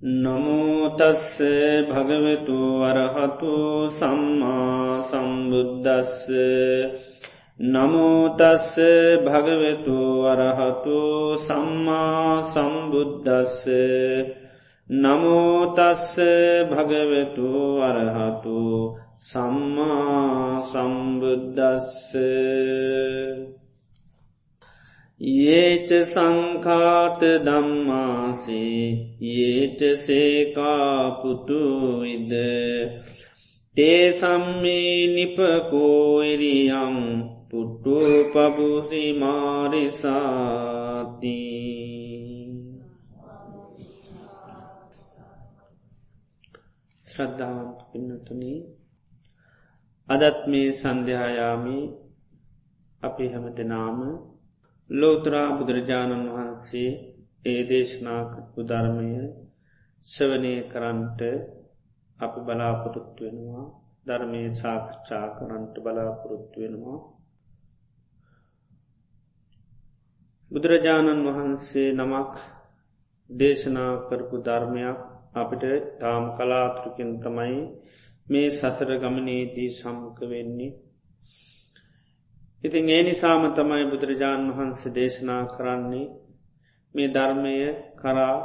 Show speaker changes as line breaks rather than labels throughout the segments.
නමුතස්ස භගවතු වරහතු සම්මා සම්බුද්ධස්ස නමුතස්ස භගවතු වරහතු සම්මා සම්බුද්ධස්ස නමුතස්ස භගවතු වරහතු සම්මා සම්බුද්ධස්ස ඒච සංකාත දම්මාසේ ඒච සේකාපුතුවිද තේ සම්මේ නිපකෝයිරියම් පුට්ටු පබුසි මාරිසාති ශ්‍රද්ධාවන්ත පින්නතුනි අදත් මේ සන්ධ්‍යායාමි අපි හැම දෙනාම ලෝතරා බුදුරජාණන් වහන්සේ ඒ දේශනාකපු ධර්මය ශවනය කරන්ට අපි බලාපොරොත්තු වෙනවා. ධර්මය සාකච්ඡා කරන්ට බලාපොරොත්තු වෙනවා. බුදුරජාණන් වහන්සේ නමක් දේශනා කරපු ධර්මයක් අපිට තාම් කලාතුරකින් තමයි මේ සසර ගමනේදී සම්ක වෙන්නේ. ඉතින් ඒ නිසාම තමයි බුදුරජාණන් වහන්සේ දේශනා කරන්නේ මේ ධර්මය කරා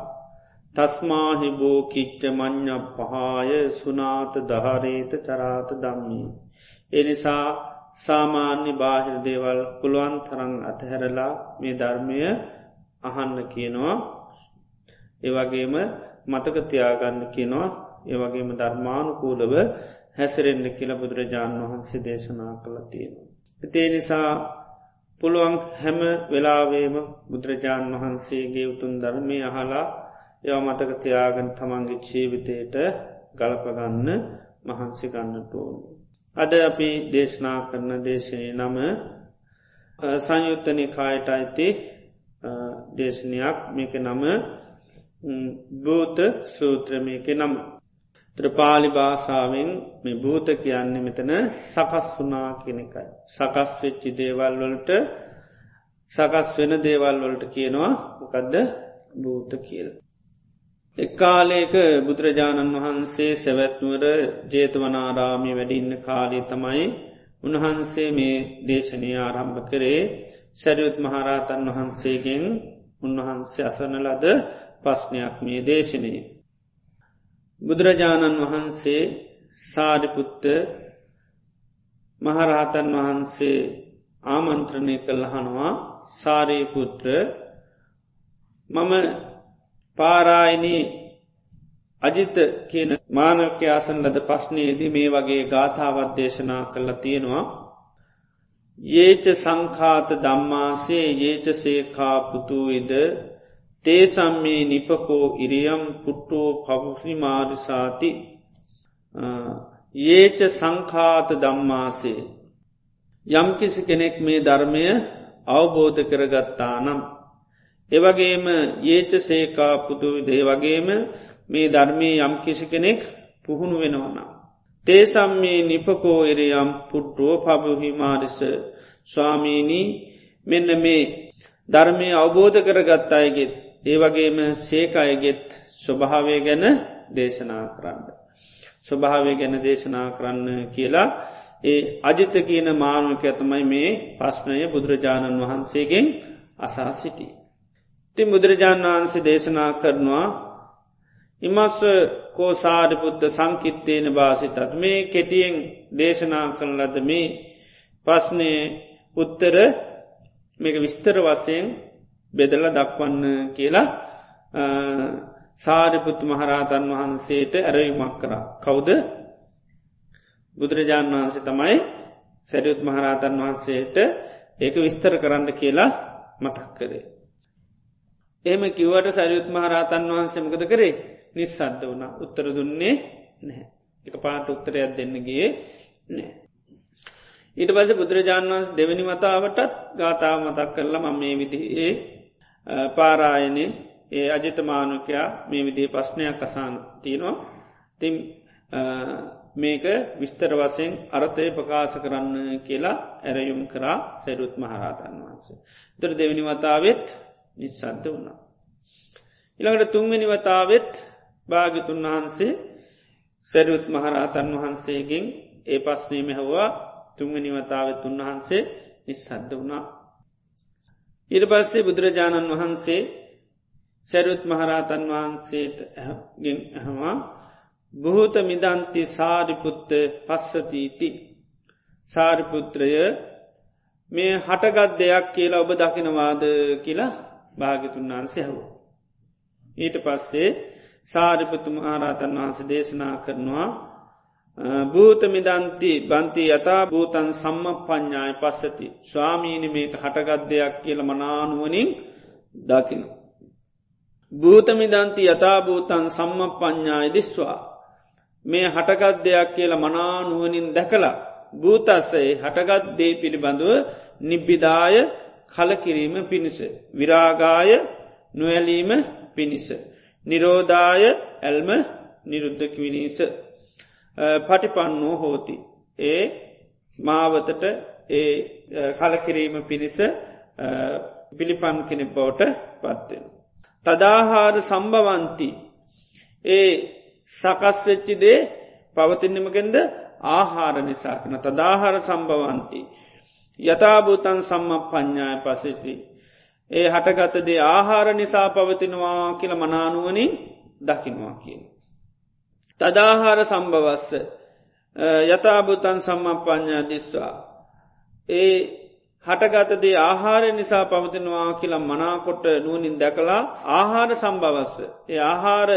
තස්මාහිබෝ කිච්ච මං්ඥ පහාය සුනාත දහරේත චරාත දම්මී. එනිසා සාමාන්‍ය බාහිර දේවල් පුළුවන් තරං අතහැරලා මේ ධර්මය අහන්න කියනවා ඒවගේම මතක තියාගන්න කියනවා ඒවගේම ධර්මානුකූලව හැසරෙන්න්න කියල බුදුරජාණන් වහන්සේ දේශනා කළ තියෙනවා. එතේ නිසා පුළුවන් හැම වෙලාවේම බුදුරජාණන් වහන්සේගේ උතුන් ධර්මය අහලා යව මතක තියාගන තමන්ගේ ජීවිතයට ගලපගන්න මහන්සි ගන්නට ඕනු. අද අපි දේශනා කරන දේශනය නම සංයුත්තනි කායට අයිති දේශනයක් මේක නම භූත සූත්‍රමයක නම ත්‍රපාලි භාෂාවෙන් මේ භූත කියන්නේ මෙතන සකස් වනා කෙනෙකයි. සකස් වෙච්චි දේවල් වලට සකස් වෙන දේවල් වලට කියනවා මොකදද භූත කියල. එක්කාලේක බුදුරජාණන් වහන්සේ සැවැත්නුවර ජේතවනාරාමි වැඩින්න කාලය තමයි උන්වහන්සේ මේ දේශනය ආරම්භ කරේ සැරියුත් මහරහතන් වහන්සේගෙන් උන්වහන්සේ අසන ලද පස්්නයක් මේ දේශනයේ. බුදුරජාණන් වහන්සේ සාරිපුත්ත මහරහතන් වහන්සේ ආමන්ත්‍රණය කළහනවා සාරීපුත්‍ර මම පාරායිනී අජිත කියන මානවකයාසන් ලද පස්්නයේදී මේ වගේ ගාථාවත් දේශනා කල්ලා තියෙනවා. ඒච සංකාත දම්මාසේ ඒච සේකාපුතුවිද තේසම්මේ නිපකෝ ඉරියම් පුට්ටෝ පබුසිමාරිසාති ඒච සංකාත දම්මාසේ යම්කිසි කෙනෙක් මේ ධර්මය අවබෝධ කරගත්තා නම් එවගේම ඒච සේකා පුතුවිදේ වගේම මේ ධර්මය යම්කිසි කෙනෙක් පුහුණු වෙනවනම්. තේසම්මේ නිපකෝ එරයම් පුට්ටුව පබුහිමාරිස ස්වාමීණී මෙන්න මේ ධර්මය අවබෝධ කරගත්තා අයගෙත් ඒ වගේම සේකයගෙත් ස්වභාවය ගැන දේශනා කරන්න. ස්වභාවය ගැන දේශනා කරන්න කියලා ඒ අජිත කියන මානුවක ඇතමයි මේ පස්්නය බුදුරජාණන් වහන්සේගෙන් අසා සිටි. ති බුදුරජාණන් වහන්සේ දේශනා කරනවා ඉමස්ස කෝ සාරිපුත්ත සංකිත්තේන භාසිතත් මේ කෙටියෙන් දේශනා කරන ලද මේ පස්්නය උත්තර මේක විස්තර වසයෙන් බෙදල දක්වන්න කියලා සාරිපුත්තු මහරහතන් වහන්සේට ඇරයුමක් කරා. කවුද බුදුරජාණන් වහන්සේ තමයි සැරියුත් මහරහතන් වහන්සේට ඒක විස්තර කරන්න කියලා මතක් කරේ. එහෙම කිව්වට සැරියුත් මහරහතන් වහන්සමකද කරේ නිස්සද්ධ වුණ උත්තර දුන්නේ නැහැ. එක පාට උත්තරයක් දෙන්නගේ නෑ. ඊට පස බුදුරජාණන් වන්ස දෙවැනි මතාවටත් ගාථාව මතක් කරලා මම මේ විදිඒ පාරායනේ ඒ අජතමානුකයා මේ විදිේ ප්‍රශ්නයක් අසාන් තියෙනවා තිම් මේක විස්තර වසයෙන් අරතය ප්‍රකාශ කරන්න කියලා ඇරයුම් කරා සැරුත් මහරාතන් වහන්සේ. තර දෙවැනි වතාවත් නිසන්ත වුණා. ඉළඟට තුන්වෙනි වතාවත් භාගිතුන් වහන්සේ සැරුත් මහරහතන් වහන්සේගෙන් ඒ පස්නීම හවා තුන්වනිවතාවත් උන්වහන්සේ නිස්සද්ද වුණා. ඉර පස්සේ බුදුරජාණන් වහන්සේ සැරුත් මහරහතන් වහන්සේට හවා බොහෝත මිදන්ති සාරිපුත්ත පස්සතීති සාරිපුත්‍රය මේ හටගත් දෙයක් කියලා ඔබ දකිනවාද කියලා භාගිතුන් වහන්සේ හව. ඊට පස්සේ සාරිපතුම ආරාතන් වහන්ස දේශනා කරනවා භූත මිදන්ති බන්ති යතා භූතන් සම්ම ප්ඥාය පස්සති ස්වාමීනි මේක හටගත් දෙයක් කියල මනානුවනින් දකින. භූතමිදන්ති යථභූතන් සම්ම ප්ඥාය දිස්වා මේ හටගත් දෙයක් කියල මනානුවනින් දැකලා භූතස්සේ හටගත් දේ පිළිබඳුව නිබ්බිදාය කලකිරීම පිණිස. විරාගාය නොවැලීම පිණිස. නිරෝධාය ඇල්ම නිරුද්ධකිවිනිස. පටිපන්නෝ හෝති. ඒ මාවතට ඒ කලකිරීම පිණිස පිළිපන් කෙනෙ බවට පත්වෙන. තදාහාර සම්භවන්ති ඒ සකස්වෙච්චිදේ පවතින්නමගෙන්ද ආහාර නිසා කන තදාහාර සම්භවන්ති. යථභූතන් සම්ම ප්ඥාය පසිටි. ඒ හටගතදේ ආහාර නිසා පවතිනවා කියල මනානුවනින් දකිනවා කියන. තදාහාර සම්භවස්ස යථභූතන් සම්ම ප්ඥා දිස්වා. ඒ හටගතදේ ආහාර නිසා පවතිනවා කියලා මනාකොට නුවනින් දැකලා ආහාර සම්භවස්ස. ඒ ආහාර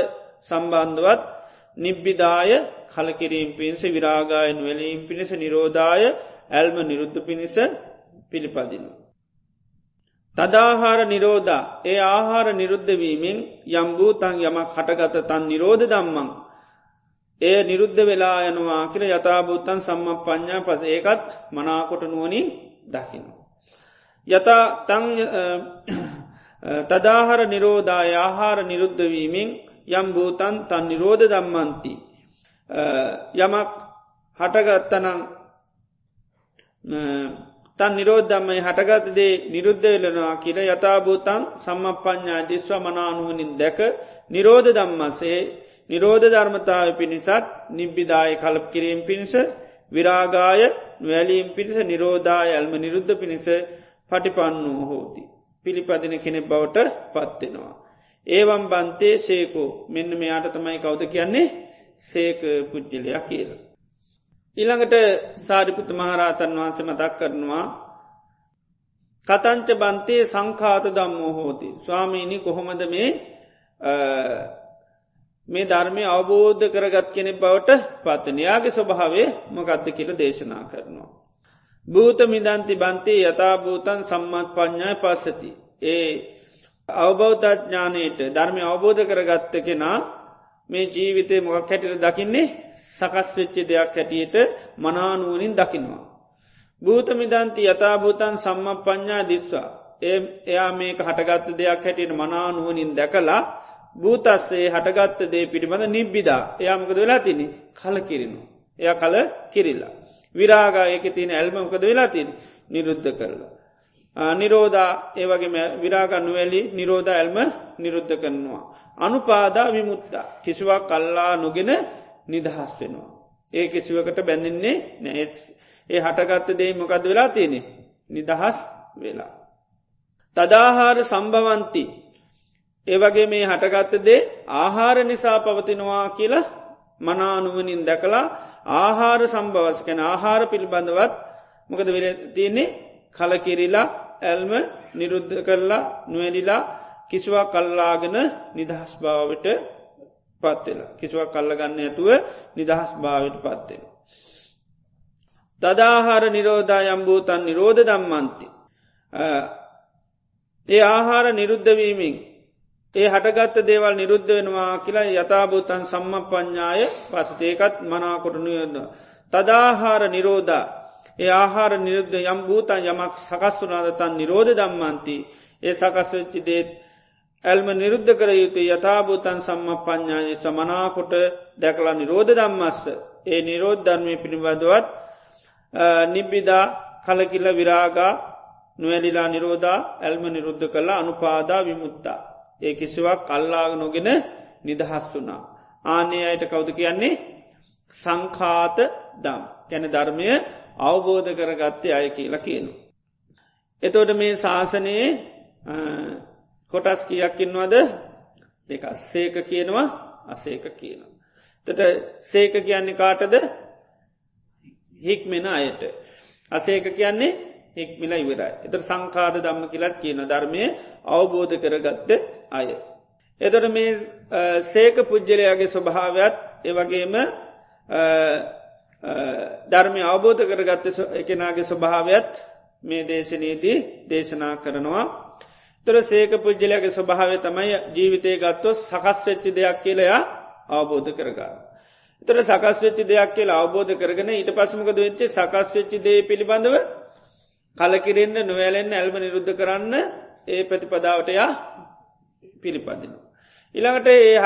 සම්බන්ධවත් නිබ්බිදාය කලකිරීම් පිණිස විරාගායන් වෙලීම් පිණිස නිරෝධාය ඇල්ම නිරුද්ධ පිණිස පිළිපදිනු. තදාහාර නිරෝධා ඒ ආහාර නිරුද්ධවීමෙන් යම්භූතන් යමක් හටගත තන් නිරෝධ දම්මං. ඒ නිරුද්ධ වෙලා යනවා කියල යථභූතන් සම්ම ප්ඥා පස ඒකත් මනාකොට නුවනින් දකින. යතා තං තදාහර නිරෝධාය ආහාර නිරුද්ධවීමෙන් යම් භූතන් තන් නිරෝධ දම්මන්ති. යමක් හටගත්තනං තන් නිරෝධම්මයි හටගතදේ නිරුද්ධ වෙලනවා කියල යථභූතන් සම්මපඥා දිස්ව මනානුවනින් දැක නිරෝධ දම්මසේ නිරෝධ ධර්මතාව පිණිසත් නිබ්බිදාය කලප කිරීම පිණිස විරාගාය වැලීම් පිණිස නිරෝධාය ඇල්ම නිරුද්ධ පිණිස පටිපන්නූ හෝති. පිළිපදින කෙනෙ බවට පත්වෙනවා. ඒවම් බන්තේ සේකෝ මෙන්න මෙයාට තමයි කවුද කියන්නේ සේක පුද්ජලයක් කියලා. ඉළඟට සාරිපුත මහරහතන් වහන්සේ මතක් කරනවා කතංච බන්තේ සංකාත දම්මෝ හෝති. ස්වාමීණි කොහොමද මේ මේ ධර්මය අවබෝධ කරගත් කෙනෙ බවට පත්වනයාගේ ස්වභාවේ මොකක්ද කියල දේශනා කරනවා. භූත මිදන්ති බන්තේ යථභූතන් සම්මත් ප්ඥාය පස්සති. ඒ අවබෞද්ධඥානයට ධර්මය අවබෝධ කරගත්ත කෙනා මේ ජීවිතය මොක් හැටිට දකින්නේ සකස් වෙච්චි දෙයක් හැටියට මනානුවනින් දකිනවා. භූතමිදන්ති යථභූතන් සම්ම ප්ඥා දිස්වා. ඒ එයා මේක හටගත්ත දෙයක් හැටියට මනානුවනින් දැකලා භූතස්සේ හටගත්ත දේ පිළිබඳ නිබ්බිදා එයාමකද වෙලා තිනි කල කිරනු. එය කල කිරිල්ලා. විරාගා එක තියන ඇල්මකද වෙලා තින නිරුද්ධ කරලා. නිරෝධා ඒවගේ විරාගන්න වැලි නිරෝධ ඇල්ම නිරුද්ධ කරනවා. අනුපාදා විමුත්තා කිසිවක් කල්ලා නොගෙන නිදහස් වෙනවා. ඒ කිසිවකට බැඳින්නේ නෑ ඒ හටගත්ත දේ මොකද වෙලා තියෙනෙ නිදහස් වෙලා. තදාහාර සම්භවන්ති ඒවගේ මේ හටගත්තදේ ආහාර නිසා පවතිනවා කියලා මනානුවනින් දැකලා ආහාර සම්භවස් කැන ආහාර පිළිබඳවත් මොකද වෙල තියන්නේ කලකිරිලා ඇල්ම නිරුද්ධ කරලා නොවැඩිලා කිසිවා කල්ලාගෙන නිදහස් භාවට පත්වෙලා කිසිවක් කල්ලගන්න ඇතුව නිදහස් භාවට පත්වෙන. තදාහාර නිරෝධා යම්භූතන් නිරෝධ දම්මන්ති. ඒ ආහාර නිරුද්ධවීමෙන් ඒ හටගත්ත දේවල් නිරුද්ධ වෙනවා කියලා යථභූතන් සම්ම ප්ඥාය පසතේකත් මනාකොට නියොද. තදාහාර නිරෝධා ඒ ආහාර නිරුද්ධ යම් භූතන් යමක් සකස් වනාදතන් නිරෝධ දම්මන්ති ඒ සකස්වෙච්චි දේත් ඇල්ම නිරුද්ධ කර යුතු යථභූතන් සම්ම ප්ඥාය සමනාකොට දැකලා නිරෝධ දම්මස්ස ඒ නිරෝධ ධර්මය පිළිබඳවත් නිබ්බිදා කලකිල්ල විරාගා නොවැලිලා නිරෝධා ඇල්ම නිරුද්ධ කරලා අනුපාදා විමුත්තා. ඒ කිසිවක් කල්ලාග නොගෙන නිදහස් වුනා. ආනේ අයට කවුද කියන්නේ සංකාත දම් කැන ධර්මය අවබෝධ කරගත්තේ අය කියලා කියනු. එතෝට මේ ශාසනයේ කොටස් කියක්කින්වද දෙක සේක කියනවා අසේක කියනවා. තට සේක කියන්නේ කාටද හික්මෙන අයට. අසේක කියන්නේ හික්මිලා ඉවරයි. එතර සංකාද දම්ම කියලත් කියන ධර්මය අවබෝධ කරගත්ත අය. එතොට මේ සේක පුද්ජලයාගේ ස්වභාවයක් ඒවගේම ධර්මය අවබෝධ කරගත්ත එකනාගේ ස්වභාවයත් මේ දේශනයේදී දේශනා කරනවා. තොර සේක පුද්ජලයාගේ ස්වභාවය තමයි ජීවිතය ගත්තො සකස් වෙච්චි දෙයක් කියලයා අවබෝධ කරගන්න. තොර සකස් වෙච්චි දෙයක් කියලා අවබෝධ කරගෙන ඊට පසමකද වෙච්චේ සකස් වෙච්චි දේ පිළිබඳව කලකිරෙන්න්න නොවැලෙන් ඇල්ම නිරුද්ධ කරන්න ඒ ප්‍රතිපදාවටයා පිළිපදිනවා. ඉළඟට ඒ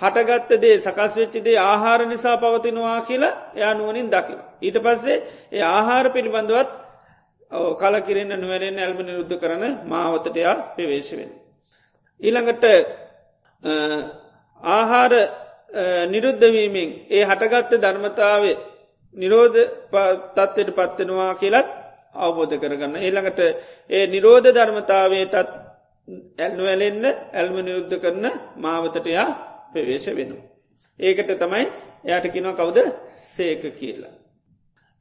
හටගත්ත දේ සකස් වෙච්චි දේ ආහාර නිසා පවතිනවා කියලා එයා නුවනින් දකි. ඊට පස්සේ ඒ ආහාර පිළිබඳවත් කලකිරෙන්න්න නොවැරෙන් ඇල්ම නිරුද්ධ කරන මාවතටයා ප්‍රවේශවෙන්. ඊළඟට ආහාර නිරුද්ධවීමෙන් ඒ හටගත්ත ධර්මතාවේ නිරෝධ තත්ත්වයට පත්වෙනවා කියලත් අවබෝධ කරගන්න. ඒළඟට ඒ නිරෝධ ධර්මතාවයටත් ඇල්නුවැලෙන්න ඇල්ම නිරුද්ධ කරන මාවතටයා ප්‍රවේශ වෙන. ඒකට තමයි එයට කිනව කවුද සේක කියලා.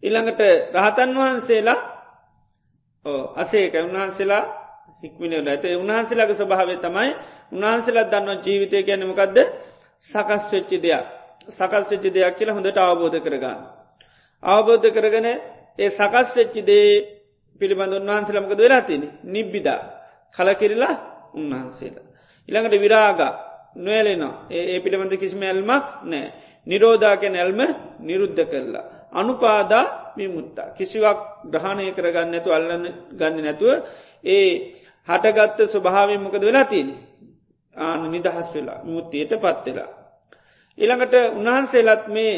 ඉළඟට රහතන් වහන්සේලා අසේක උන්වහන්සේලා හික්මිනල ඇත උන්හන්සේලාගේ ස්වභාවේ තමයි උන්හන්සේලත් දන්න ජීවිතය ගැනමකක්ද සකස් වෙච්චි දෙයක් සකස් වෙච්චි දෙයක් කියලා හොඳට අවබෝධ කරගන්න. අවබෝධ කරගන ඒ සකස් වෙච්චි දේ පිළිබඳ උන්වහන්සේලමකද වෙලා තින නිබ්බිදා කලකිරලා උන්වහන්සේලා. ඉළඟට විරාග නොවැලෙනවා ඒ පිළිබඳ කිසිම ඇල්මක් නෑ. නිරෝධාකැන ඇල්ම නිරුද්ධ කරලා. අනුපාදා විමුත්තා. කිසිවක් ග්‍රහණය කරගන්න ඇතු අල්ලන්න ගන්න නැතුව ඒ හටගත්ත ස්වභාවෙන් මොකද වෙලා තියෙන. ආන නිදහස් වෙලා මුත්තියට පත්වෙලා. ඉළඟට උන්වහන්සේලත් මේ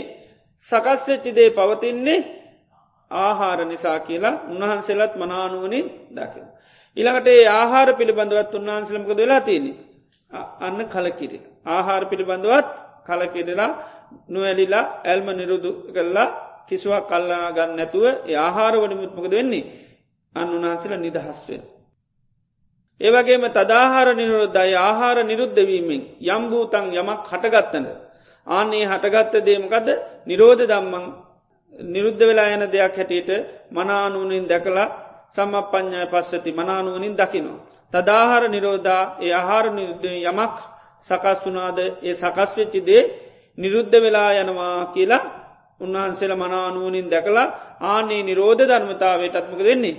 සකස් වෙච්චිදේ පවතින්නේ ආහාර නිසා කියලා උන්වහන්සේලත් මනානුවනින් දකින. ඉළඟට ඒ ආහාර පිළිබඳවත් උන්වහන්සලමකද වෙලා තියෙන. අන්න කලකිරි. ආහාර පිළිබඳවත් කලකිරලා නොවැලිලා ඇල්ම නිරුදු කරලා කිසිවක් කල්ලනා ගන්න නැතුව ආහාර වනිමුත්මකද වෙන්නේ අන්න උන්හන්සල නිදහස්වෙන්. ඒවගේම තදාහාර නිරුද්ධයි ආහාර නිරුද්ධවීමෙන් යම්භූතන් යමක් හටගත්තන. ආනේ හටගත්ත දේමකද නිරෝධ දම්මං නිරුද්ධ වෙලා යන දෙයක් හැටියට මනානුවනින් දැකලා සම්මපඥ්ඥය පස්සති මනානුවනින් දකිනවා. තදාහාර නිරෝධා ඒ ආහාර නිරුද්ධ යමක් සකස් වනාද ඒ සකස් වෙච්චිදේ නිරුද්ධ වෙලා යනවා කියලා උන්වහන්සේල මනානුවනින් දැකලා ආනේ නිරෝධ ධර්මතාවයටත්මක දෙන්නේ.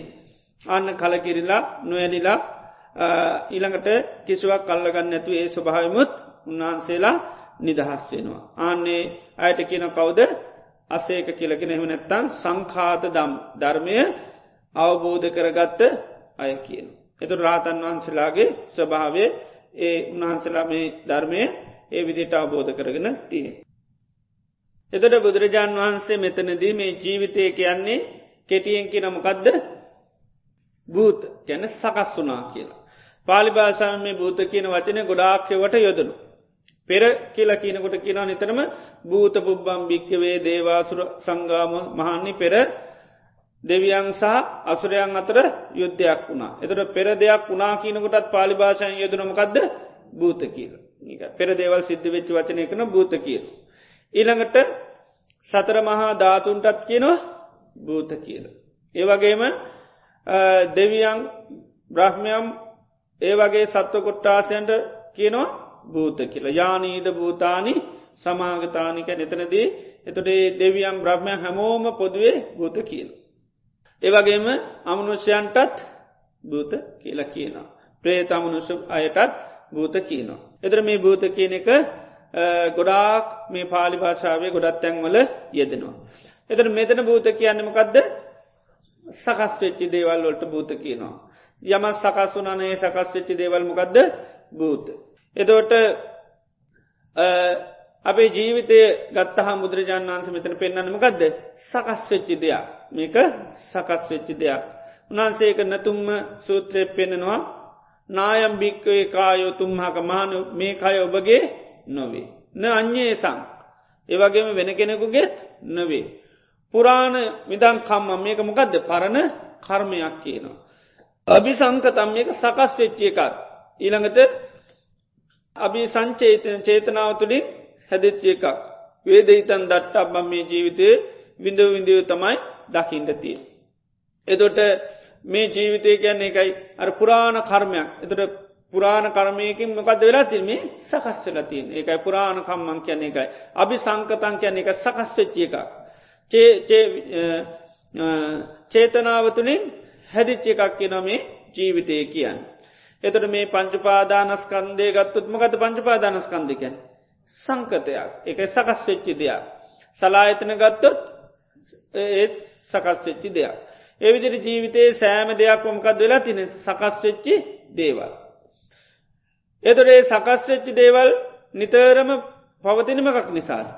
අන්න කලකිරිලා නොවැනිලා ඊළඟට කිසිවක් කල්ලගන්න ඇතු ඒ ස්වභාවමුත් උන්වහන්සේලා නිදහස් වෙනවා. ආන්නේ අයට කියන කවුද අසේක කියලගෙන එම නැත්තන් සංඛාත දම් ධර්මය අවබෝධ කරගත්ත අය කියන. එතු රාතන් වහන්සලාගේ ස්වභාවය ඒ උන්වහන්සලා මේ ධර්මය ඒ විදිට අවබෝධ කරගෙන තිය. එතට බුදුරජාණන් වහන්සේ මෙතනදී මේ ජීවිතය කියන්නේ කෙටියෙන් නමකදද භූත ගැන සකස් වනා කියලා. පාලි භාෂාව මේ භූත කියන වචනය ගොඩාක්්‍යවට යොදනු. පෙර කියල කියනකොට කියනවා නිතරම භූත පුබ්බම් භික්්‍යවේ දේවාසුර සංගාම මහන්නේ පෙර දෙවියන් සහ අසුරයන් අතර යුද්ධයක් වුණා. එතට පෙර දෙයක් වුණා කියනකොටත් පාලි භාෂාය යදනමකක්ද භූත කියල. පෙර දේවල් සිද්ධ වෙච්ච වචනය කන භූත කියල. ඊළඟට සතර මහා ධාතුන්ටත් කියනවා භූත කියල. ඒවගේම දෙවියන් බ්‍රහ්මයම් ඒ වගේ සත්ව කොට්ටාසයන්ට කියනවා භූත කියලා යානීද භූතානි සමාගතානික එතනදී එතොට දෙවියම් බ්‍රහ්මය හැමෝම පොදුවේ භූත කියල. ඒවගේම අමනුෂ්‍යයන්ටත් භූත කියලා කියනවා. ප්‍රේත අමනුෂ අයටත් භූත කියනවා. එතර මේ භූත කියන එක ගොඩාක් මේ පාලි භාෂාවේ ගොඩත් තැන්වල යෙදෙනවා. එතර මෙතන භූත කියන්නමකක්ද සකස් වෙච්චි දේවල් වලට භූත කියනවා. යම සකස් වනනේ සකස් වෙච්චි දේවල්මකක්ද භූත. එදෝට අපේ ජීවිතය ගත්තහ බුදුරජාන් වන්ස මෙතන පෙන්න්නමකක්ද සකස් වෙච්චි දෙයක් මේක සකස් වෙච්චි දෙයක්. උන්හන්සේක නැතුම්ම සූත්‍රය පෙන්නෙනවා නායම් භික්කවේ කායෝ තුම්හක මානු මේ කය ඔබගේ නොවේ. න අඥ්ඥේ සං ඒවගේම වෙන කෙනෙකුගෙත් නවේ. පුරාණ විදං කම්ම මේක මොකක්ද පරණ කර්මයක් කියනවා. අභි සංකතම් මේක සකස් වෙච්චිය එකක්. ඊළඟට අභි සංචේතන චේතනාව තුළින් හැදිච්චිය එකක්. වේද හිතන් දට්ට අබම් මේ ජීවිතය විඳ විඳව තමයි දකිින්ටතිය. එදොට මේ ජීවිතය ගැන්න එකයි අර පුරාණ කර්මයක් එතට පුරාණ කර්මයකින් මොකද වෙලා තින්නේ සකස් වෙලා තින් එකයි පුරාණ කම්මං කියන එකයි. අභි සංකතන් කියන එක සකස් වෙච්චිය එකක්. චේතනාව තුළින් හැදිච්ච එකක් කියන මේ ජීවිතය කියන්න. එතට මේ පංචපාදානස්කන්දය ගත්තුත් මොකද පංචපාදානස්කන්දිකැන්. සංකතයක් එක සකස් වෙච්චි දෙයක්. සලායතන ගත්තොත් ඒත් සකස් වෙච්චි දෙයක්. එවිදිරි ජීවිතයේ සෑම දෙයක් මොකක්ද වෙලා තින සකස් වෙච්චි දේවල්. එතොරේ සකස් වෙච්චි දේවල් නිතරම පවතිනමකක් නිසාද.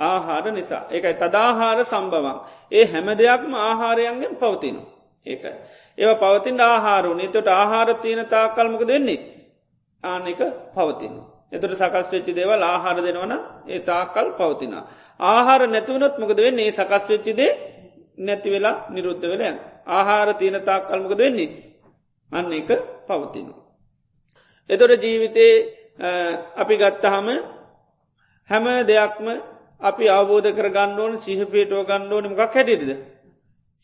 ආහාර නිසා ඒකයි තදාහාර සම්බවන් ඒ හැම දෙයක්ම ආහාරයන්ගෙන් පවතින ඒකයි ඒව පවතින් ආහාරුණ තොට ආහාර තියෙන තාකල්මක දෙන්නේ ආන එක පවතින එතුට සකස් වෙච්චි දේවල් ආහාර දෙනවන ඒ තාකල් පවතින ආහාර නැතිවනොත් මොකද වෙන්නේ? සකස් වෙච්චිදේ නැති වෙලා නිරුද්ධ වෙලයන් ආහාර තියෙන තාකල්මකද වෙන්නේ? අන්න එක පවතිනවා. එතොට ජීවිතේ අපි ගත්තහම හැම දෙයක්ම අපි අවබෝධ කර ගන්නඩෝන සිහපේටෝ ගණ්ඩෝන මක් හැටිද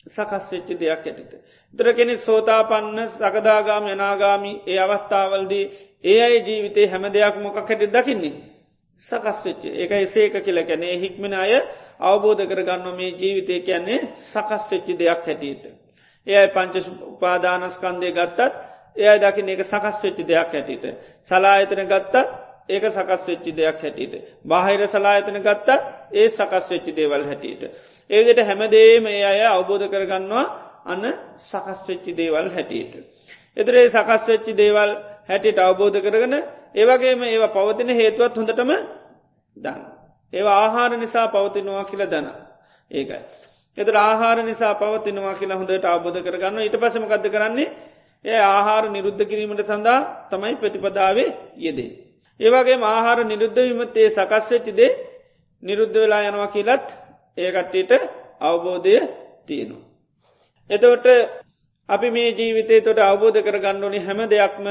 සකස් වෙච්චි දෙයක් ඇටිට. දර කෙනෙ සෝතා පන්න සකදාගාම යනාගාමි ඒ අවස්ථාවල්දී ඒ අයි ජීවිතේ හැම දෙයක් මොකක් හැටි දකින්නේ. සකස් වෙච්ච ඒක එසේක කියල කැනේ හික්මෙන අය අවබෝධ කරගන්න මේ ජීවිතය කියන්නේ සකස් වෙච්චි දෙයක් හැටියට. එයයි පංච උපාදානස්කන්දය ගත්තත් එය දකින එක සකස් වෙච්චි දෙයක් හැටියට. සලාහිතන ගත්තත් ඒක සකස් වෙච්චි දෙයක් හැටියට. බාහිර සලායතන ගත්තා ඒ සකස් වෙච්චි දේවල් හැටියට. ඒදට හැමදේම ඒ අය අවබෝධ කරගන්නවා අන්න සකස් වෙච්චි දේවල් හැටියට. එතරේ සකස් වෙච්චි දේවල් හැටියට අවබෝධ කරගන ඒවගේම ඒවා පවතින හේතුවත් හොඳටම දන්න. ඒවා ආහාර නිසා පවතිනවා කියල දන. ඒකයි. එතර ආහාර නිසා පවතිනවා කියලා හොඳට අවබෝධ කරගන්න ඊට පසමකක්ද කරන්නේ ඒ ආහාර නිරුද්ධ කිරීමට සඳහා තමයි ප්‍රතිපදාවේ යෙදේ. ඒවගේ ආහාර නිරුද්ධවීමතේ සකස් වෙච්චිදේ නිරුද්ධ වෙලා යනවා කියලත් ඒකට්ටට අවබෝධය තියෙනවා. එතවට අපි මේ ජීවිතේ තොට අවබෝධ කර ගණ්ඩෝනි හැම දෙයක්ම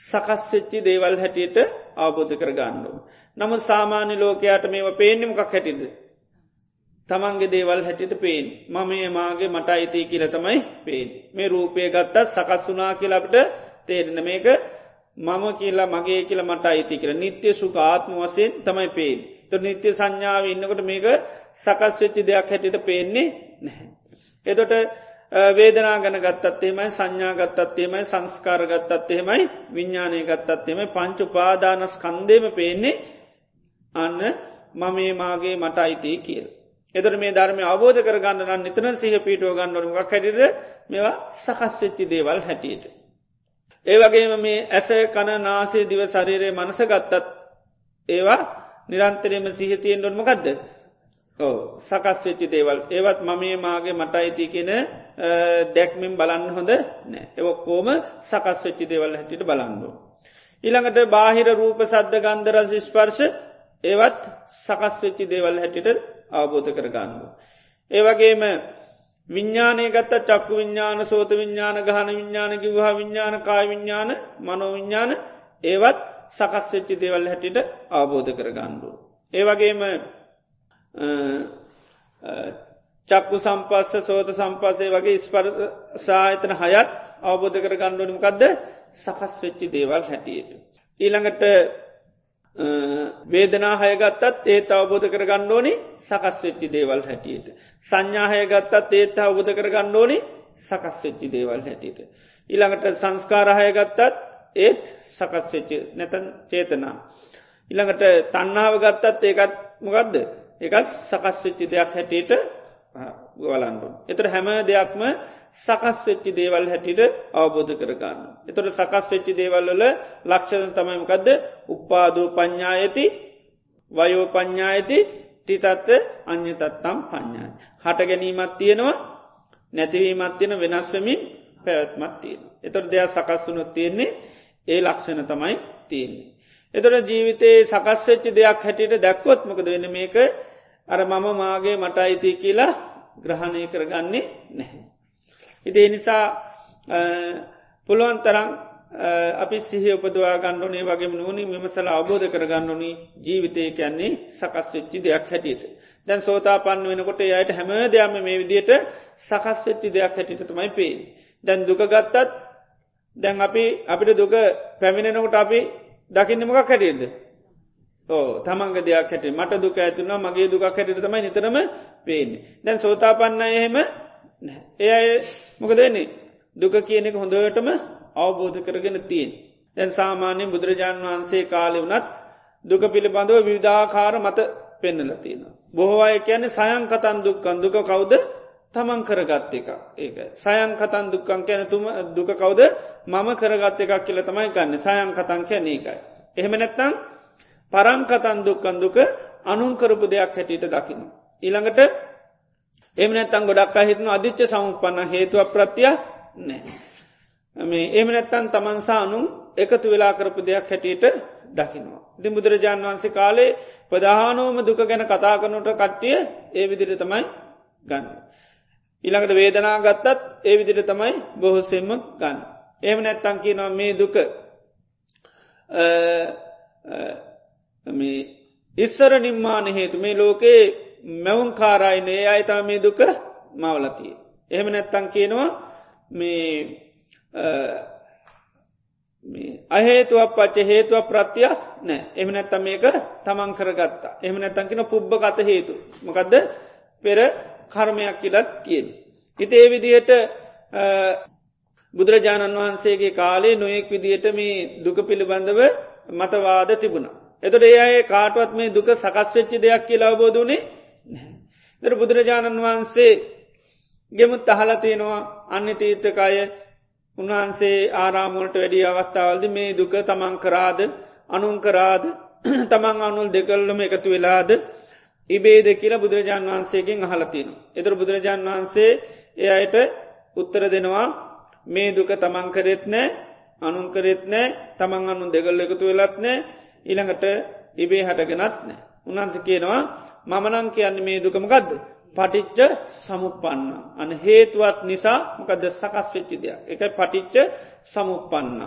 සකස් වෙච්චි දේවල් හැටියට අවබෝධ කර ගණ්ඩුව. නමුත් සාමාන්‍ය ලෝකයාට මේව පේනෙමකක් හැටිද. තමන්ගේ දේවල් හැටිට පේෙන් මම මාගේ මට අයිතිය කියල තමයි පේෙන් මේ රූපය ගත්තත් සකස් වනා කියලට තේරෙන මේක මම කියලා මගේ කියලා මට අයිති කියල නිත්‍ය සුක ආත්ම වසයෙන් තමයි පේෙන් ත නිත්‍ය සංඥාව ඉන්නකොට මේක සකස් වෙච්චි දෙයක් හැටිට පේන්නේ නැහැ. එතොට වේදනා ගන ගත්තත්තේමයි සංඥා ගත්තත්තේමයි සංස්කාර ගත්තත්තේමයි විඤ්ඥානය ගත්තත්තේමයි පංචු පාදානස් කන්දේම පේන්නේ අන්න මමේ මාගේ මට අයිතිය කියල. එතර මේ ධර්මය අවබෝධ කරගන්නන්න නිතන සිහ පිටුව ගන්නනුවක් හැටිද මෙවා සකස් වෙච්චි දේවල් හැටියට. ඒවගේම මේ ඇස කණ නාසේ දිව ශරීරයේ මනස ගත්තත් ඒවා නිරන්තරයම සිහතියෙන් ොන්මකක්ද ඕ සකස් වෙච්චි දේවල් ඒවත් මමේ මාගේ මට අයිති කියෙන දැක්මින් බලන්න හොඳ නෑ එවක්කෝම සකස් වෙච්චි දේවල් හැටිට බලන්නවා. ඉළඟට බාහිර රූප සද්ධ ගන්ධරස ස්පර්ශ ඒවත් සකස් වෙච්චි දේවල් හැටිට අවබෝධ කරගන්නවා. ඒවගේම විඤ්ඥානය ගත්ත චක්කු විඤ්ඥාන සෝත විඤ්ඥාන ගහන විඤ්ඥාන කිවහ විඤ්ඥාන කාය විඤ්ඥාන මනෝවිඤ්ඥාන ඒවත් සකස් වෙච්චි දේවල් හැටිට අවබෝධ කරගණ්ඩුව. ඒවගේම චක්කු සම්පස්ස සෝත සම්පසේ වගේ ස්පර සාහිතන හයත් අවබෝධ කර ගණ්ඩුවනමකක්ද සකස් වෙච්චි දේවල් හැටියට. ඊළඟට වේදනා හයගත්තත් ඒත් අවබෝධ කරගන්න ඕනි සකස් වෙච්චි දේවල් හැටියට. සංඥාහය ගත්තත් ඒත් අවබෝධ කරගන්න ඕනි සකස් වෙච්චි දේවල් හැටියට. ඉළඟට සංස්කාරහය ගත්තත් ඒත් සකස් වෙච්චි නැතන් චේතනා. ඉළඟට තන්නාව ගත්තත් ඒකත් මොකක්ද එකත් සකස් වෙච්චි දෙයක් හැටියට ගලන්ඩුන්. එතර හැම දෙයක්ම සකස් වෙච්චි දේවල් හැටිට අවබෝධ කරගන්න. එතොට සකස් වෙච්චි දේවල්වල ලක්ෂණ තමයිමකක්ද උපාදූ ප්ඥායති වයෝ ප්ඥායති ටිතත්ත අන්‍යතත්තම් ප්ඥාය. හට ගැනීමත් තියෙනවා නැතිවීමත් තියෙන වෙනස්වමින් පැවැත්මත් තියෙන. එතොට දෙයක් සකස් වුනොත් තියෙන්නේ ඒ ලක්ෂණ තමයි තියන්නේ. එතොට ජීවිතයේ සකස් වෙච්චි දෙයක් හැටියට දැක්කොත්මකද වෙන මේක අර මම මාගේ මට අයිති කියලා ග්‍රහණය කරගන්නේ නැහැ. ඉතිේ නිසා පුළුවන් තරම් අපි සිහ උපදවා ගන්නඩුනේ වගේ නුවනි මෙමසල අවබෝධ කරගන්නනි ජීවිතය කියන්නේ සකස් වෙච්චි දෙයක් හැටියට. දැන් සෝතා පන්න වෙනකොට යට හැම දෙයක්ම මේ විදියට සකස් වෙච්චි දෙයක් හැටිට තමයි පේ. දැන් දුක ගත්තත් දැන් අපි අපිට දුක පැමිණෙනකොට අපි දකින්නමක් හැටියද. ඕ තමන්ග දෙයක් හැට මට දුක ඇතුනා මගේ දුකක් හැටිට තමයි නිතරම පේන්නේ. දැන් සෝතා පන්න එහෙම ඒ මොකද වෙන්නේ දුක කියන එක හොඳටම අවබෝධ කරගෙන තියෙන්. දැන් සාමාන්‍ය බුදුරජාණන් වහන්සේ කාලෙ වනත් දුක පිළිබඳව විවිධාකාර මත පෙන්නල තියෙන. බොහෝ අය කියන්නේ සයන් කතන් දුක්කන් දුක කවුද තමන් කරගත්ත එක ඒක. සයන් කතන් දුක්කන් කියන තුම දුක කවුද මම කරගත්ත එකක් කියල තමයි ගන්න සයන් කතන් කියන ඒකයි. එහෙම නැත්තං පරංකතන් දුක්කන් දුක අනුන්කරපු දෙයක් හැටියට දකින්න. ඊළඟට එම නැත්තන් ගොඩක් අහිතන අධිච්ච සමුපන්න හේතුව ප්‍රත්තිය නෑ. මේ එම නැත්තන් තමන්සානුම් එකතු වෙලා කරපු දෙයක් හැටියට දකිනවා. ඉති බුදුරජාණන් වහන්සේ කාලේ ප්‍රධානෝම දුක ගැන කතා කරනට කට්ටිය ඒ විදිර තමයි ගන්න. ඊළඟට වේදනා ගත්තත් ඒ විදිර තමයි බොහොසෙම්ම ගන්න. එම නැත්තං කියනවා මේ දුක ඉස්සර නිම්මාන හේතු මේ ලෝකයේ මැවුන් කාරයිනේ අයිතා මේ දුක මවලතිය. එහෙම නැත්තං කියනවා මේ අහේතුවක් පච්ච හේතුව ප්‍රත්තියක් නෑ එම නැත්තම් මේක තමන් කරගත්තා එම නැත්තංකින පුබ්බ කත හේතු මොකදද පෙර කර්මයක් කියලත් කියෙන්. හිත ඒ විදියට බුදුරජාණන් වහන්සේගේ කාලේ නොයෙක් විදියට මේ දුක පිළිබඳව මතවාද තිබුණ. එතට ඒ අය කාටුවත් මේ දුක සකස් වෙච්චි දෙයක් කියලා අවබෝධනේ දර බුදුරජාණන් වහන්සේ ගෙමුත් අහලතියෙනවා අන්‍ය තීර්ථකාය උන්වහන්සේ ආරාමුලට වැඩිය අවස්ථාවල්ද මේ දුක තමන් කරාද අනුන් කරාද තමන් අනුල් දෙකල්ලම එකතු වෙලාද ඉබේද කියලා බුදුරජාන් වහන්සේගෙන් අහලතින. එතර බුදුරජාන් වහන්සේ එයට උත්තර දෙනවා මේ දුක තමන් කරෙත් නෑ අනුන් කරෙත් නෑ තමන් අනුන් දෙගල්ල එකතු වෙලත් නෑ ඉළඟට ඉබේ හටගෙනත් නෑ. උන්හන්ස කියනවා මමනං කියන්නේ මේ දුකමගදද. පටිච්ච සමුපන්න. අන හේතුවත් නිසා මොකද සකස් වෙච්චි දෙයක්. එක පටිච්ච සමුපන්න.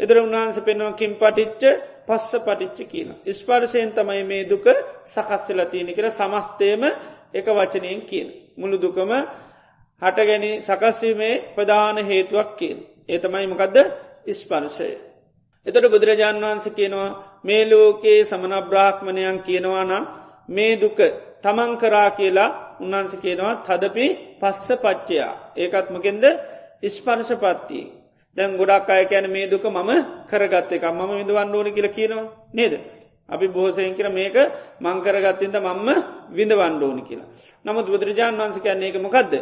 එදර උන්වහන්ස පෙන්වකින් පටිච්ච පස්ස පටිච්ච කියන. ස්පර්ශයෙන් තමයි මේ දුක සකස්වෙල තියෙන කර සමස්තයම එක වචනයෙන් කියන. මුළු දුකම හටගැන සකස්වීමේ ප්‍රධාන හේතුවක් කියෙන්. ඒ තමයි මොකදද ස්පර්ශය. එතොට බුදුරජාණන් වහන්ස කියනවා මේ ලෝකයේ සමන බ්‍රාහ්මණයන් කියනවා නම් මේ දුක තමන් කරා කියලා උන්වන්ස කියනවා තදපි පස්ස පච්චයා ඒකත්මකෙන්ද ඉස්පර්ශ පත්තිී. දැන් ගොඩක් අය කියන මේ දුක මම කරගත්ත එක මම විඳවන්න ඕනි කියල කියනවා නේද. අපි බෝසයෙන් කියර මේක මංකරගත්තින්ද මම්ම විඳවන්න ඕනි කියලා. නමුත් බුදුරජාණන් වන්ස කියන්නේ ඒක මොකක්ද.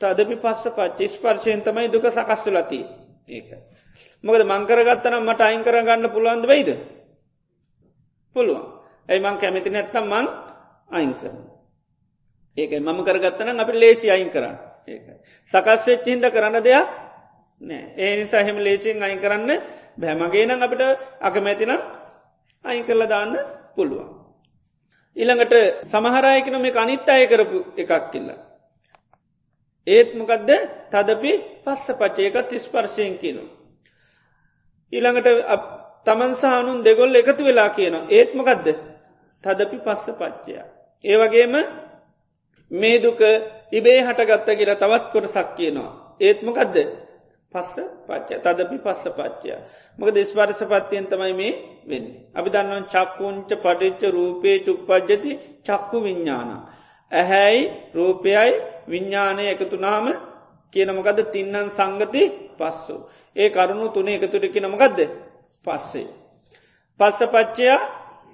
තදපි පස්ස පච්ච ස්පර්ශයෙන් තමයි දුක සකස්තුලති ඒක. මොකද මංකරගත්තනම් මට අයින් කරගන්න පුළුවන්ද වෙයිද. පුළුවන්. ඇයි මං කැමති නැත්තම් මං අයින් කරන. ඒකයි මම කරගත්තන අපි ලේසි අයින් කරන්න ඒකයි. සකස් වෙච්චිහින්ද කරන්න දෙයක් නෑ ඒ නිසා එහෙම ලේසියෙන් අයින් කරන්න බැමගේ නම් අපිට අකමැතිනම් අයින් කරල දාන්න පුළුවන්. ඉළඟට සමහරයකන මේ අනිත් අය කරපු එකක් කිල්ල. ඒත් මොකදද තදපි පස්ස පචයකත් ස්පර්ශයෙන් කියනවා. ඊළඟට තමන් සානුන් දෙගොල් එකතු වෙලා කියනවා ඒත් මොකදද තදපි පස්ස පච්චයා. ඒ වගේම මේ දුක ඉබේ හටගත්ත කියලා තවත් කොට සක් කියනවා. ඒත්මකදද පස්ස පච්ච තදපි පස්ස පච්චය. මොක දෙස්වර්ස පත්තියෙන් තමයි මේ වෙන්න. අපි දන්නවන් චක්කුංච පටිච්ච රූපය චුප්පජ්ජති චක්කු විඤ්ඥාන. ඇහැයි රූපයයි විඤ්ඥානය එකතුනාම කියනමකද තින්නන් සංගති පස්සු. ඒ කරුණු තුනේ එකතුරකි නමකදද පස්සේ. පස්ස පච්චයා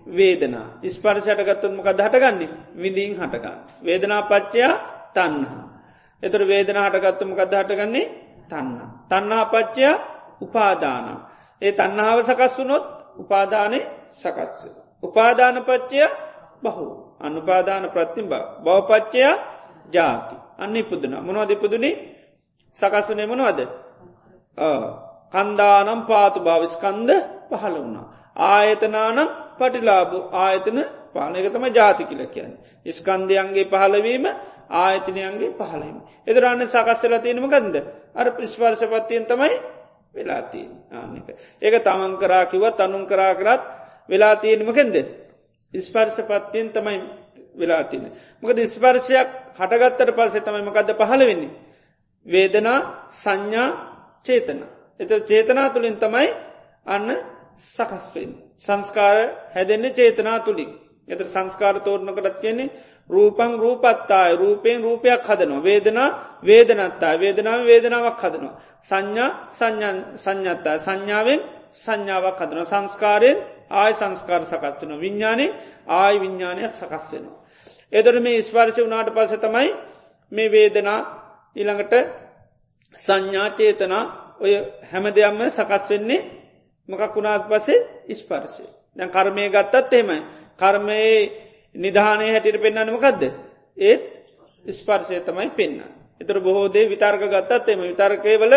වේදනා ස්පර්ශයට ගත්තුන්මක හටගන්නේ විඳීන් හටගන්න. වේදනා පච්චයා තන්හා. එතුර වේදන හටගත්තුමකද හටගන්නේ තන්න. තන්නා පච්චයා උපාදාන. ඒ තන්නාව සකස් වුනොත් උපාදානය සකස්ස. උපාදාන පච්චය බහු අනුපාදාන ප්‍රත්තිම්බ බවපච්චයා ජාති අන්න ඉපුදුන මොනවද ඉපදුනි සකස්වනේ මොනවද කන්දානම් පාතු භාවිස්කන්ද පහළ වුණා. ආයතනානම් පටිලාබු ආයතන පාලනක තම ජාති කියල කියන්න. ස්කන්දයන්ගේ පහළවීම ආයතනයන්ගේ පහලීම. එදරන්න සකස්සල තියෙනම ගන්ද. අර පිස්වර්ශපත්තියෙන් තමයි වෙලාතිී ආනික. ඒක තමන් කරා කිවත් අනුන් කරා කරත් වෙලා තියෙනමකෙන්ද. ස්පර්ශපත්තියෙන් තමයි වෙලා තින. මොකද ස්පර්ශයක් හටගත්තර පස්සේ තමයි මකද පහළ වෙන්නේ. වේදනා සංඥා චේතන. එත චේතනා තුළින් තමයි අන්න සකස්වෙන්. සංස්කාර හැදෙන්නේ චේතනා තුළින්. එත සංස්කාර තෝරණකටත් කියන්නේ රූපං රූපත්තාය රූපයෙන් රූපයක් හදනවා. වේදනා වේදනත්තා වේදනාව වේදනාවක් හදනවා. සංඥා සංඥත්තා සංඥාවෙන් සංඥාවක් හදන සංස්කාරයෙන් ආය සංස්කාර සකස් වෙන විඤ්ඥානය ආය විඤ්ඥානයක් සකස් වෙනවා. එදර මේ ස්පර්ශ වනාට පස තමයි මේ වේදනා ඉළඟට සංඥාචේතනා ඔය හැම දෙයක්ම සකස් වෙන්නේ මකක් වුණාත් පසේ ඉස්පර්ශය. දැන් කර්මය ගත්තත් එහෙමයි. කර්මයේ නිධානය හැටියට පෙන්න්නනමකක්ද. ඒත් ස්පර්ශය තමයි පෙන්න්න. එතර බොහෝදේ විතර්ක ගත්තත් එම විතර්කය වල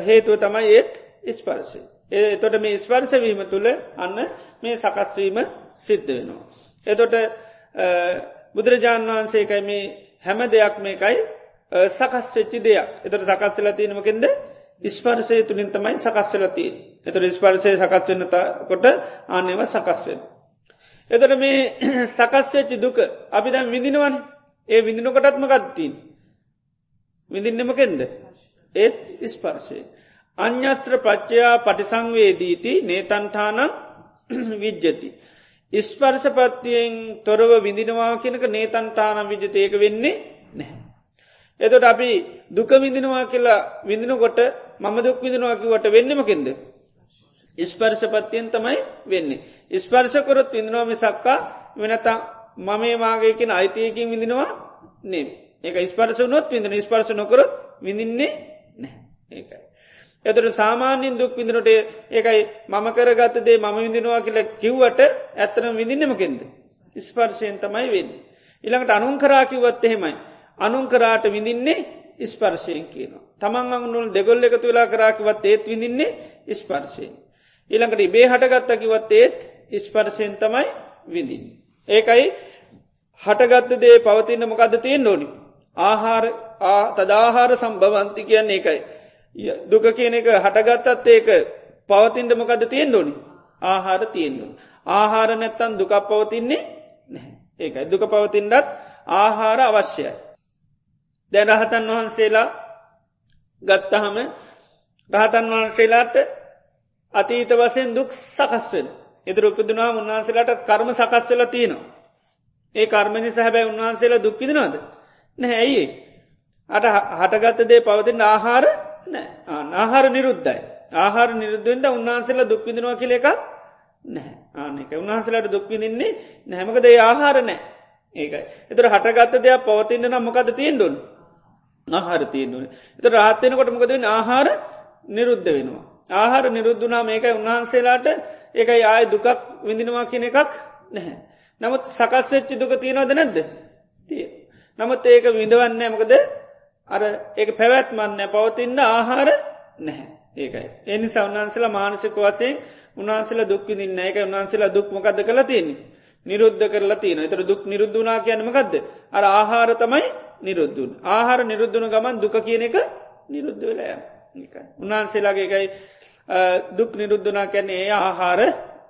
හේතුව තමයි ඒත් ස්පර්ශය. ඒ තොට මේ ස්පර්ශවීම තුළ අන්න මේ සකස්වීම සිද්ධ වෙනවා. එතොට බුදුරජාණන් වහන්සේකයි මේ හැම දෙයක් මේකයි සකස් වෙච්චි දෙයක් එතට සකස්වෙලා තියෙනමකින්ද ස්පර්සය තුළින් තමයි සකස්වෙලතිී එතට ස්පර්සය සකස් වෙන්න කොට ආනයව සකස්වෙන්. එතට මේ සකස්වෙච්චි දුක අපි දැම් විඳිනවන ඒ විඳිනකොටත්ම ගත්තිීන් විඳින්නමකෙන්ද ඒත් ස්පර්ශය. අන්‍යස්ත්‍ර ප්‍රච්චයා පටිසංවේදීති නේතන්ටානන් විජ්ජති. ඉස්පර්ශපත්තියෙන් තොරව විඳිනවා කියනක නේතන්ටානම් විජතයක වෙන්නේ නැහැ. එතොට අපි දුක විඳිනවා කියලා විඳිනකොට මම දුක් විඳිනවාකිවට වෙන්නමකින්ද. ඉස්පර්ශපත්තියෙන් තමයි වෙන්නේ. ඉස්පර්ශකොරොත් විඳනවා මිසක්කා වෙනතා මමේ මාගේකින් අයිතියකින් විඳිනවා නේ ඒක ස්පර්ශ නොත් විඳන ස්පර්ශ නොකරොත් විඳින්නේ නැහැ ඒකයි. එතුට සාමාන්‍යින් දුක් විඳනට ඒකයි මම කරගත්ත දේ මම විඳිනවා කියල කිව්වට ඇත්තනම් විඳින්නමකෙන්ද. ස්පර්ශයෙන් තමයි වෙන්න. ඉළඟට අනුන් කරාකිවත් එහෙමයි. අනුන් කරාට විඳින්නේ ස්පර්ශයෙන් කියනවා. තමන් අනුල් දෙගොල්ල එකතු වෙලා කරාකිවත් ඒත් විඳින්නේ ස්පර්ශයෙන්. ඊළඟට ඉබේ හටගත්තකිවත් ඒත් ස්පර්ශයෙන් තමයි විඳින්. ඒකයි හටගත්ත දේ පවතින්න මොකද තියෙන් ඕනි. ආහාර තදාහාර සම්භවන්ති කියන්න ඒකයි. දුක කියන එක හටගත්තත් ඒක පවතින්ට මොකද තියෙන් ඕනි ආහාර තියෙන්න්නු. ආහාර නැත්තන් දුකක් පවතින්නේ ඒකයි දුක පවතින්ඩත් ආහාර අවශ්‍යයි. දැන් රහතන් වහන්සේලා ගත්තහම රහතන් වහන්සේලාට අතීත වසයෙන් දුක් සකස්වෙන් එතර උපදනා උන්වහන්සේලාට කර්ම සකස්වෙල තියෙනවා. ඒ කර්මණි සැහැබැයි උන්වහන්සේලා දුක්කිදිනවාද නැහැ ඇයි අට හටගත්ත දේ පවතින්න ආහාර ආහාර නිරුද්ධයි. ආහාර නිරුද්ධෙන්ද උන්වහන්සේලා දුක්විදිනවා කියල එකක් නැහැ. ආනක උන්වහන්සේලාට දුක්විදින්නේ නැමකද ඒ ආහාර නෑ ඒකයි. එතර හටගත්ත දෙයක් පවතින්න නම් මොකද තියෙන්ඩුන් ආහාර තියෙන්දුවන. එත රාත්වයනකොට මොකදෙන් ආහාර නිරුද්ධ වෙනවා. ආහාර නිරුද්ධනා මේකයි උන්වහන්සේලාට ඒකයි ආය දුකක් විඳිනවා කියන එකක් නැහැ. නමුත් සකස් වෙච්චි දුක තියෙනවද නැද්ද තිය. නමුත් ඒක විඳවන්නේ මොකද අර ඒක පැවැත්මන්න පවතින්න ආහාර නැහැ. ඒකයි. එනි සවන්හන්සලා මානසික වසයෙන් උන්හන්සලා දුක් විදින්න එක උන්හන්සලා දුක් මොකද කළ තියන්නේ. නිරුද්ධ කරලා තියෙන එතර දුක් නිරුද්ධනා කියනමකක්ද. අර ආහාර තමයි නිරුද්ධුන්. ආහාර නිරුද්ධන ගමන් දුක කියන එක නිරුද්ධ වෙලය. උන්හන්සේලාගේ එකයි දුක් නිරුද්ධනා කැන්නේ ඒ ආහාර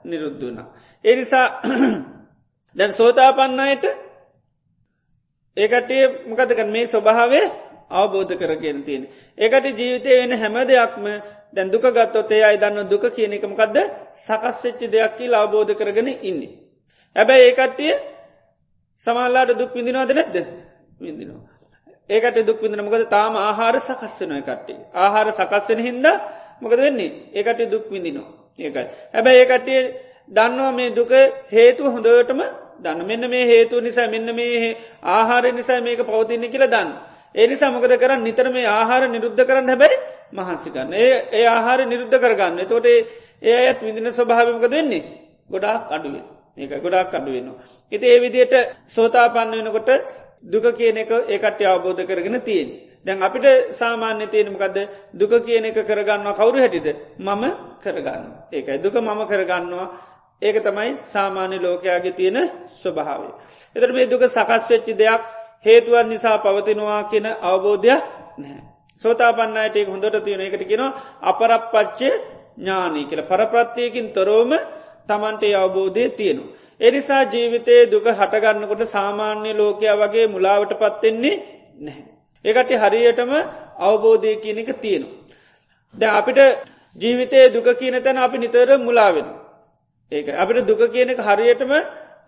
නිරුද්ධනා. එනිසා දැන් සෝතාපන්නයට ඒකටේ මකදක මේ ස්වභාවේ අවබෝධ කරගෙන තියෙන. ඒකට ජීවිතය වෙන හැම දෙයක්ම දැන් දුක ගත්තොතේ අයි දන්න දුක කියන එකමකක්ද සකස් වෙච්චි දෙයක් කියල අවබෝධ කරගෙන ඉන්නේ. හැබැයි ඒකට්ටිය සමල්ලාට දුක් විඳිනවාද නැද්ද විඳිනවා. ඒකට දුක් විඳන මොකද තාම ආහාර සකස් වෙන කට්ටි. ආහාර සකස් වෙන හින්ද මොකද වෙන්නේ ඒකට දුක් විඳිනවා. ඒකයි. හැබැයි ඒකට්ටිය දන්නවා මේ දුක හේතු හොඳටම දන්න මෙන්න මේ හේතු නිසා මෙන්න මේ ආහාරය නිසා මේක පවතින්න කියල දන්න. ඒනිසා මොකද කරන්න නිතර මේ ආහාර නිරුද්ධ කරන්න හැබැයි මහන්සිකන්න ඒ ඒ ආහාර නිරුද්ධ කරගන්න තොට ඒ අයත් විදින ස්වභාවමක දෙන්නේ ගොඩාක් අඩුවෙන් ඒක ගොඩාක් අඩුවෙනවා. ඉති ඒ විදියට සෝතාපන්න වෙනකොට දුක කියන එක ඒකට අවබෝධ කරගෙන තියෙන්. දැන් අපිට සාමාන්‍ය තියෙනමකක්ද දුක කියන එක කරගන්නවා කවුරු හැටිද? මම කරගන්න ඒකයි. දුක මම කරගන්නවා. ඒක තමයි සාමාන්‍ය ලෝකයාගේ තියෙන ස්වභාවේ. එතර මේ දුක සකස් වෙච්චි දෙයක් හේතුවන් නිසා පවතිනවා කියන අවබෝධයක් නැහැ. සෝතාපන්නයට හොඳට තියෙන එකට කියෙනවා අපරප්පච්චේ ඥානී කියල. පරප්‍රත්තියකින් තොරෝම තමන්ට අවබෝධය තියෙනවා. එනිසා ජීවිතයේ දුක හටගන්නකොට සාමාන්‍ය ලෝකයා වගේ මුලාවට පත්වෙන්නේ නැහැ. ඒකට හරියටම අවබෝධය කියන එක තියෙනවා. ද අපිට ජීවිතයේ දුක කියන තැන අපි නිතර මුලාවෙන. ඒක අපිට දුක කියන එක හරියටම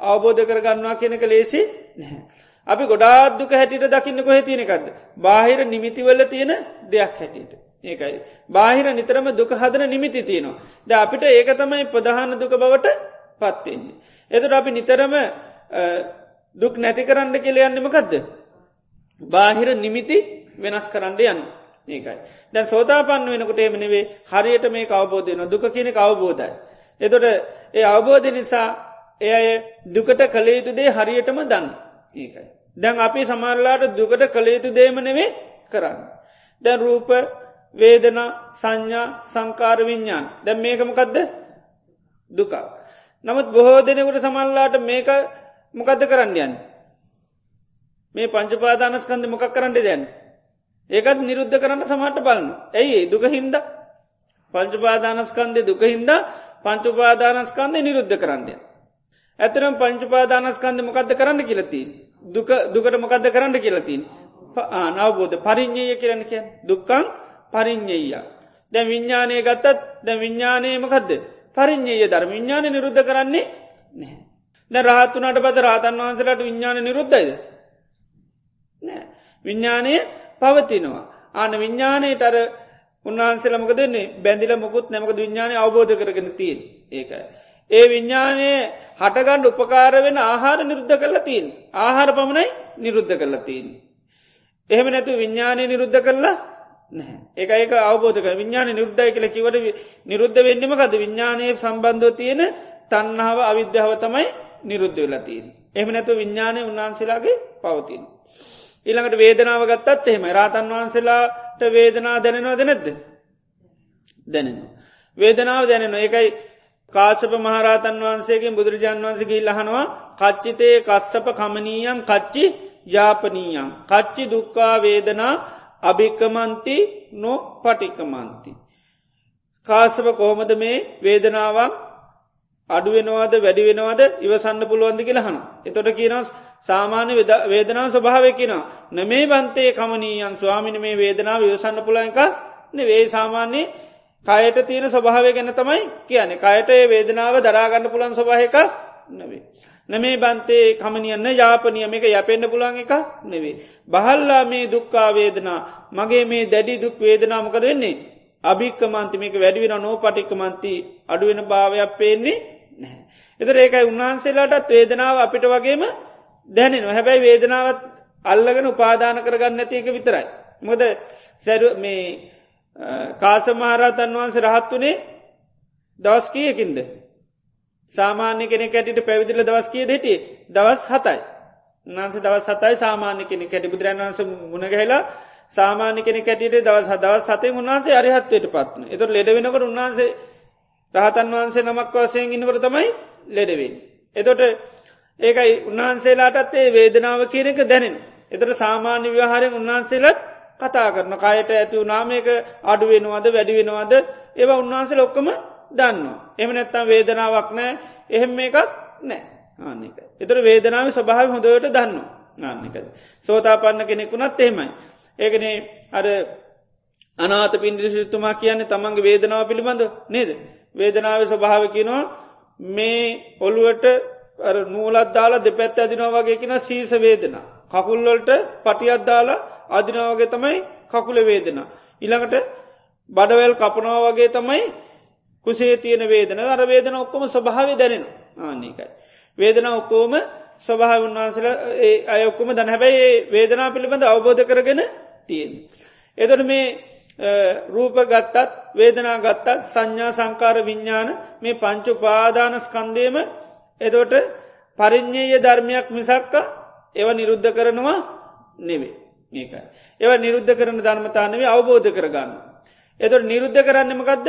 අවබෝධ කරගන්නවා කියනක ලේසි නැහැ. අපි ගොඩාත් දුක හැටියට දකින්න කොහ තියෙනකක්ද. බාහිර නිමිතිවල්ල තියෙන දෙයක් හැටියට. ඒකයි. බාහිර නිතරම දුක හදන නිමිති තියෙනවා. ද අපිට ඒක තමයි ප්‍රධාන දුක බවට පත්වෙන්නේ. එතුට අපි නිතරම දුක් නැති කරන්න කෙලයන්නමකක්ද. බාහිර නිමිති වෙනස් කරන්න යන්න ඒකයි. දැන් සෝතාපන්න වෙනකොට එමනෙවේ හරියට මේ අවබෝධයන දුක කියන අවබෝධයි. එතොට ඒ අවබෝධ නිසා එය දුකට කළේයුතු දේ හරියටම දන්න ඒකයි. දැන් අපි සමරලාට දුකට කළේයුතු දේම නෙවේ කරන්න. දැන් රූප වේදන සංඥා සංකාර විඤ්ඥාන් දැ මේකමකදද දුකා. නමුත් බොහෝ දෙනෙකුට සමල්ලාට මේක මොකද කරන්න යන්න. මේ පංචපාදානස්කන්ද මොකක් කරන්න දැන්. ඒකත් නිරුද්ධ කරන්න සමට බලන්න. ඇයි දුක හින්ද පංචපාදානස්කන්දය දුක හින්ද පංචුපාදානස්කන්දය නිරුද්ධ කරන්නය. ඇතරම් පංචුපාදානස්කන්ද මොකක්ද කරන්න කියලති. දුකට මොකක්ද කරන්න කියලතින්. නවබෝධ පරිින්්ඥය කියරන කිය දුක්කං පරිින්්ඥය. දැ විඤ්ඥානය ගත්තත් දැ විඤ්ඥානයමකක්ද පරිින්්ඥය ධර් විඤ්ඥාන නිරුද්ධ කරන්නේ නෑ. ද රහත්තුනට බද රාතන් වහන්සලට විඤ්ඥාන නිරුද්ධයිද. නෑ. විඤ්ඥානය පවතිනවා. ආන විඤ්ඥානයට අර උන්වහන්සේලමක දෙන්නේ බැඳිල මුකුත් නැමක විඤ්ඥානය අවබෝධ කරගෙන තිීන් ඒකයි. ඒ විඤ්ඥානය හටගණ්ඩ උපකාර වෙන ආහාර නිරුද්ධ කරලා තිීන් ආහාර පමණයි නිරුද්ධ කරලා තිීන්. එහෙම නැතු විඤ්ඥානය නිරුද්ධ කරලා නැහැ. එක ඒක අවබෝධක විඤ්ඥාන නිරුද්ධය කළ කිවට නිරුද්ධ වෙන්නම කද විඤ්ඥානය සම්බන්ධව තියෙන තන්නාව අවිද්‍යාව තමයි නිරුද්ධ වෙලා තිීන්. එහම නැතු විඤ්ඥානය උන්වහන්සේලාගේ පවතින. ඊළඟට වේදනාව ගත්තත් එහෙම රාතන් වහන්සේලාට වේදනා දැනෙනවා දැනැද්ද දැනෙනවා. වේදනාව දැනෙනවා. ඒකයි කාශප මහරතන් වහන්සේගේ බුදුරජාන් වන්සගේ ලහනවා කච්චිතේ කස්සප කමනීයන් කච්චි ජාපනීයන් කච්චි දුක්කා වේදනා අභික්කමන්ති නො පටික්කමන්ති. කාසප කොහොමද මේ වේදනාවක් අඩුවෙනවාද වැඩි වෙනවාද ඉවසන්න පුළුවන්දි කියලහන. එතොට කියනස් සාමාන්‍ය වේදනාව ස්වභාව කියෙන නමේ බන්තේ කමනීයන් ස්වාමිනි මේ වේදනාව විවසන්න පුලන්ක වේ සාමාන්‍යයේ කයට තියෙන ස්වභාවය ගැන තමයි කියන කයට වේදනාව දරාගන්න පුළන් ස්වභායක නවේ. නමේ බන්තේ කමනියන්න යාපනියම එක යපෙන්න්න පුළන් එක නෙවේ. බහල්ලා මේ දුක්කා වේදනා මගේ මේ දැඩි දුක් වේදනාමකද වෙන්නේ. අභික්කමන්තිමක වැඩිවෙන නෝ පටික්කමන්ති අඩුවෙන භාවයක් පේන්නේ නැහැ. එතර ඒකයි උන්වහන්සේලාටත් වේදනාව අපිට වගේම දැනෙන හැබැයි වේදනාවත් අල්ලගෙන උපාදාන කරගන්න ඇතික විතරයි. මොද සැර මේ කාසමහරතන් වහන්සේ රහත් වනේ දවස් කියකින්ද. සාමාන්‍ය කෙනෙ කැටිට පැවිදිල දවස් කිය දෙටිය දවස් හතයි. උන්හන්ස දවස් සතයි සාමාන්‍ය කෙනෙ කැටි බුදුරන් වන්ස මුණගහලා සාමාන්‍ය කෙනෙ කැටියට දවස් හදවස් සතේ උන්හන්සේ අරිහත්වයට පත්න එතුර ලෙඩ වෙනකට උන්හන්සේ රහතන් වහන්සේ නමක් වසයෙන් ඉන්නකට තමයි ලෙඩවෙන්. එතොට ඒකයි උන්වහන්සේලාටත් ඒ වේදනාව කියනක දැනෙන. එතට සාමාන්‍ය ව්‍යහාරෙන් උන්වහන්සේලත් කතා කරන කයට ඇති වනාමයක අඩු වෙනවාද වැඩි වෙනවාද ඒවා උන්වහන්සේ ලොක්කම දන්න. එම නැත්තම් වේදනාවක් නෑ එහෙම එකක් නෑ ආන්නක. එතර වේදනාව ස්වභාව හොඳට දන්න ආන්නකද. සෝතාපන්න කෙනෙකුනත් එහෙමයි. ඒකනේ අර අනාත පින්දිසිතුමා කියන්නේ තමන්ගේ වේදනාව පිළිබඳ නේද. වේදනාව ස්වභාව කියනවා මේ ඔළුවට නූලත් දාලා දෙපැත්ත ඇදිනවා වගේ කියෙන සීස වේදනා. කකුල්ලොල්ට පටියත් දාලා අදිනාවගේ තමයි කකුල වේදනා. ඉළඟට බඩවැල් කපනවා වගේ තමයි කුසේ තියෙන වේදන අර වේදන ඔක්කොම ස්වභාව දැනෙන ආනකයි. වේදන ඔක්කෝම ස්වභාව උන්වහන්සල අයොක්කොම දැන හැබැයි වේදනා පිළිබඳ අවබෝධ කරගෙන තියෙන්. එදර මේ රූප ගත්තත් වේදනා ගත්තත් සංඥා සංකාර විඤ්ඥාන මේ පංචු පාදානස්කන්දේම එදොට පරිින්්ඥය ධර්මයක් මිසක්ක ඒව නිරුද්ධ කරනවා නෙවේ. ඒකයි. ඒව නිරුද්ධ කරන ධර්මතානවේ අවබෝධ කරගන්න. එතොට නිරුද්ධ කරන්නමකක්ද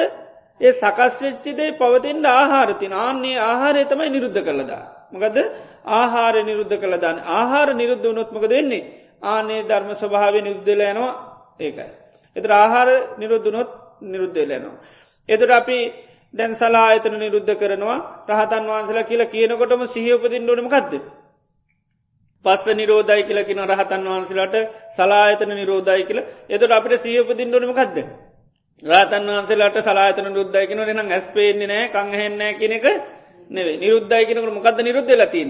ඒ සකස් වෙච්චිදේ පවතින්ට ආහාරතින ආන්නේ ආහාරය තමයි නිරුද්ධ කළදා. මකද ආහාර නිරුද්ධ කළදාන්න ආහාර නිරුද්ධ වනොත්මක දෙන්නේ ආනේ ධර්ම ස්වභාව නිරුද්ධල යනවා ඒකයි. එතර ආහාර නිරුද්ධනොත් නිරුද්ධලයනවා. එතට අපි දැන් සලා අතන නිරුද්ධ කරනවා රහතන් වහන්සලා කියලා කියනකොටම සිහියපතින් ඩොනම කක්ද. පස්ස නිරෝධයි කියලා කින රහතන් වහන්සලාට සලායතන නිරෝධයි කියලා එතට අපිට සිහියපතින් ඩොනම කක්ද. රාතන් වහන්සේලාට සලාතන රුද්ධයි කෙන එනම් ඇස් පේන්නේ නෑ කංහෙන්නෑ කෙනෙක නෙවේ නිරුද්ධයි කෙනකට මොකද නිරුද්ධ ලතින්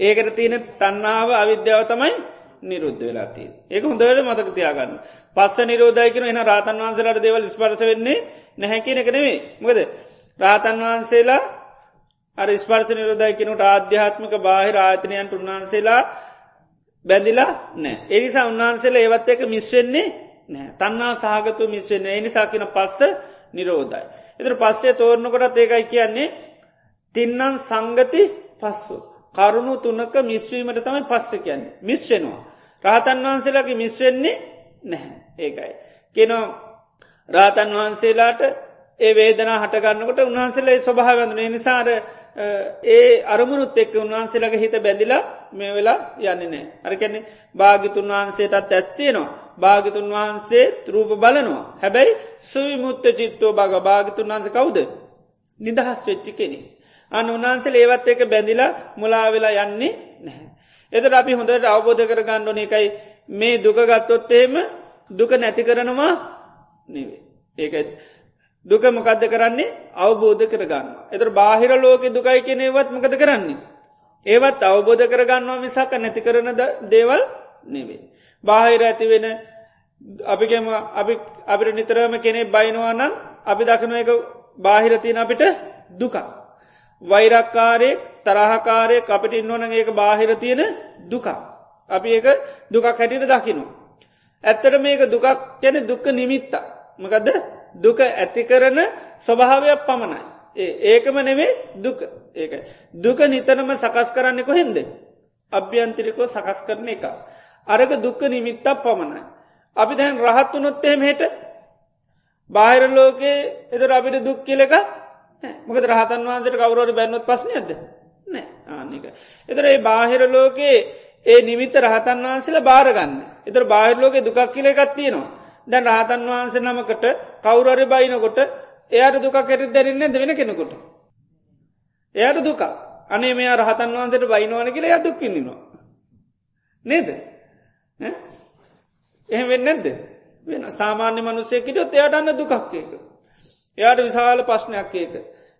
ඒකට තියෙන තන්නාව අවිද්‍යාව තමයි නිරුද්ධ වෙලාතිී ඒක හොඳට මතක තියාගන්න. පස්ස නිරෝධය කෙන එන රාතන් වහන්සේලාට දෙවල් ස්පර්ස වෙන්නේ නැහැකින එක නෙවේ මොකද රාතන් වහන්සේලා අර ස්පර්ස නිරෝධයි කෙනුට ආධ්‍යාත්මික බාහිර ආතනයන්ට උන්වහන්සේලා බැඳිලා නෑ එනිසා උන්වහන්සේලා ඒවත් එක මිස්වෙන්නේ නෑ තන්නා සහගතු මිස්වෙන්න එනිසාකින පස්ස නිරෝධයි. එතර පස්සේ තෝරණකොටත් ඒකයි කියන්නේ තින්නන් සංගති පස්සු. කරුණු තුන්නක මිස්වීමට තමයි පස්ස කියන්නේ මිස්වෙනවා. රාතන් වහන්සේලාගේ මිස්වෙන්නේ නැහැ ඒකයි. කෙනෝ රාතන් වහන්සේලාට ඒ වේදනා හටගන්නකොට උන්හන්සේලා ස්වභාවඳන නිසාර ඒ අරමුණුත් එක්ක උන්වහන්සේලගේ හිත බැඳිලා මේ වෙලා යන්නේ නෑ. අරකැන්නේ භාගිතුන් වහන්සේටත් ඇත්තියනවා. භාගිතුන් වහන්සේ රූප බලනවා. හැබැයි සුවිමුත්ත චිත්තෝ භග භාගිතුන් වහන්ස කවුද. නිදහස් වෙච්චි කෙනෙ. අන්න උන්හන්සේ ඒවත් එක බැඳිලා මුලා වෙලා යන්නේ නැහැ. එතර අපි හොඳට අවබෝධ කරගන්නඩන එකයි මේ දුක ගත්තොත් එහෙම දුක නැති කරනවා නෙවේ. ඒකයි දුක මොකක්ද කරන්නේ අවබෝධ කරගන්න. එතර බාහිර ලෝක දුකයි කෙනෙවත් මකද කරන්නේ. ඒවත් අවබෝධ කරගන්නවා මිසාක නැති කරන දේවල් නෙවේ. බාහිර ඇති වෙන අපිගේම අපි අපිට නිතරම කෙනෙ බයිනවා නම් අපි දකින එක බාහිරතියන අපිට දුක. වෛරක්කාරය තරහකාරය අපිට ඉන්නවන ඒක බාහිර තියෙන දුක. අපි ඒක දුකක් හැටිට දකිනු. ඇත්තට මේක දුකක් කැන දුක්ක නිමිත්ත. මකදද දුක ඇති කරන ස්වභාවයක් පමණයි. ඒකම නෙවේ දුක ඒක. දුක නිතනම සකස් කරන්නේ කොහෙන්ද. අභ්‍යන්තිරිකෝ සකස් කරන එක. අරක දුක්ක නිමිත්තක් පමණයි. අපි දැන් රහත් වනොත්තේ මෙට බාහිර ලෝකයේ එතර අපිට දුක් කියලක මොකද රහතන් වහන්සට කවුරට බැන්නොත් පස්න ඇද නෑ ආනික. එතර ඒ බාහිර ලෝකයේ ඒ නිමිත්ත රහතන් වහන්සේලා බාරගන්න. එතර බාහිර ලෝකෙ දුකක් කියලෙකත් තියෙනවා. දැන් රහතන් වහන්ස නමකට කවුරරි බයිනකොට එයට දුක කෙට දැරන්න දෙවෙන කෙනෙකුට. එයට දුක අනේ මේ රහතන් වහන්සට බයිනවාන කියල ය දුක් පිඳිනවා. නේද එහෙම වෙන්න නැද්ද වෙන සාමාන්‍ය මනුසයකිටොත් එයට අන්න දුකක් ඒක. එයාට විශාල ප්‍රශ්නයක් ඒක.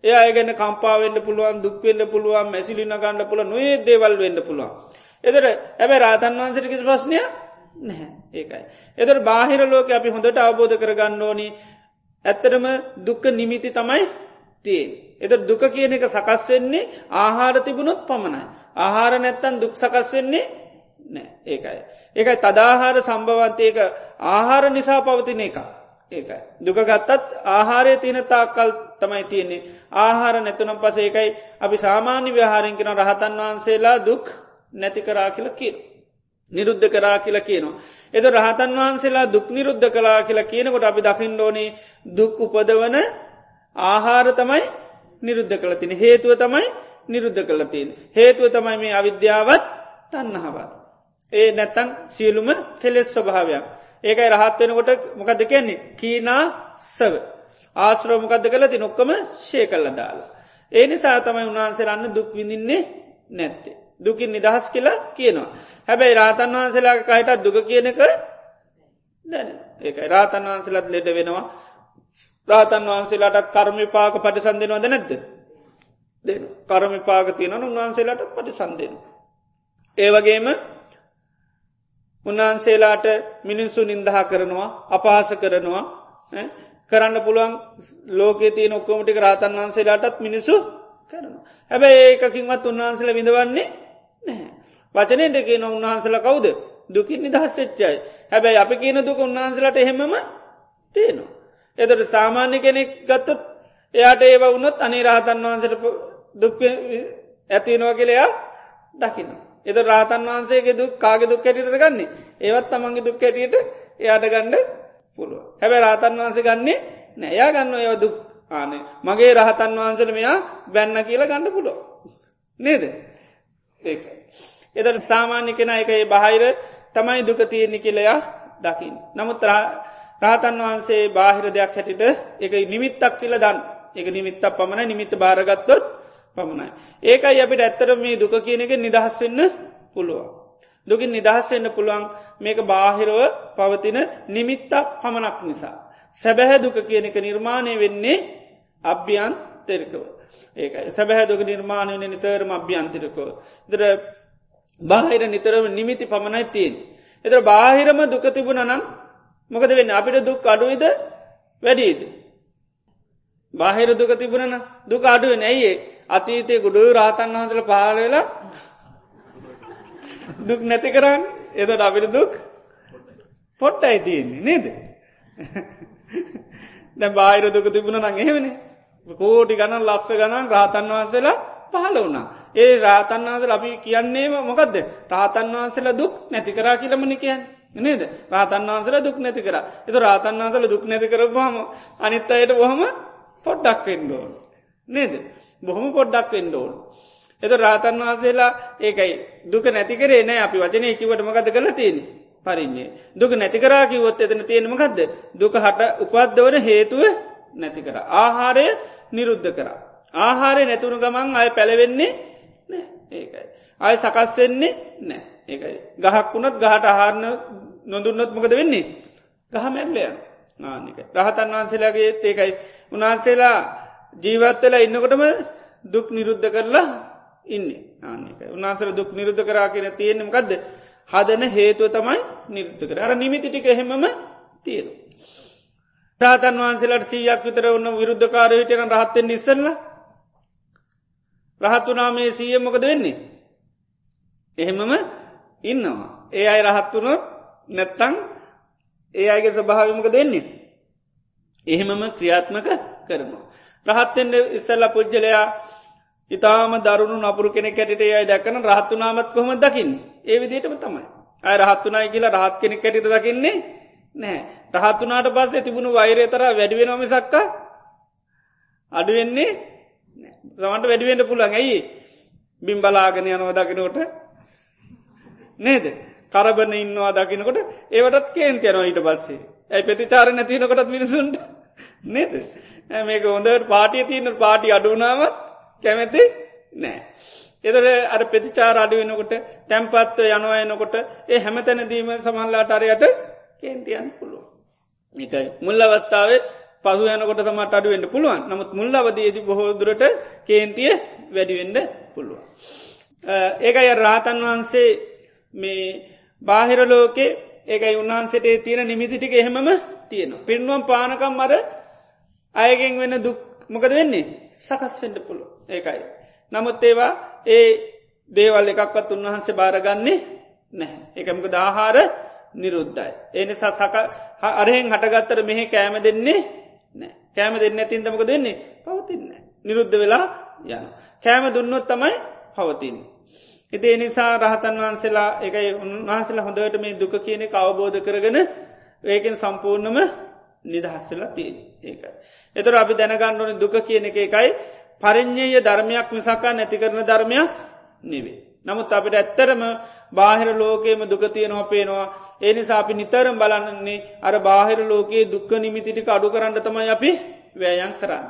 එයා ගැන කම්පාවෙන්න පුළුවන් දුක්වෙන්න පුළුවන් මැසිලින ගණඩ පුල නොේ දේවල් වෙන්න පුළුවන්. එදර ඇබැ රාතන් වහන්සට කිසි ප්‍රශ්නය නැහැ ඒකයි. එතර බාහිර ලෝක අපි හොඳට අවබෝධ කරගන්න ඕනි ඇත්තරම දුක්ක නිමිති තමයි තියෙන්. එත දුක කියන එක සකස් වෙන්නේ ආහාර තිබුණොත් පමණයි. ආහාර නැත්තන් දුක් සකස් වෙන්නේ නෑ ඒකයි. ඒකයි තදාහාර සම්භවන්තයක ආහාර නිසා පවතින එක. ඒකයි. දුක ගත්තත් ආහාරය තියෙන තාක්කල් තමයි තියෙන්නේ. ආහාර නැතුනම් පස ඒකයි අපි සාමාන්‍ය ව්‍යහාරෙන් කෙන රහතන් වහන්සේලා දුක් නැති කරා කියල කියන. නිරුද්ධ කරා කියලා කියනවා. එද රහතන් වහන්සේලා දුක් නිරුද්ධ කලා කියලා කියනකොට අපි දකිින් ඕනේ දුක් උපදවන ආහාර තමයි නිරුද්ධ කළතින. හේතුව තමයි නිරුද්ධ කළතින්. හේතුව තමයි මේ අවිද්‍යාවත් තන්නහවත්. ඒ නැත්තං සියලුම කෙලෙස් ස්වභාවයක්. ඒකයි රහත් වෙනකොට මොකද කියන්නේ කීනා සව. ආශ්‍රෝමකද කලති නොක්කම ශය කල්ල දාලා. ඒ නිසා තමයි උන්වහන්සේ අන්න දුක් විඳින්නේ නැත්තේ. දුකින් නිදහස් කියලා කියනවා. හැබැයි රාතන් වහන්සේලා කහිටත් දුක කියනක දැන ඒක රාතන් වහන්සලත් ලෙඩ වෙනවා රාතන් වහන්සේලාටත් කර්මිපාක පටිසන්දෙනවද නැද්ද දෙ කරමිපාක තියෙන උන්වහන්සේලාට පටිසන්දෙන. ඒවගේම උන්වහන්සේලාට මිනිස්සු නින්දහ කරනවා අපහස කරනවා කරන්න පුළුවන් ලෝකේ තියන ඔක්කොමටික රාතන් වහන්සේලාටත් මිනිසු කරන. හැබැයි ඒකින්වත් උන්වහන්සල විඳවන්නේ නැහැ. වචනයට කියන උන්වහන්සල කවුද දුකින් නිදහස් වෙච්චයි. හැබැයි අපි කියන දුක උන්වහන්සලට එහෙමම තියෙනවා. එතට සාමාන්‍ය කෙනෙක් ගත්තත් එයාට ඒව වුණොත් අනි රහතන් වහන්සට දුක් ඇතිනවා කියලයා දකිනවා. එද රාතන් වහන්සේගේ දුක් කාගෙ දුක් ඇටිට ගන්නේ? ඒවත් තමන්ගේ දුක් ඇටියට එයාට ගණ්ඩ පුළුව හැබැ රාතන් වහන්සේ ගන්නේ නෑයා ගන්න ඒව දුක්. ආනේ මගේ රහතන් වහන්සට මෙයා බැන්න කියලා ගණඩ පුලො නේද? ඒ එදට සාමාන්‍ය කෙන එක ඒ බාහිර තමයි දුක තියෙන්නේ කියලයා දකිින් නමුත් රාතන් වහන්සේ බාහිර දෙයක් හැටිට එක නිමිත්තක් කියල දන්න එක නිමිත්තක් පමණ නිමිත්ත භාරගත්තොත් පමණයි. ඒකයි අපිට ඇත්තර මේ දුක කියන එක නිදහස් වෙන්න පුළුවන්. දුකින් නිදහස් වෙන්න පුළුවන් මේක බාහිරව පවතින නිමිත්තක් පමණක් නිසා. සැබැහැ දුක කියන එක නිර්මාණය වෙන්නේ අභ්‍යයන් තෙරකව. ඒකයි සැබැහැ දුක නිර්මාණය වන නිතරම අභ්‍යන්තිරකව. දර බාහිර නිතරම නිමිති පමණයි තියෙන්. එතර බාහිරම දුක තිබුණ නම් මොකද වෙන්න අපිට දුක් අඩුයිද වැඩීද. බාහිර දුක තිබුණන දුක අඩුවෙන ඇයිඒ අතීතය ගුඩු රාතන් වහසල පාලවෙලා දුක් නැති කරන්න. එතට අපිට දුක් පොට්ට අයිතියන්නේ නේද? දැ බාහිර දුක තිබුණ නං එහෙමන. කෝටි ගණන් ලස්ස ගණන් රාතන් වහන්සේලා පහල වුණා. ඒ රාතන් වහන්සල අපි කියන්නේම මොකක්ද රාතන් වහන්සේලා දුක් නැති කරා කියලමනි කියන්න. නේද? රාතන් වහන්සල දුක් නැති කර. එතු රාතන් වහන්සල දුක් නැති කරපුහම අනිත් අයට බොහම පොඩ්ඩක් වෙන්ඩෝන් නේද? බොහොම පොඩ්ඩක් වෙන්ඩෝන් එත රාතන් වහන්සේලා ඒකයි දුක නැති කරේ නෑ අපි වචනය කිවට මකද කළ තියෙන පරින්නේ දුක නැති කරා කිවොත් එතන තියෙනමකක්ද දුක හට උපද්දවන හේතුව නැති කර. ආහාරය නිරුද්ධ කරා. ආහාරය නැතුුණු ගමන් අය පැළවෙන්නේ නෑ. ඒකයි. අය සකස් වෙන්නේ නෑ. ඒකයි. ගහක් වුණත් ගහට ආහාරණ නොදුන්නොත් මොකද වෙන්නේ? ගහ මැල්ලයන් ආනික රහතන් වහන්සේලාගේ ඒකයි උන්වහන්සේලා ජීවත්වෙලා ඉන්නකොටම දුක් නිරුද්ධ කරලා ඉන්න ආනික උන්වහන්සර දුක් නිරුද්ධ කරා කියෙන තියෙනෙම ගදද හදන හේතුව තමයි නිරුද්ධ කර අර නිමිති ටික එහෙමම තියෙන. රාතන් වහන්සේලට සීයක් විතර ඔන්න විරුද්ධකාර හිටයන රහත්තෙන් ඉස්සල්ල රහත්තුනාමේ සීය මොකද වෙන්නේ. එහෙමම ඉන්නවා. ඒ අයි රහත්තුනොත් නැත්තං ඒ අයගේ ස්වභාවිමක දෙන්නේ. එහෙමම ක්‍රියාත්මක කරනවා. රහත්තෙන්ට ඉස්සල්ල පුද්ජලයා ඉතාම දරුණු නපුරු කෙනෙ කැටට යයි දැකන රහත්තුනාමත් කොහොම දකින්න? ඒ විදිටම තමයි. අය රහත්තුනායි කියලා රහත් කෙනෙ කැටිට දකින්නේ නෑ රහත්තුනාට පස්සේ තිබුණු වෛරය තර වැඩිවෙනොම සක්ක අඩුවෙන්නේ සමට වැඩිවෙන්ට පුළන් ඇයි? බිම් බලාගෙන යනව දකිනකොට නේද? කරබන ඉන්නවා දකිනකොට ඒවටත් කේන්ති යනවා ඊට පස්සේ ඇයි ප්‍රතිචාර නැතිනකොටත් මිනිසුන්ට නේද මේක හොඳට පාටිය තියන පාටි අඩුනාවත් කැමැති නෑ. එදර අර ප්‍රතිචාර අඩුවෙනකොට තැම්පත්ව යනවා එනකොට ඒ හැමතැනදීම සමල්ලාට අරයට කේන්තියන් පුළුව. එකයි මුල්ලවත්තාවේ පහු යනකොට තමට අඩුවෙන්ට පුළුවන් නමුත් මුල් අවදයේද බොහෝදුරට කේන්තිය වැඩිවෙන්ඩ පුළුවන්. ඒකයි රාතන් වහන්සේ මේ බාහිරලෝකේ ඒකයි උන්හන්සට තියෙන නිමිතිටික එහෙමම තියෙන. පින්ුවම් පානකම් මර අයගෙන් වෙන දුක් මොකද වෙන්නේ සකස්වෙන්ට පුළුව ඒකයි. නමුත් ඒවා ඒ දේවල් එකක්වත් උන්වහන්සේ බාරගන්නේ නැහැ. එකමක දාහාර නිරුද්ධයි. ඒනිසා සක අරහෙන් හටගත්තර මෙහි කෑම දෙන්නේ නෑ කෑම දෙන්න ඇතින් තමක දෙන්නේ පවතින්න. නිරුද්ධ වෙලා යන. කෑම දුන්නොත් තමයි පවතින්න. ඉති නිසා රහතන් වහන්සේලා එකයි උන්වහන්සේලා හොඳට මේ දුක කියන අවබෝධ කරගෙන ඒකෙන් සම්පූර්ණම නිදහස්සලා තිය ඒකයි. එතුර අපි දැනගණ්ඩුවන දුක කියන එක එකයි පරිින්්ඥය ධර්මයක් මිසකා නැති කරන ධර්මයක් නෙවේ. නමුත් අපිට ඇත්තරම බාහිර ලෝකේම දුකතියනවා පේනවා ඒ නිසා අපි නිතරම් බලන්නේ අර බාහිර ලෝකයේ දුක්ක නිමිතිටික අඩු කරන්න තමයි අපි වෑයන් කරන්න.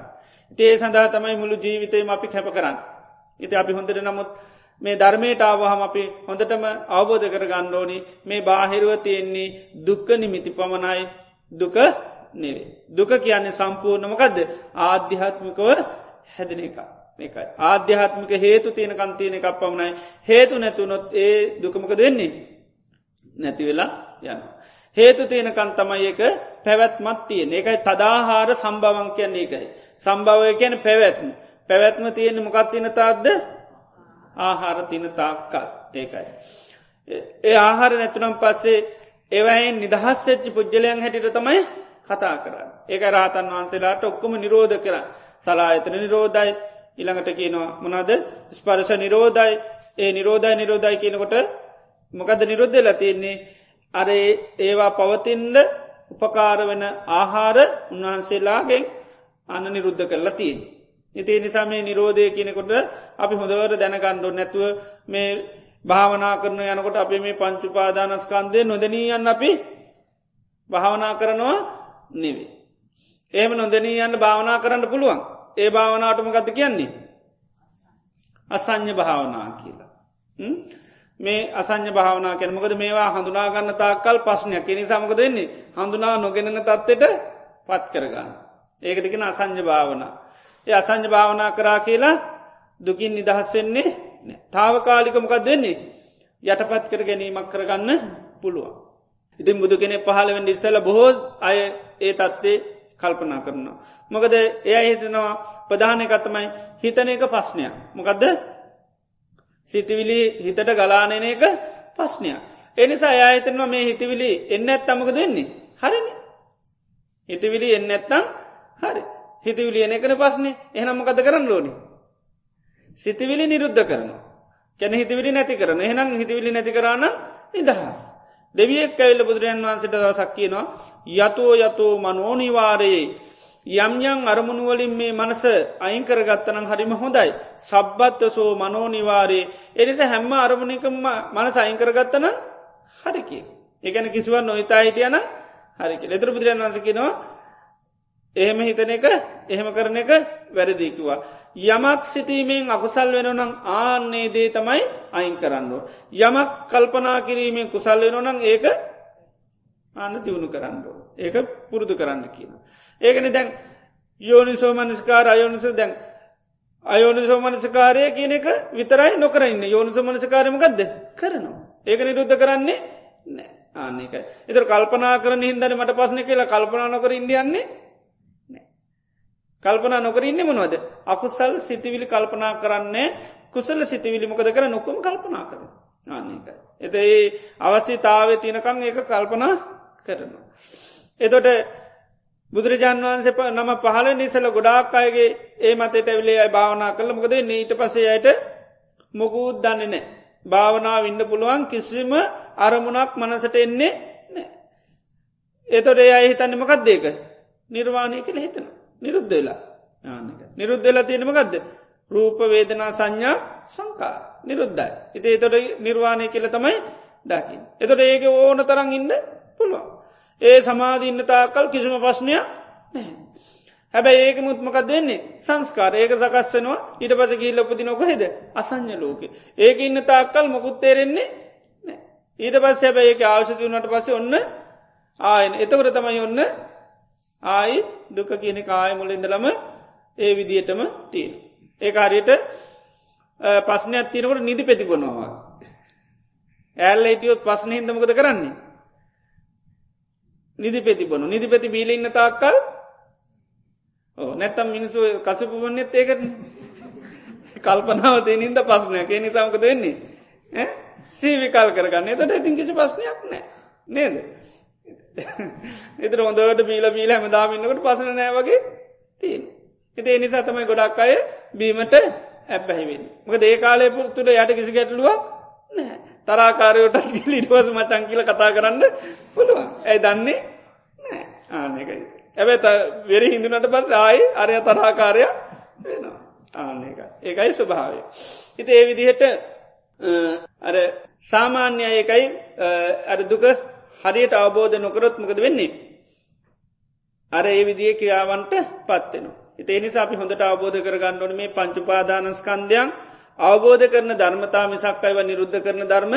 තේ සඳහා තමයි මුළු ජීවිතයම අපි කැප කරන්න. ඉති අපි හොඳට නමුත් මේ ධර්මයට ආවහම අපි හොඳටම අවබෝධ කර ගණ්ඩෝනි මේ බාහිරුව තියෙන්නේ දුක්ක නිමිති පමණයි. දුක නෙවේ. දුක කියන්නේ සම්පූර්ණමකදද ආධ්‍යාත්මිකව හැදන එක. එකයි. ආධ්‍යාත්මික හේතු තියෙන කන්තියන එකක් පමණයි. හේතු නැතුනොත් ඒ දුකමක දෙන්නේ නැති වෙලා යන. හේතු තියෙන කන්තමයි එක පැවැත්මත් තියෙන එකයි තදාහාර සම්භවන් කියන්නේ එකයි. සම්භවය කියන පැවැත්ම. පැවැත්ම තියෙන මොකත් තින තාත්ද ආහාර තින තාක්කත් ඒකයි. ඒ ආහාර නැතුනම් පස්සේ ඒවයින් නිදහස් වෙච්චි පුද්ගලයන් හැටිට තමයි කතා කරන්න. ඒක රාතන් වහන්සේලාට ඔක්කොම නිරෝධ කරන්න. සලායතන නිරෝධයි ඉළඟට කියනවා මොනද ස්පර්ශ නිරෝධයි ඒ නිරෝධයි නිරෝධයි කියනකොට මොකද නිරුද්ධ ලතියෙන්නේ අර ඒවා පවතින්ඩ උපකාර වෙන ආහාර උන්වහන්සේලාගෙන් අන්න නිරුද්ධ කරලා තියෙන්. ඉති නිසා මේ නිරෝධය කියනකොට අපි හොඳවට දැනගණ්ඩු නැතුව මේ භාවනා කරන යනකොට අපේ මේ පංචුපාදානස්කන්දය නොදනීයන්න අපි භාවනා කරනවා නෙවේ. ඒම නොදනී යන්න භාවනා කරන්න පුළුවන් ඒ භාවනාටම ගත කියන්නේ. අසං්ඥ භාවනා කියලා. මේ අසං්‍ය භාවනා කැනමකද මේවා හඳුනාගන්න තාකල් පශ්නයක් කෙනෙ සමක දෙන්නේ හඳුනා නොගෙනන තත්වට පත් කරගන්න. ඒකටිකෙන අසං්‍ය භාවනා. ඒ අසං්‍ය භාවනා කරා කියලා දුකින් නිදහස් වෙන්නේ තාවකාලිකමකක් දෙන්නේ යටපත් කර ගැනීමක් කරගන්න පුළුවන්. ඉතින් බුදු කෙනෙ පහලවෙන් ඉස්සල බොහෝ අය ඒ තත්වේ කල්පනා කරනවා. මොකද එය හිතනවා ප්‍රධානකත්තමයි හිතන එක පස්්නයක්. මොකදද සිතිවිලි හිතට ගලානන එක පස්්නයක්. එනිසා යාහිතනවා මේ හිතවිලි එන්න ඇත් අමක දෙන්නේ හරිනි. හිතවිලි එන්න ඇත්තම් හරි හිතවිලි එන එකන පස්නේ එහනම්මකද කරන්න ලෝනි. සිතිවිලි නිරුද්ධ කරනවා. කැන හිතවිලි නැති කරන එහෙනම් හිතවිලි නැති කරන්න නිදහස්. දෙවියෙක් ඇවිල්ල බුදුරජන් වන්සට දවසක් කියනවා යතුෝ යතුෝ මනෝනිවාරයේ යම්යං අරමුණුවලින් මේ මනස අයිංකරගත්තනම් හරිම හොඳයි. සබ්බත්වසෝ මනෝනිවාරයේ එනිස හැම්ම අරමුණිකම මනස අයිංකරගත්තන හරිකි. එකන කිසිවන් නොහිතා හිටියන හරිකි ලෙතර බුදුරන් වන්සකිනවා එහෙම හිතන එක එහෙම කරන එක වැරදිකිවා. යමක් සිතීමෙන් අකුසල් වෙනනම් ආන්නේ දේ තමයි අයින් කරන්න. යමක් කල්පනා කිරීමෙන් කුසල් වෙනනම් ඒක ආන්න දියුණු කරන්න. ඒක පුරුදු කරන්න කියන. ඒකන දැන් යෝනිසෝ මනස්කාර අයෝනිස දැන් අයෝනිසෝ මනසකාරය කියන එක විතරයි නොකරන්න යෝනිස මනසකාරමකක්ද කරනවා. ඒක නිරුද්ධ කරන්නේ නෑ ආන්නක. එතර කල්පනා කරන හින්දන මට පස්සන කියලා කල්පනා නොකර ඉන්දියන්නේ කල්පනා නොකර ඉන්න මොනවද අකුසල් සිතිවිලි කල්පනා කරන්නේ කුසල සිතිවිලි මොකද කර නොකම කල්පනා කර ආන්නේකයි. එත ඒ අවස්්‍යතාවය තියනකං ඒක කල්පනා කරනවා. එතොට බුදුරජාන් වන්සේ නම පහල නිසල ගොඩාක් අයගේ ඒ මතට ඇවිලේ අයි භාවනා කළ මොකද නීට පසේයට මොකුත් දන්නේ නෑ. භාවනාව ඉන්න පුළුවන් කිසිම අරමුණක් මනසට එන්නේ නෑ. එතොට ඒ අහිතන්න මකත් දේක නිර්වාණය කළ හිතන නිරුද්ධ වෙලා. නිරුද්ධ වෙලා තියෙනමකක්ද රූප වේදනා සංඥා සංකා නිරුද්ධයි. ඉති තොට නිර්වාණය කියල තමයි දකිින්. එතොට ඒක ඕන තරන් ඉන්න පුළුවන්. ඒ සමාධීන්න තාකල් කිසිම ප්‍රශ්නයක් නැහැ. හැබැයි ඒක මුත්මකක් දෙන්නේ සංස්කාර. ඒක සකස් වෙනවා. ඊට පස ගී ලොපති නොකහෙද අසං්‍ය ලෝක. ඒක ඉන්න තාක්කල් මොකුත්තේරෙන්නේ ඊට පස් හැබැයි ඒක අවශ්‍යති වනට පස ඔන්න ආයන. එතකට තමයි ඔන්න ආයි දුක කියන කාය මුලින්දලම ඒ විදිහටම තියෙන. ඒ කාරයට පස්නයක් තියනකට නිදි පැතිබොනවා. ඇල්ල හිටියොත් පස්න හිදමකද කරන්නේ. නිදි පැතිබොනු නිදි පැති බීල ඉන්න තාක්කල් නැත්තම් මිනිසු කසපු වන්නෙත් ඒකරන කල්පනාව තිනින්ද පස්නයක් ඒ නිසාමක දෙන්නේ සීවිකල් කරගන්න. එතට ඉතින් කිසි පස්්නයක් නෑ නේද? එතර හොඳට බීල බීල හැමදාමින්නකට පසන නෑ වගේ තිීන් එති එනිසා තමයි ගොඩක් අය බීමට ඇබැහිවෙන් මක ඒ කාලය පුරතුට යට කිසි ගැටලුවක් නෑ තරාකාරයෝට ලිටවස මචන් කියල කතා කරන්න පුළුවන්. ඇයි දන්නේ නෑ ආනකයි ඇබැ වෙර හිදුනට පස් ආයි අරය තරාකාරය වෙනවා. ආනක ඒකයි ස්වභාවය. හිත ඒ විදිහට අර සාමාන්‍ය ඒකයි අර දුක හරියට අවබෝධ නොකරොත් මකද වෙන්නේ අර ඒ විදිිය ක්‍රියාවන්ට පත්වෙනවා ඒ නිසා අපි හොඳට අවබෝධ කරගන්නඩන මේ පංචුපාදානස්කන්දයන් අවබෝධ කරන ධර්මතා මිසක් අයිව නිරුද්ධ කරන ධර්ම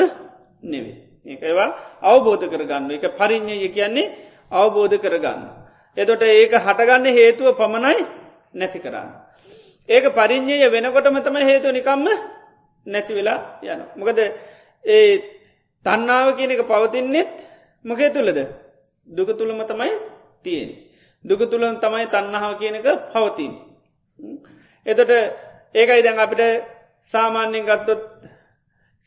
නෙවේ. ඒකවා අවබෝධ කරගන්න එක පරිින්්ඥය කියන්නේ අවබෝධ කරගන්න. එතොට ඒක හටගන්න හේතුව පමණයි නැති කරන්න. ඒක පරිින්්ඥය වෙනකොටම තම හේතු නිකම්ම නැති වෙලා යන. මොකද ඒ තන්නාව කියන එක පවතින්නෙත් මොකේ තුළද දුක තුළම තමයි තියෙන්. දුක තුළන් තමයි තන්නහාව කියන එක පවතින්. එතොට ඒකයි දැන් අපිට සාමාන්‍යෙන් ගත්තොත්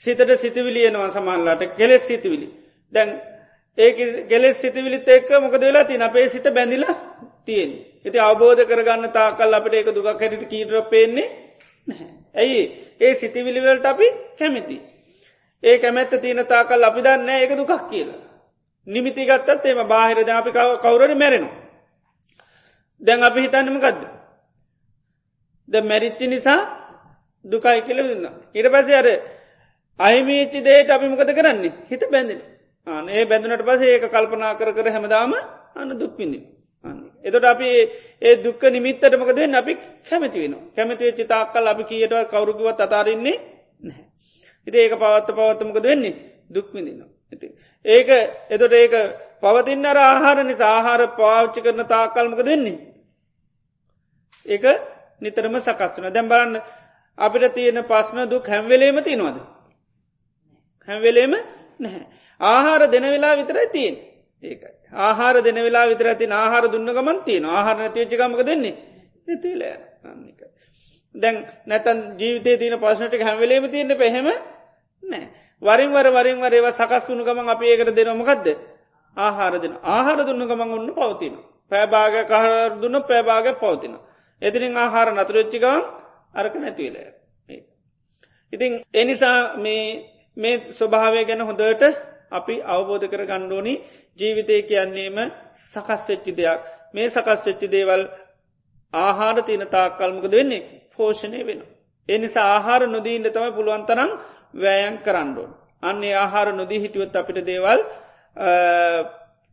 සිතට සිතිවිලියනවා සමහල්ලාට කෙලෙස් සිතිවිලි. දැන් ඒ ගෙලෙස් සිතිවිලිත් එක්ක මොකද වෙලා තින අපේ සිත බැඳිල තියෙන්. ඇති අවබෝධ කරගන්න තාකල් අපට ඒක දුකක් හැට කීටර පේන්නේ ඇයි ඒ සිතිවිලිවලට අපි කැමිති. ඒ කැමැත්ත තියෙන තාකල් අපි දන්න ඒක දුකක් කියලා. නිමිති ගත්තත් එම බාහිර දාපි කවුරට මැරෙනවා. දැන් අපි හිතන්නම ගදද. ද මැරිච්චි නිසා දුකයි කියල දන්න. ඉට පස අර අයිමීච්චි දේට අපි මොකද කරන්නේ හිත බැඳෙන. ඒ බැඳනට පස ඒක කල්පනා කර කර හැමදාම අන්න දුක්පිඳි. එතොට අපි ඒ දුක්ක නිමිත්තට මකද අපි කැමති වෙන කැමති වෙච්චි තාක්කල් අපි කියටව කවරුකිවත් අතාරන්නේ නැහැ. ඉති ඒක පවත්ත පවත්තමකද වෙන්නේ දුක්මිදිනවා. ඒක එතොට ඒක පවතින්න අර ආහාර නිසා ආහාර පාච්චි කරන තාකල්මක දෙන්නේ. ඒක නිතරම සකස්වන දැම් බලන්න අපිට තියෙන පස්න දුක් හැම්වෙලේම තියෙනවාද. හැම්වෙලේම නැහැ. ආහාර දෙන වෙලා විතරයි තියෙන් ඒකයි. ආහාර දෙන වෙලා විතර ඇතින් ආහාර දුන්න ගමන් තියෙන ආහාර නැතිවච්චකමක දෙන්නේ ඇතිල අන්නක. දැන් නැතන් ජීවිතය තියන පස්සනට හැමවෙලේම තියෙන පැහෙම නෑ. වරින් වර වරින් වර ඒව සකස් වුණු ගමන් අප ඒකට දෙනොමකක්ද ආහාර දෙන ආහාර දුන්න ගමන් ඔන්න පවතින. පෑභාග කහර දුන්න පෑභාග පවතින. එතිරින් ආහාර නතුරච්චිකවන් අරක නැතිවල. ඉතින් එනිසා මේ මේ ස්වභාවය ගැන හොඳට අපි අවබෝධ කර ගණ්ඩෝනි ජීවිතය කියන්නේම සකස් වෙච්චි දෙයක් මේ සකස් වෙච්චි දේවල් ආහාර තියන තාක්කල්මක දෙන්නේ පෝෂණය වෙන. එනිසා ආහාර නොදීන්ට තමයි පුළුවන්තරම් වෑයන් කරන්නඩුවන්. අන්නේ ආහාර නොදී හිටියොත් අපිට දේවල්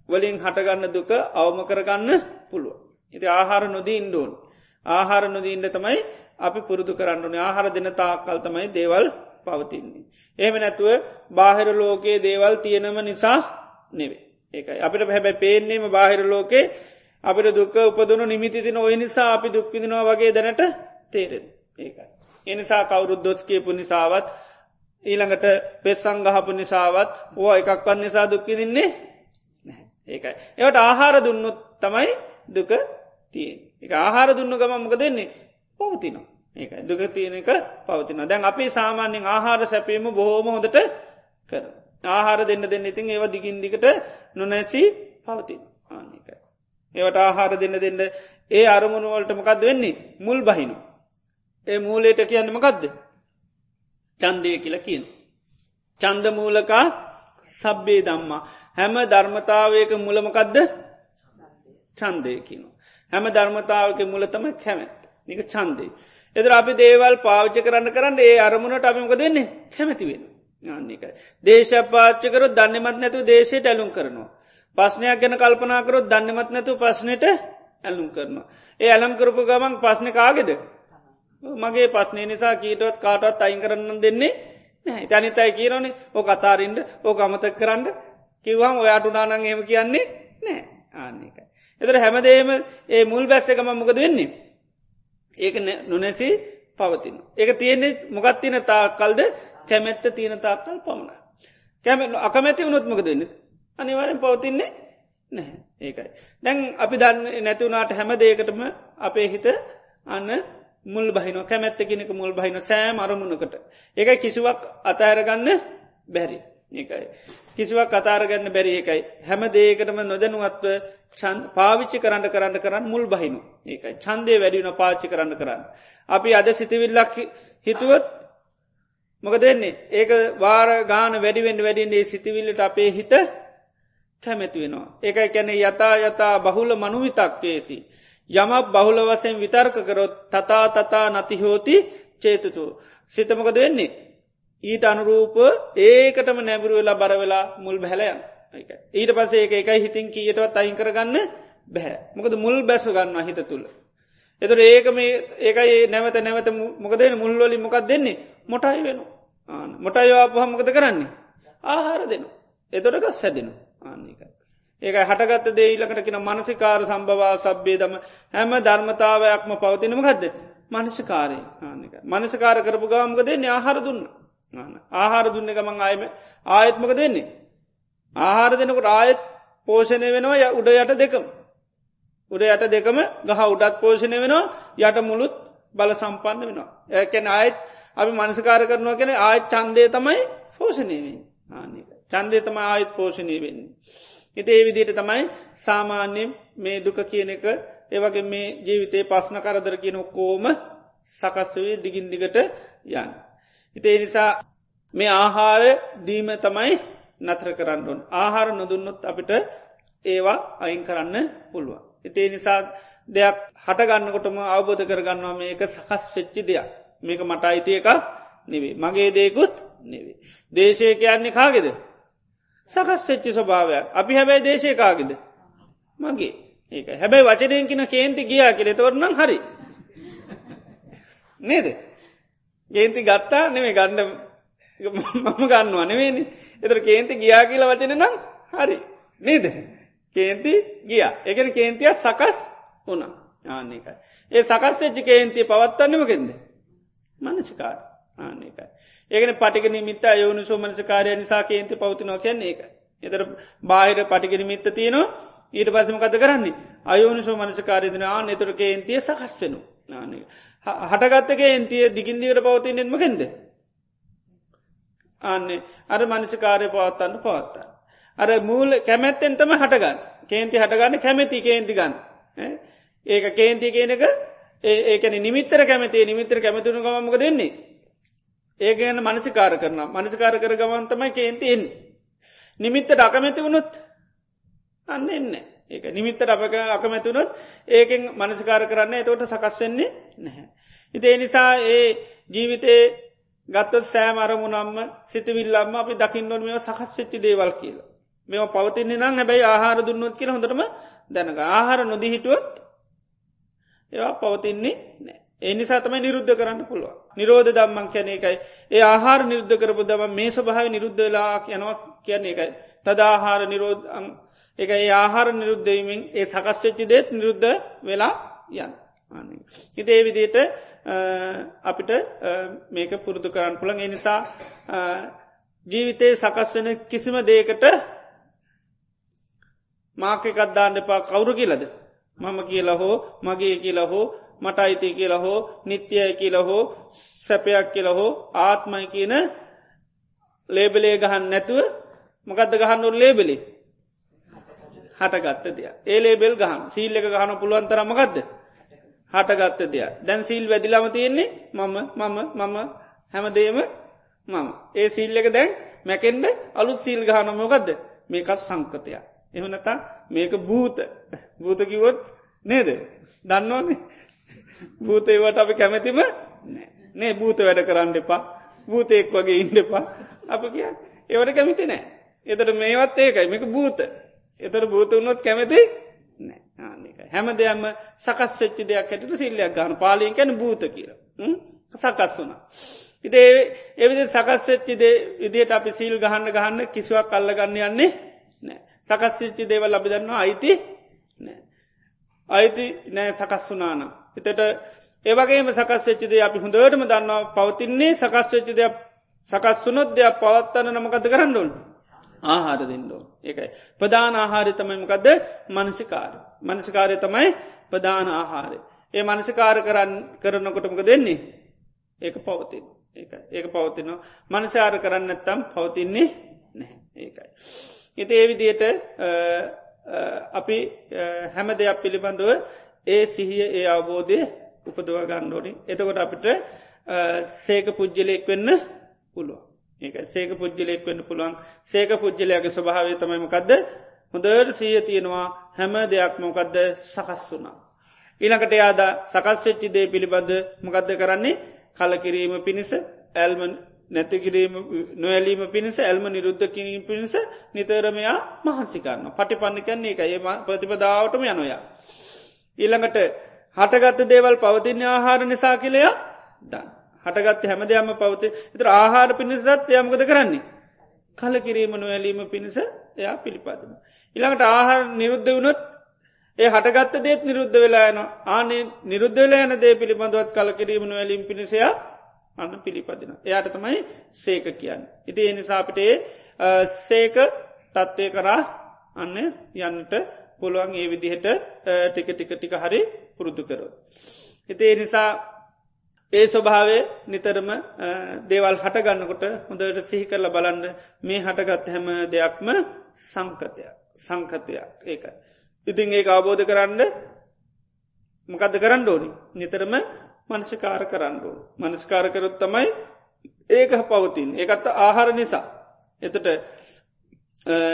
වලින් හටගන්න දුක අවම කරගන්න පුළුව. ඉති ආහාර නොදී ඉන්ඩුවන්. ආහාර නොදීන්ට තමයි අපි පුරුදු කරන්නන ආහාර දෙන තාක්කල් තමයි දේවල් පවතින්නේ. එහෙම නැතුව බාහිර ලෝකයේ දේවල් තියෙනම නිසා නෙවේ. ඒකයි අපිට හැබැ පේන්නේම බාහිර ලෝකේ අපිට දුක උපදනු නිමිතිතින ඔය නිසා අපි දුක්විදිනවා වගේ දැනට තේරෙන ඒකයි. එනිසා කවුරුත් දොස් කියපු නිසාවත් ඊළඟට පෙස් සංගහපු නිසාවත් ඕ එකක්වත් නිසා දුක්කිදින්නේ ඒකයි. ඒවට ආහාර දුන්නුත් තමයි දුක තියෙන් එක ආහාර දුන්න ගම මොක දෙන්නේ පවතිනවා. ඒක දුක තියෙන එක පවතින දැන් අපි සාමාන්‍යෙන් ආහාර සැපීම බොහෝම හොඳට කර. ආහාර දෙන්න දෙන්න ඉතින් ඒව දිගින් දිකට නොනැසි පවතින ආනික. ඒවට ආහාර දෙන්න දෙන්න ඒ අරමුණුවලට මකක්ද වෙන්නේ මුල් බහිනු. ඒ මූලේට කියන්න මකක්ද චන්දය කියල කියන. චන්ද මූලකා සබ්බේ දම්මා හැම ධර්මතාවයක මුලමකක්ද චන්දය කියනු. හැම ධර්මතාවක මුලතම කැමැත් නික චන්දේ. එදර අපි දේවල් පාවිච්ච කරන්න කරන්න ඒ අරමුණට අපිමක දෙන්නේ කැමැතිවෙන. යන්නේකයි. දේශපාච්චකරොත් දන්නමත් නැතු දේශයට ඇලුම් කරනවා. පස්්නයක් ගැන කල්පනාකරොත් දන්නමත් නැතු ප්‍රශ්නයට ඇල්ලුම් කරනවා. ඒ ඇලම් කරපු ගමන් පස්්න කාගෙද. මගේ පස්්නය නිසා කීටවත් කාටවත් අයින් කරන්න දෙන්නේ නෑ ජනිතයි කියරනේ ඕ කතාරින්ට ඕ අමතක් කරන්න කිව්හම් ඔයාට උනානං ඒම කියන්නේ නෑ ආන්නේකයි. එතර හැමදේම ඒ මුල් බැස්ස එකම මොකද වෙන්නේ. ඒක නොනැසි පවතින. ඒක තියෙන්නේ මොකත්තින තාකල්ද කැමැත්ත තියෙන තාක්කල් පමණ. කැම අකමැති වුණොත්මක දෙන්න අනිවාරෙන් පවතින්නේ නැහැ ඒකයි. දැන් අපි දන්න නැතිවුණට හැම දේකටම අපේ හිත අන්න මුල් බහින කැමැත්ත කෙනෙක මුල් බහින සෑම අරමුණකට. ඒක කිසිවක් අතෑරගන්න බැරි. ඒකයි. කිසිවක් කතාරගන්න බැරි එකයි. හැම දේකටම නොදැනුවත්ව පාවිච්චි කරන්න කරන්න කරන්න මුල් බහිනු. ඒකයි චන්දය වැඩියන පාච්චි කරන්න කරන්න. අපි අද සිතිවිල්ලක් හිතුවත් මොකද වෙන්නේ ඒක වාර ගාන වැඩිවෙන්ඩ වැඩින්දේ සිතිවිල්ලට අපේ හිත කැමැති වෙනවා. ඒකයි කැනෙ යතා යතා බහුල මනුවිතක්කේසි. යමක් බහුල වසෙන් විතර්ක කරොත් තතා තතා නතිහෝති චේතුතු. සිතමකද වෙන්නේ. ඊට අනුරූප ඒකටම නැබුරු වෙලා බරවෙලා මුල් බැලයන්. ඊට පසේ එක එකයි හිතින් කියටවත් අයින් කරගන්න බැහැ මොකද මුල් බැස ගන්න හිත තුළ. එතුර ඒක මේ ඒකයි නැවත නැවත මොකදන මුල්වලි මොකක් දෙන්නේ මොටයි වෙන මොටයවාපහමකද කරන්නේ ආහාර දෙනු එතොට ගස් හැදෙනු ආන්නේකයි. ඒක හටගත්ත දේීලකට කියෙන මනසිකාර සම්බවා සබ්බේ දම හැම ධර්මතාවයක්ම පවතිනම ගදද මනසිකාරය ආනක මනසිකාර කරපු ගාමක දෙන්නේ ආහාර දුන්න ආහාර දුන්න ගමන් ආයම ආයත්මක දෙන්නේ ආහාර දෙනකොට ආයත් පෝෂණය වෙනවා ය උඩ යට දෙකම. උඩ යට දෙකම ගහ උඩත් පෝෂණය වෙනවා යට මුළුත් බල සම්පන්න වෙනවා. ඒකැන ආයත් අපි මනසකාර කරනවා කෙන ආයත් චන්දය තමයි පෝෂණයවේ ආනික. චන්දය තම ආයත් පෝෂණය වෙන්නේ. හිත ඒ විදියට තමයි සාමාන්‍යයෙන් මේ දුක කියන එක ඒවගේ මේ ජීවිතේ පස්්න කරදර කියන කෝම සකස්වේ දිගින් දිගට යන්න. හිතේ නිසා මේ ආහාර දීම තමයි නත්‍ර කරන්න ඕන් ආහාර නොදුන්නොත් අපිට ඒවා අයින් කරන්න පුළුවන්. ඉතිේ නිසා දෙයක් හටගන්නකොටම අවබෝධ කරගන්නවා මේක සකස් වෙච්චි දෙයක් මේක මට අයිති එක නෙවේ මගේ දේකුත් නෙවේ. දේශය කියන්නේ කාගෙද. සකස් වෙච්චි ස්වභාවයක්. අපි හැබැයි දේශයකාගෙද මගේ. ඒක. හැබැයි වචනයෙන් කියෙන කේන්ති ගියා කියල. තොරනම් හරි. නේද? ගේන්ති ගත්තා නෙමේ ගන්න. මම ගන්නවා නෙවෙනි එතර කේන්ති ගියා කියලා වචන නම් හරි. නේද? කේන්ති ගිය. එකන කේන්තිය සකස් වුණා. ආන්නේකයි ඒ සකස් වෙච්චි කේන්තිය පවත්තන්නමකෙන්ද මනසිකාර ආන්නේකයි ඒකන පටික නිමිත්ත යවුණු සෝමනසකාරය නිසා කේන්ති පවතිනවා කියන්නේ ඒක. එතර බාහිර පටික නිමිත්ත තියනවා. ඊට පසම කත කරන්නේ? අයෝනිසෝ මනසකාරයදන ආන එතුර කේන්තිය සකස් වෙනු හටගත්තක එන්තිය දිගින්දිවට පවතින් නෙත්මකෙන්ද අන්නේ අර මනසිකාරය පවත්තන්න පවත්තා. අර මූල කැමැත්තෙන්ටම හටගන්න. කේන්ති හටගන්න කැමැති කේන්තිගන්න ඒක කේන්ති කියනක ඒකන නිමිතර කැමති. නිමිතර කැමතිුණු ගමක දෙන්නේ ඒගන්න මනසිකාර කරන මනසිකාර කර ගමන්තමයි කේන්ති එන්න නිමිත්තට අකමැති වුණොත් අන්න එන්න ඒක නිමිත්තට අපක අකමැතුනොත් ඒකෙන් මනසිකාර කරන්න එතවට සකස් වෙන්නේ නැහැ. ඉති නිසා ඒ ජීවිතේ ගත්තත් සෑම අරමුණම්ම සිතවිල්ලම්ම අපි දකින්නොත් මෙ සකස් වෙච්චි දේවල් කියලා. මෙම පවතින්නේ නම් හැබැයි ආහාර දුන්නොත් කියල හොඳටම දැනක ආහාර නොදිහිටුවත් ඒවා පවතින්නේ නෑ. ඒ නිසා තමයි නිරුද්ධ කරන්න පුළුව. නිරෝධ දම්මන් කියන එකයි. ඒ ආහාර නිරුද්ධ කරපු දම මේ ස්වභාව නිරුද්ධලා යනවා කියන්නේ එකයි. තදාහාර නිරෝධ එක ඒ ආහාර නිරුද්ධවීමෙන් ඒ සකස් වෙච්චි දේත් නිරුද්ධ වෙලා යන්න. හිත ඒ විදියට අපිට මේක පුරුදු කරන්න පුළන් එනිසා ජීවිතයේ සකස් වෙන කිසිම දේකට මාකකත්දාන්න එපා කවුරු කියලද මම කියලා හෝ මගේ කියලා හෝ මට අයිති කියලා හෝ නිත්‍යය කියලා හෝ සැපයක් කියලා හෝ ආත්මයි කියන ලේබලේ ගහන්න නැතුව මකදද ගහන්නුල් ලේබෙලි? හටගත්ත දෙයක්. ඒලේබෙල් ගහන් සීල්ල එක ගහන පුළුවන් තරමගත්ද හටගත්ත දෙයක්. දැන් සීල් වැදිලාම තියෙන්නේ මම මම මම හැමදේම මම. ඒ සීල් එක දැන් මැකෙන්ඩ අලු සීල් ගහන මොකක්ද මේකත් සංකතයක්. එහනතා මේක භූත. භූතකිවොත් නේද? දන්නවන්නේ භූතේවට අපි කැමැතිම නේ. භූත වැඩ කරන්න එපා. භූතයෙක් වගේ ඉන්ඩ එපා. අප කිය ඒවට කැමිති නෑ. එතට මේවත් ඒකයි. මේක භූත. එතර භූත වුණොත් කැමති හැම දෙයක්ම සකස් වෙච්චි දෙයක් ඇයට සිල්ලයක් ගන්න. පාලියෙන් කැන භූත කියර සකස් වුනා. ඉතේ එවිදි සකස් වෙච්චිදේ විදියට අපි සිල් ගහන්න ගහන්න කිසිවක් කල්ල ගන්න යන්නේ නෑ. සකස් වෙච්චි දේවල් ලබිදන්නවා අයිති නෑ. අයිති නෑ සකස් වනාන. එතට ඒවගේම සකස් වෙච්චිදේ අපි හොඳටම දන්නවා. පවතින්නේ සකස් වෙච්චි දෙයක් සකස් වුනොත් දෙයක් පවත්වන්න නමකත කරන්නඩුන් ආහාර දෙන්නෝ ඒකයි. ප්‍රධාන ආහාරය තමයිමකක්ද මනසිකාර. මනසිකාරය. තමයි ප්‍රධාන ආහාරය. ඒ මනසිකාර කරන්න කරනකොටමක දෙන්නේ ඒක පවතින්. ඒක ඒක පවතිනවා. මනසාර කරන්න ඇත්තම් පවතින්නේ නැහැ. ඒකයි. එති ඒ විදියට අපි හැම දෙයක් පිළිබඳව ඒ සිහිය ඒ අවබෝධය උපදව ගණ්ඩෝනි එතකොට අපිට සේක පුද්ජලයෙක් වෙන්න පුළුව ඒක සේක පුද්ජලයෙක් වෙන්න පුළුවන්. සේක පුද්ජලයාගේ ස්වභාවය තමයිමකක්ද හොඳර සීය තියෙනවා. හැම දෙයක් මොකක්ද සකස් වුනා. ඊනකට යාද සකස් වෙච්චි දේ පිළිබඳ මොකක්ද කරන්නේ? කලකිරීම පිණිස ඇල්මන් නැතිකිරීම නොවැලීම පිණිස ඇල්ම නිරුද්ධ කිරීම පිණිස නිතරමයා මහන්සිකරන්න පටි පන්නිකන්නේ එක ඒ ප්‍රතිපදාවටම යනොයා. ඊළඟට හටගත්ත දේවල් පවතින ආහාර නිසා කියලයා දන්න. හටගත්ත හැම දෙයක්ම පවති එතර ආහාර පිණිසත් යමකද කරන්නේ. කලකිරීම නොවැලීම පිණිස එයා පිළිපදන. ඉළඟට ආහාර නිරුද්ධ වුණොත් ඒ හටගත්ත දේත් නිරුද්ධ වෙලා යන ආනේ නිරුද්ධ වෙලා යන දේ පිළිබඳවත් කලකිරීම නොවැලීම පිණිසයා අන්න පිළිපදින. එයාට තමයි සේක කියන්න. ඉති එනිසාපිට සේක තත්ත්වය කරා අන්න යන්නට පුළුවන් ඒ විදිහට ටික ටික ටික හරි පුරුදු කරෝ. ඉති එනිසා ඒ ස්වභාවේ නිතරම දේවල් හටගන්නකොට හොඳට සිහි කරල බලන්න මේ හටගත් හැම දෙයක්ම සංකතයක් සංකතයක් ඒකයි. ඉතින් ඒ අවබෝධ කරන්න මොකද කරන්න ඕනි නිතරම මනසිකාර කරන්නු. මනස්කාර කරොත් තමයි ඒක පවතින් ඒකත් ආහාර නිසා. එතට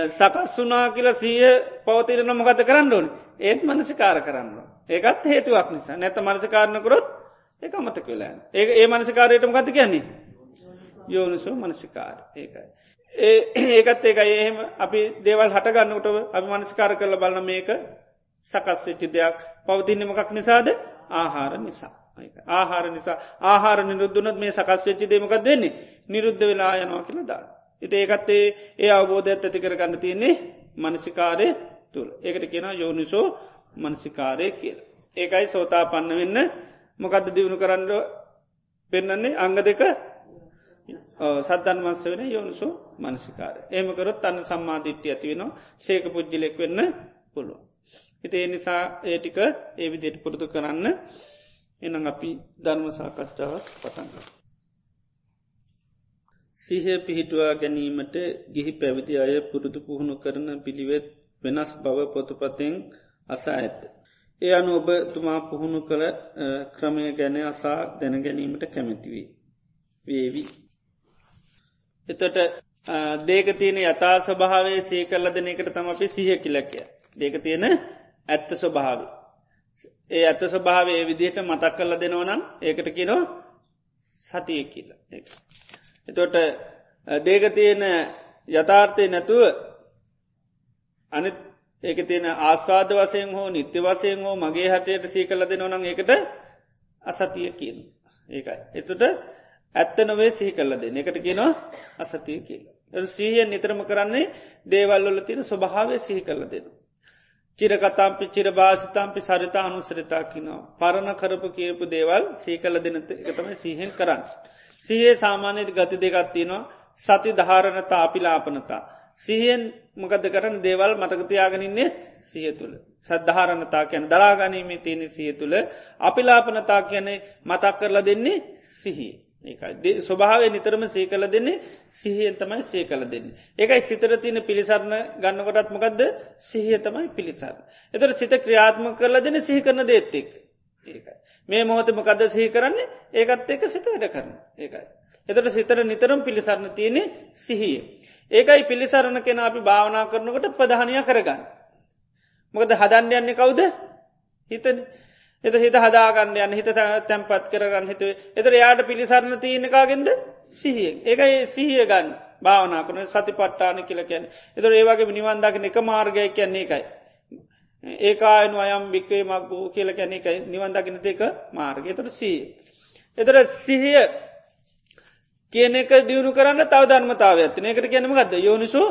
සකස් වනා කියලා සීය පවතිරන මොකත කරන්න ඕන? ඒත් මනසිකාර කරන්න. ඒකත් හේතුවක් නිසා. නැත මනසිකාරණකරොත් ඒක අමතක වෙලා ඒ ඒ මනසිකාරයටම ගත කියන්නේ? යෝනිසෝ මනසිකාර. ඒකයි. ඒ ඒකත් ඒක ඒහෙම අපි දේවල් හටගන්නට අපි මනස්කාර කරල බලන මේක සකස් වෙච්චි දෙයක්. පවතින්න මොකක් නිසාද? ආහාර නිසා. ආහාර නිසා. ආහාර නිරුද්ධනත් මේ සකස් වෙච්චි දේමකක් දෙන්නේ නිරුද්ධ වෙලා යනවා කියල දා. ඉති ඒකත්තේ ඒ අවබෝධයක් ඇති කරගන්න තියන්නේ මනසිකාරය තුළ ඒකට කියෙන යෝනිසෝ මනසිකාරය කියල. ඒකයි සෝතා පන්න වෙන්න මොකක්ද දියුණු කරන්න පෙන්නන්නේ අංග දෙක සද්ධන් වන්ස වෙන යෝනිසු මනසිකාර. ඒමකරොත් අන්න සම්මාධිට්්‍ය ඇති වෙනවා සේක පුද්ජිලෙක් වෙන්න පුළුව. හිත ඒ නිසා ඒටික ඒවිදියට පුරුදු කරන්න එනම් අපි ධර්ම සාකච්ඡාවක් පටන්ග. සිහය පිහිටුවා ගැනීමට ගිහි පැවිදි අය පුරුදු පුහුණු කරන පිළිවෙත් වෙනස් බව පොතුපතෙන් අසා ඇත්ත. ඒ අනු ඔබ තුමා පුහුණු කළ ක්‍රමය ගැන අසා දැන ගැනීමට කැමැතිවී. වේවි. එතට දේක තියෙන යතා ස්වභාවේ සේ කල්ල දෙන එකට තම අපි සිහ කිලකය. දේක තියෙන ඇත්ත ස්වභාව. ඒ ඇත්ත ස්වභාවේ විදිහට මතක් කල්ල දෙනවනම් ඒකට කියනෝ සතිය කියල. එතොට දේක තියෙන යථාර්ථය නැතුව අනිත් ඒක තියෙන ආස්වාද වසයෙන් හෝ නිත්‍ය වසයෙන් හෝ මගේ හටයට සී කල දෙනවනම් ඒකට අසතිය කියන. ඒකයි. එතුට ඇත්ත නොවේ සිහි කල්ල දෙන එකට කියෙනවා අසතිය කියලා. සීහිය නිතරම කරන්නේ දේවල්වල තින ස්වභාවය සිහි කල්ල දෙනු. චිරකතාම්පි චිර භාසිතම්පි සරිතා අනුසරිතා කිනවා. පරණ කරපු කියපු දේවල් සී කල්ල දෙන එකතම සිහෙන් කරන්න. සීයේ සාමානයට ගති දෙගත්තිනවා සති ධාරණතා අපිලාපනතා. සිහියෙන් මකද කරන දේවල් මතකතියාගනින්නේ සිය තුළ. සද්ධාරණතා කියන දරාගනීමේ තියෙන සිය තුළ අපිලාපනතා කියන්නේ මතක් කරලා දෙන්නේ සිහිය. ඒකයි ස්වභාවය නිතරම සේ කල දෙන්නේ සිහියෙන් තමයි සේ කල දෙන්නේ. ඒකයි සිතර තියන පිළිසරණ ගන්නකොටත්මකක්ද සිහිය තමයි පිළිසරන්න. එතර සිත ක්‍රියාත්ම කරල දෙන සිහි කරන දේත්තෙක් ඒකයි. මේ මොහොතම කද සිහි කරන්නේ? ඒකත් ඒක සිත වැඩ කරන ඒකයි. එතට සිතර නිතරම් පිළිසරණ තියනෙ සිහිය. ඒකයි පිළිසරණ කෙන අපි භාවනා කරනකොට ප්‍රධානය කරගන්න. මොකද හදන්න යන්නේ කවුද? හිතන. එත හිත හදාගන්න යන්න හිත තැන්පත් කරගන්න හිතුවේ එතර යායට පිළිසරණ තියනකාගෙන්ද සිහියෙන්. ඒකයි සිහිය ගන්න. භාවනා කරන සති පට්ටාන කියල කියන්න. එතර ඒවාගේ නිවන්දාගෙන එක මාර්ගය කියන්නේ එකයි. ඒකායනු අයම් භික්වේ මක්ගූ කියල කැන එකයි නිවන්දකින දෙක මාර්ගය. තොට සීය. එතර සිහිය කියන එක දියුණු කරන්න තව ධර්මතාව ඇත්තින එකට කියනම ගත්ද යෝනිසෝ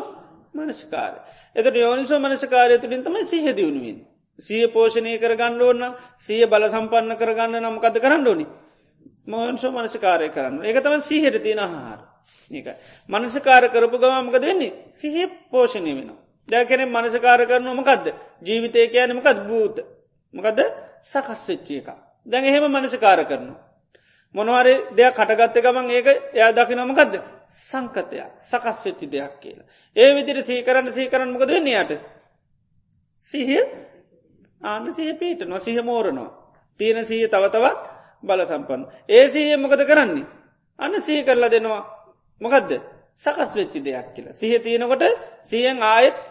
මනස්කාර. එතට යෝනිසෝ මනස්කාරය තුළින් තමයි සිහ දියුණුවෙන්. සිය පෝෂණය කරගන්න ඕන්න සිය බල සම්පන්න කරගන්න නම්කද කරන්න ඕනි? මහන්සෝ මනසිකාරය කරන්න ඒක තම සිහට තියෙන ආහාර. ඒකයි මනසකාර කරපු ගමමකද වෙන්නේ? සිහ පෝෂණය වෙන දැකෙන මනසකාර කරන මකක්ද ජීවිතය කියන මකත් භූත. මකද සකස් වෙච්චිය එක. දැන් එහෙම මනසකාර කරනවා. මොනවරේ දෙයක් කටගත්ත ගමන් ඒක එයා දකි නොමකක්ද සංකතයක්. සකස් වෙච්චි දෙයක් කියලා. ඒ විදිර සීකරන්න සීකරන්න මොකද වෙන්නේ යට? සිහිය? ආන්න සහ පීට නොසිහ මෝරනවා. තියෙන සීය තවතවත් බල සම්පන්න. ඒ සීය මොකද කරන්නේ. අන්න සී කරලා දෙනවා. මොකදද? සකස් වෙච්චි දෙයක් කියලා. සිහ තියෙනකොට සියෙන් ආයෙත්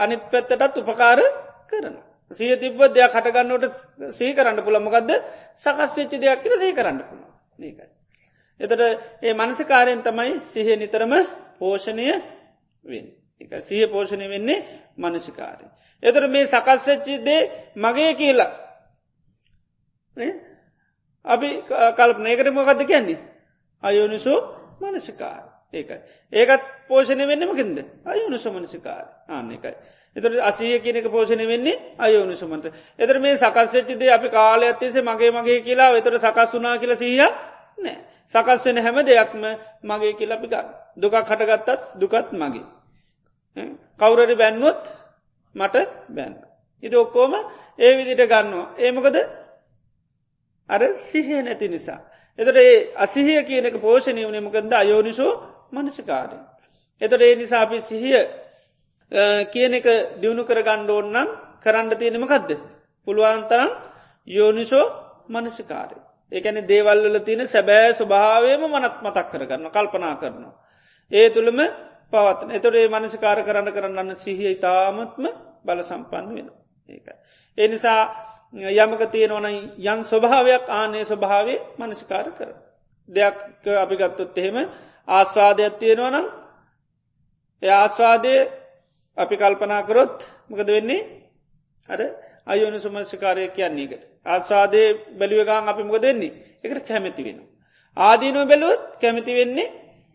අනිත් පැත්තටත් උපකාර කරන. සිය තිබ්බ දෙයක් හටගන්නට සී කරන්න පුළ මොකක්ද සකස් වෙච්චි දෙයක් කියල සී කරන්න පුළ ඒකයි. එතට ඒ මනසකාරයෙන් තමයි සිහ නිතරම පෝෂණය වෙන්. එක සිය පෝෂණය වෙන්නේ මනසිකාරය. එතර මේ සකස්වෙච්චිදේ මගේ කියලා අපි කල්පනයකට මොකක්ද කියන්නේ අයෝනිසෝ මනසිකාර ඒකයි. ඒකත් පෝෂණය වෙන්නමකින්ද අයෝනිස මනසිකාර ආන්න එකයි එතර අසිය කියනක පෝෂණය වෙන්නේ අයෝනිසමට එතර මේ සකස්වෙච්චිදේ අපි කාලය අත්තේසේ මගේ මගේ කියලා එතර සකස් වනා කියල සීහ නෑ සකස් වෙන හැම දෙයක්ම මගේ කියලා පිකා දුකක් හටගත්තත් දුකත් මගේ. කවුරරි බැන්වොත් මට බැන්න. ඉති ඔක්කෝම ඒ විදිට ගන්නවා. ඒමකද අර සිහය නැති නිසා. එතට ඒ අසිහිය කියනක පෝෂණය වනමකද අයෝනිසෝ මනසිකාරය. එතට ඒ නිසාපි සිහිය කියන එක දියුණු කර ගණ්ඩෝන්නම් කරන්න තියෙනමකදද. පුළුවන්තරම් යෝනිසෝ මනසිකාරය. ඒකැන දේවල්වල තියෙන සැබෑ ස්වභාවයම මනත් මතක් කරගන්න කල්පනා කරනවා. ඒ තුළම පවත්න එතොරේ මනසිකාර කරන්න කරන්න සිහිය ඉතාමත්ම බල සම්පන්න වෙන ඒකයි. ඒ නිසා යමක තියෙනවන යන් ස්වභාවයක් ආනේ ස්වභාවය මනසිකාර කර. දෙයක් අපි ගත්තොත් එහෙම ආස්වාදයක් තියෙනවනම් ඒ ආස්වාදය අපි කල්පනා කරොත් මකද වෙන්නේ අර අයෝනු සුමංසිකාරය කියන්නේකට. ආස්වාදය බැලිවගාන් අපි මොක දෙන්නේ එකට කැමැති වෙන. ආදීනුව බැලුවත් කැමති වෙන්නේ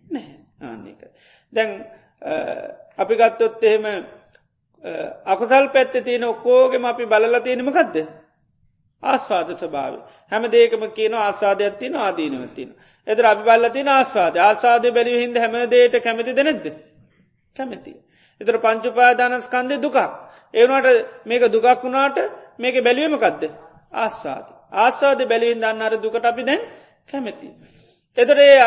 නැහැ ආන්නේක. දැන් අපි ගත්තොත් එහෙම අකුසල් පැත්ත තියෙන ඔක්කෝගෙම අපි බලල තියෙනමකක්ද ආස්වාද ස්භාව හැම දේකම කියන ආස්වාදයක් තින ආදීනවතින. එතර අපි බල්ල තින ආස්වාද ආස්වාදය බැලිව හිද හැමදේට කැමති දෙනෙක්ද කැමති. එතර පංචුපාදානස්කන්දය දුකක්. ඒවනට මේක දුකක් වුණාට මේක බැලිවීමකක්ද ආස්වාද. ආස්වාද බැලිවින් දන්න අර දුකට අපි දැන් කැමැති. එතරේ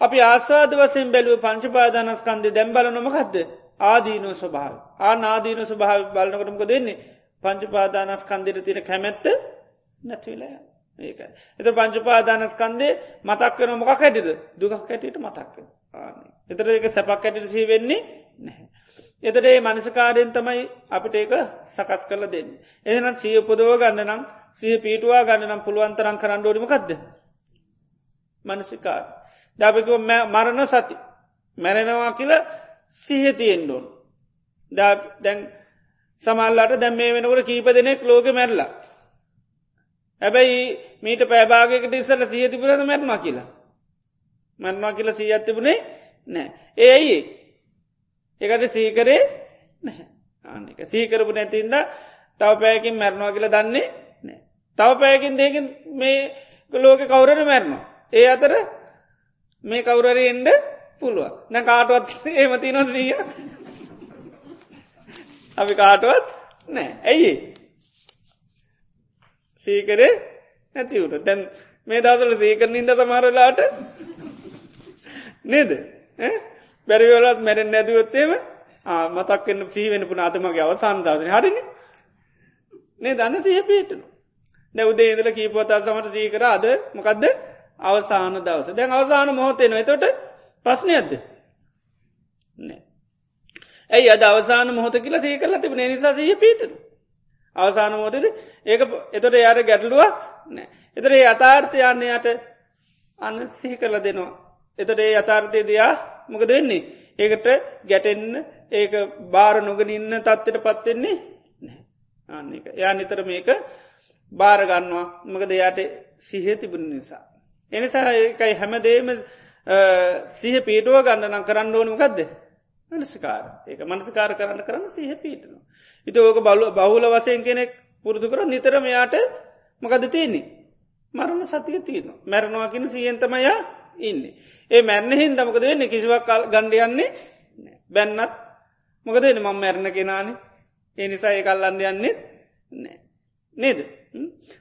අපි ආස්වාද වසෙන් බැලුව පංචපාදානස්කන්දය දැම්බල නොමකක්ද ආදීනෝ ස්වභාව ආනාදීන ස්වභාව බලනකටමක දෙන්නේ පංචපාදානස්කන්දිර තිර කැමැත්ත නැතිවලය ඒක එත පංචපාදානස්කන්දේ මතක් වෙන මොකක් හැටිද දුකක් හැටියට මතක්ව එතර ඒක සැපක් ඇටිට සී වෙන්නේ නැහැ. එතට ඒ මනසකාරයෙන් තමයි අපිට ඒක සකස් කරල දෙන්න. එහනම් සිය උපදව ගන්න නම් සිය පීටවා ගන්න නම් පුළුවන්තරන් කරන්න ඩෝඩිමකක්ද. මනසිකාර. දපික මරණ සති. මැරෙනවා කියල සිහතියෙන්ඩෝන්. දැන් සමල්ලාට දැම් මේ වෙනකට කීප දෙනෙක් ලෝක මැරලා. හැබැයි මීට පැබාගකට ඉස්සල සියතිපුරද මැත්මා කියලා. මැත්මා කියලා සීඇත්තිබුණේ නෑ. ඒ ඇයි ඒකට සීකරේ ආනික සීකරපු නැතින්ද තව පෑකින් මැරණවා කියල දන්නේ නෑ. තව පෑකින් දෙකින් මේ ලෝක කවුරට මැරණවා. ඒ අතර මේ කවුරරි එන්ඩ පුළුව නැ කාටුවත් ඒමති නොදීය අපි කාටුවත් නෑ. ඇයි? සීකරේ නැතිවුට තැන් මේ දසල සීකර නින්ද සමහරලාට නේද? බැරිවලත් මැරෙන් නැතිවොත්තේම මතක්කන්න සීවෙන පුන අතමගේ අවසාන් දවසන හරින? නේ දන්න සහ පිටනු දැවදේ ඉදල කීපවතා සමට සීකර අද මොකක්ද අවසාන දවස. දැන් අවසාන මොහොතේන එතොට ප්‍රශ්නයක්ද? ඇයි අද අවසාන මොහොත කියලා සී කරලා තිබ නිසා සහ පිටන අවසාන මොහොතද? ඒක එතොට යායට ගැටලුවක් නෑ. එතර ඒ අතාර්ථයන්නේයට අන්න සිහි කරල දෙනවා. එතට ඒ අතාර්ථය දයා මොක දෙන්නේ ඒකට ගැටෙන්න්න ඒක බාර නොගෙන ඉන්න තත්වට පත්වෙන්නේ අන්න එක යා නිතර මේක බාරගන්නවා මකද යායට සිහ තිබුණ නිසා. එනිසා ඒකයි හැමදේම සිහ පීටුව ගන්න නම් කරන්න ඕනු ගදද මනසිකාර. ඒක මනසිකාර කරන්න කරන්න සිහ පීටනවා. ඉති ඕක බලු බහුල වසයෙන් කෙනෙක් පුරුදු කර නිතරම යාට මකද තියන්නේ? මරණ සතිය තියනවා. මැරණවා කියන සියන්තමයා ඉන්න. ඒ මැරණ හින් දමකද වෙන්න? කිසිවක් ගණ්ඩයන්නේ බැන්නත් මොකද එන මං මැරණ කෙනානේ. ඒ නිසා ඒ කල්ලන්න යන්නේ නෑ. නේද?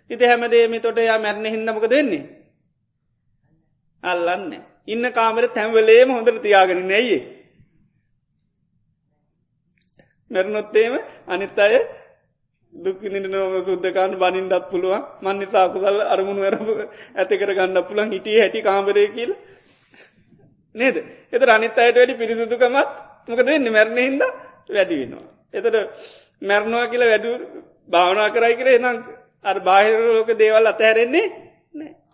ඉති හැමදේම තොට යා මැරණ හිදමක දෙන්නේ අල්ලන්න ඉන්න කාමර තැම්වලේම හොඳට තියාගෙන නැයේ මැරණොත්තේම අනිත් අය දුක්නිට නොම සුද්දකාන්න බනින්ඩත් පුළුවන්. මන් නිසාකුසල් අරමුණු වැරපු ඇති කර ගන්න පුළන් හිටිය හැටි කාමරය කියල. නේද? එත අනිත් අයට වැඩි පිරිසුදුකමත් මොකද වෙන්න? මැරණ හිද වැඩි වෙනවා. එතට මැරණවා කියල වැඩු භාවනා කරයි කර එනම් අ බාහිරලෝක දේවල් අතහැරෙන්නේ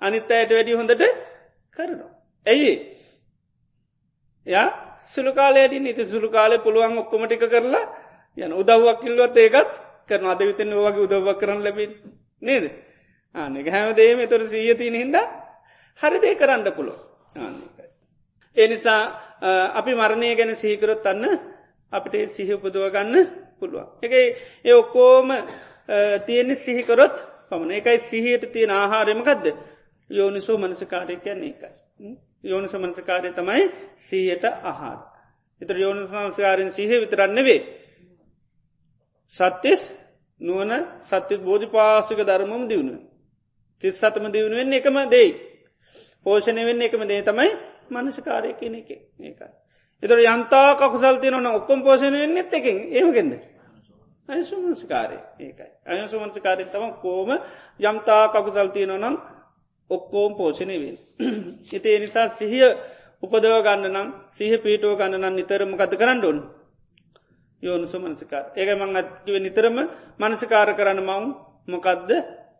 අනිත් අයට වැඩි හොඳට කරනවා. ඇයි? යා සුළුකාලයට නිති සුළු කාලය පුළුවන් ඔක්කොමටික කරලා යන උදව්වක් කිල්ලුවත් ඒකත් කරන අද විතන වගේ උදව්වක් කරන්න ලැබෙන නේද ආනෙක හැමදේම තොර සීයතින හින්ද හරිදේ කරන්න පුළො ආන්නකයි. ඒ නිසා අපි මරණය ගැන සීකරොත් අන්න අපිට සිහ උපදුව ගන්න පුළුවන්. එක ඒ ඔක්කෝම තියෙන්නේ සිහිකරොත් පමණ එකයි සිහියට තියෙන ආහාරයමකක්ද යෝනිසෝ මනසකාරය කියන්නේ එකයි. යෝනිස මනසකාරය තමයි සීයට අහාර. එතර යෝනි සංස්කාරෙන් සිහ විතරන්න වේ. සත්‍යස් නුවන සත්‍ය බෝධි පාසික ධර්මම දියුණුව. තිස් සතම දියුණුවෙන් එකම දෙයි. පෝෂණය වෙන්න එකම දේ තමයි මනසකාරය කියන එක ඒකයි. එතර යන්තා කකුසල්තිය නොන ඔක්කොම් පෝෂණය වෙන්න එත් එකින් ඒමගෙන්ද. අයසුමන්සකාරය ඒකයි. අයසුමන්සකාරයෙන් තම කෝම යම්තා කකුසල්තිය නොනම් ඔක්කෝම් පෝෂණය වේ. ඉතිේ නිසා සිහිය උපදව ගන්න නම් සහ පීටුව ගන්න නම් නිතරම ගත කරන්න ඕන් යෝනුසු මනසිකාර. ඒක මං අත්කිව නිතරම මනසිකාර කරන්න මවුන් මොකක්ද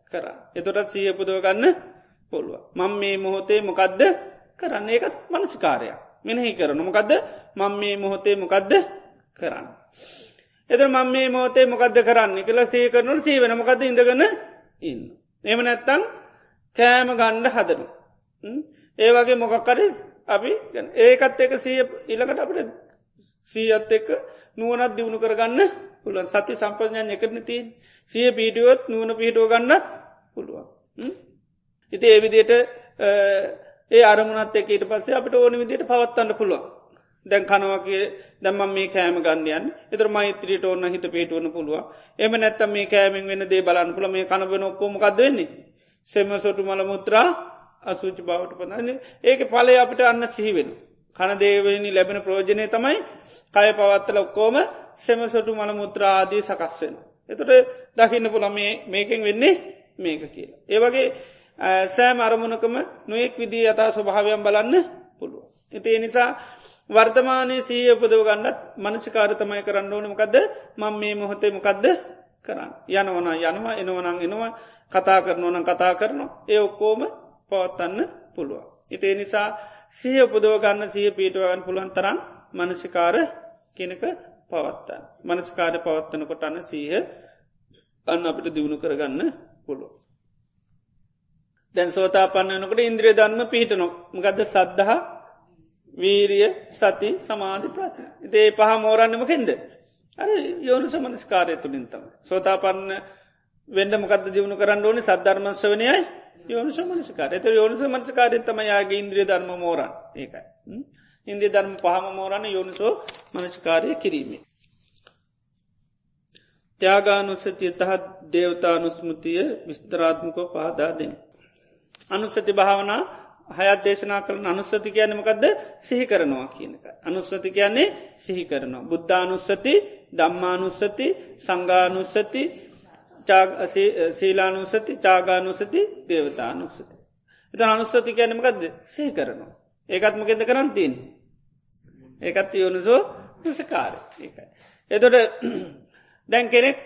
කර එතොටත් සීය පුදව ගන්න පුළුව මං මේ මොහොතේ මොකක්ද කරන්න? ඒකත් මනසිකාරයක්. මෙනෙහි කරන මොකක්ද මං මේ මොහොතේ මොකක්ද කරන්න? එතර මං මේ මොහොතේ මොකක්ද කරන්න කියලා සී කරනට සී වෙන මොකද ඉඳගන්න ඉන්න? එම නැත්තං කෑම ගණ්ඩ හදනු ඒ වගේ මොකක්කරි අපි ඒකත් එක සිය ඉලකට අපට සීයත් එක්ක නුවනත් දියුණු කරගන්න පුළුවන්. සති සම්පඥයන් එකරන තිී සිය පීටියොත් නුවන පිහිටුව ගන්නත් පුළුවන්. ඉති ඒවිදියට ඒ අරමුණත් එක ඊට පස්සේ අපට ඕන විදියට පවත්වන්න පුළුවන්. දැන් කනවගේ දැම්ම මේ කෑම ගන්නයන් එතර මෛත්‍රීට ඕන්න හිත පිටුවන පුළුව එම නැත්තම් මේ කෑමෙන් වෙන දේ බලන්න පුළ මේ කනබෙන ඔක්කොමකක්ද වෙන්නේ? සෙම සොටු මල මුත්‍රා අසූචි බවට පනන්න ඒක පලය අපට අන්න සිහිවෙන. කන දේවනි ලැබෙන ප්‍රෝජනය තමයි කය පවත්තල ඔක්කෝම සෙම සොටු මල මුත්‍රාදී සකස් වෙන. එතට දකින්න පුළ මේ මේකෙන් වෙන්නේ මේක කියලා. ඒවගේ සෑම අරමුණකම නොයෙක් විදී අතා ස්වභාවයන් බලන්න පුළුව. එති නිසා වර්තමානය සීය උපදව ගන්නත් මනසිකාර තමයි කරන්න ඕනමකක්ද මං මේ මොහොතේ මොකක්ද කරන්න යනවන යනවා එනවනං එනවා කතා කරනවන කතා කරනවා ඒ ඔක්කෝම පවත්වන්න පුළුව. ඉතිේ නිසා සිය උපදව ගන්න සිය පීටුවගන්න පුළුවන් තරම් මනසිකාර කෙනක පවත්තන්න. මනස්කාර පවත්වන කොටන්න සීහ අන්න අපිට දියුණු කරගන්න පුළුව. දැන් සෝතා පන්නනකට ඉන්ද්‍රිය ධර්ම පිහිටනො මගද සද්ධහ වීරිය සති සමාධි ප්‍රාත්න. ඉතේ පහ මෝරන්නමකෙන්ද. අර යෝනු සමනස්කාරය තුළින් තම. සෝතා පන්න වෙන්ඩ මොකද දියුණු කරන්න ඕනි සද්ධර්මංශ වනයයි යෝනිස මනසිකාර එත යෝනිස මනසිකාරය තමයාගේ ඉන්ද්‍රිය ධර්ම මෝරන් ඒකයි. ඉන්දිය ධර්ම පහම මෝරණ යෝනිසෝ මනසිකාරය කිරීමේ. ත්‍යයාගානුසතිය තහත් දේවතානුස්මතිය විස්තරාත්මකෝ පහදාදෙන. අනුසති භාවනා හයත් දේශනා කරන අනුස්සති කියන්නමකක්ද සිහි කරනවා කියනක. අනුස්සති කියන්නේ සිහි කරනවා. බුද්ධානුස්සති දම්මානුස්සති සංගානුස්සති සීලානුසති චාගානුසති දේවතානුසති. එත අනුස්සති කියනමකක්ද සේ කරනවා. ඒකත්මකෙද කරන්තින්. ඒකත් යෝනිසෝ සකාර ඒකයි. එතොට දැන් කෙනෙක්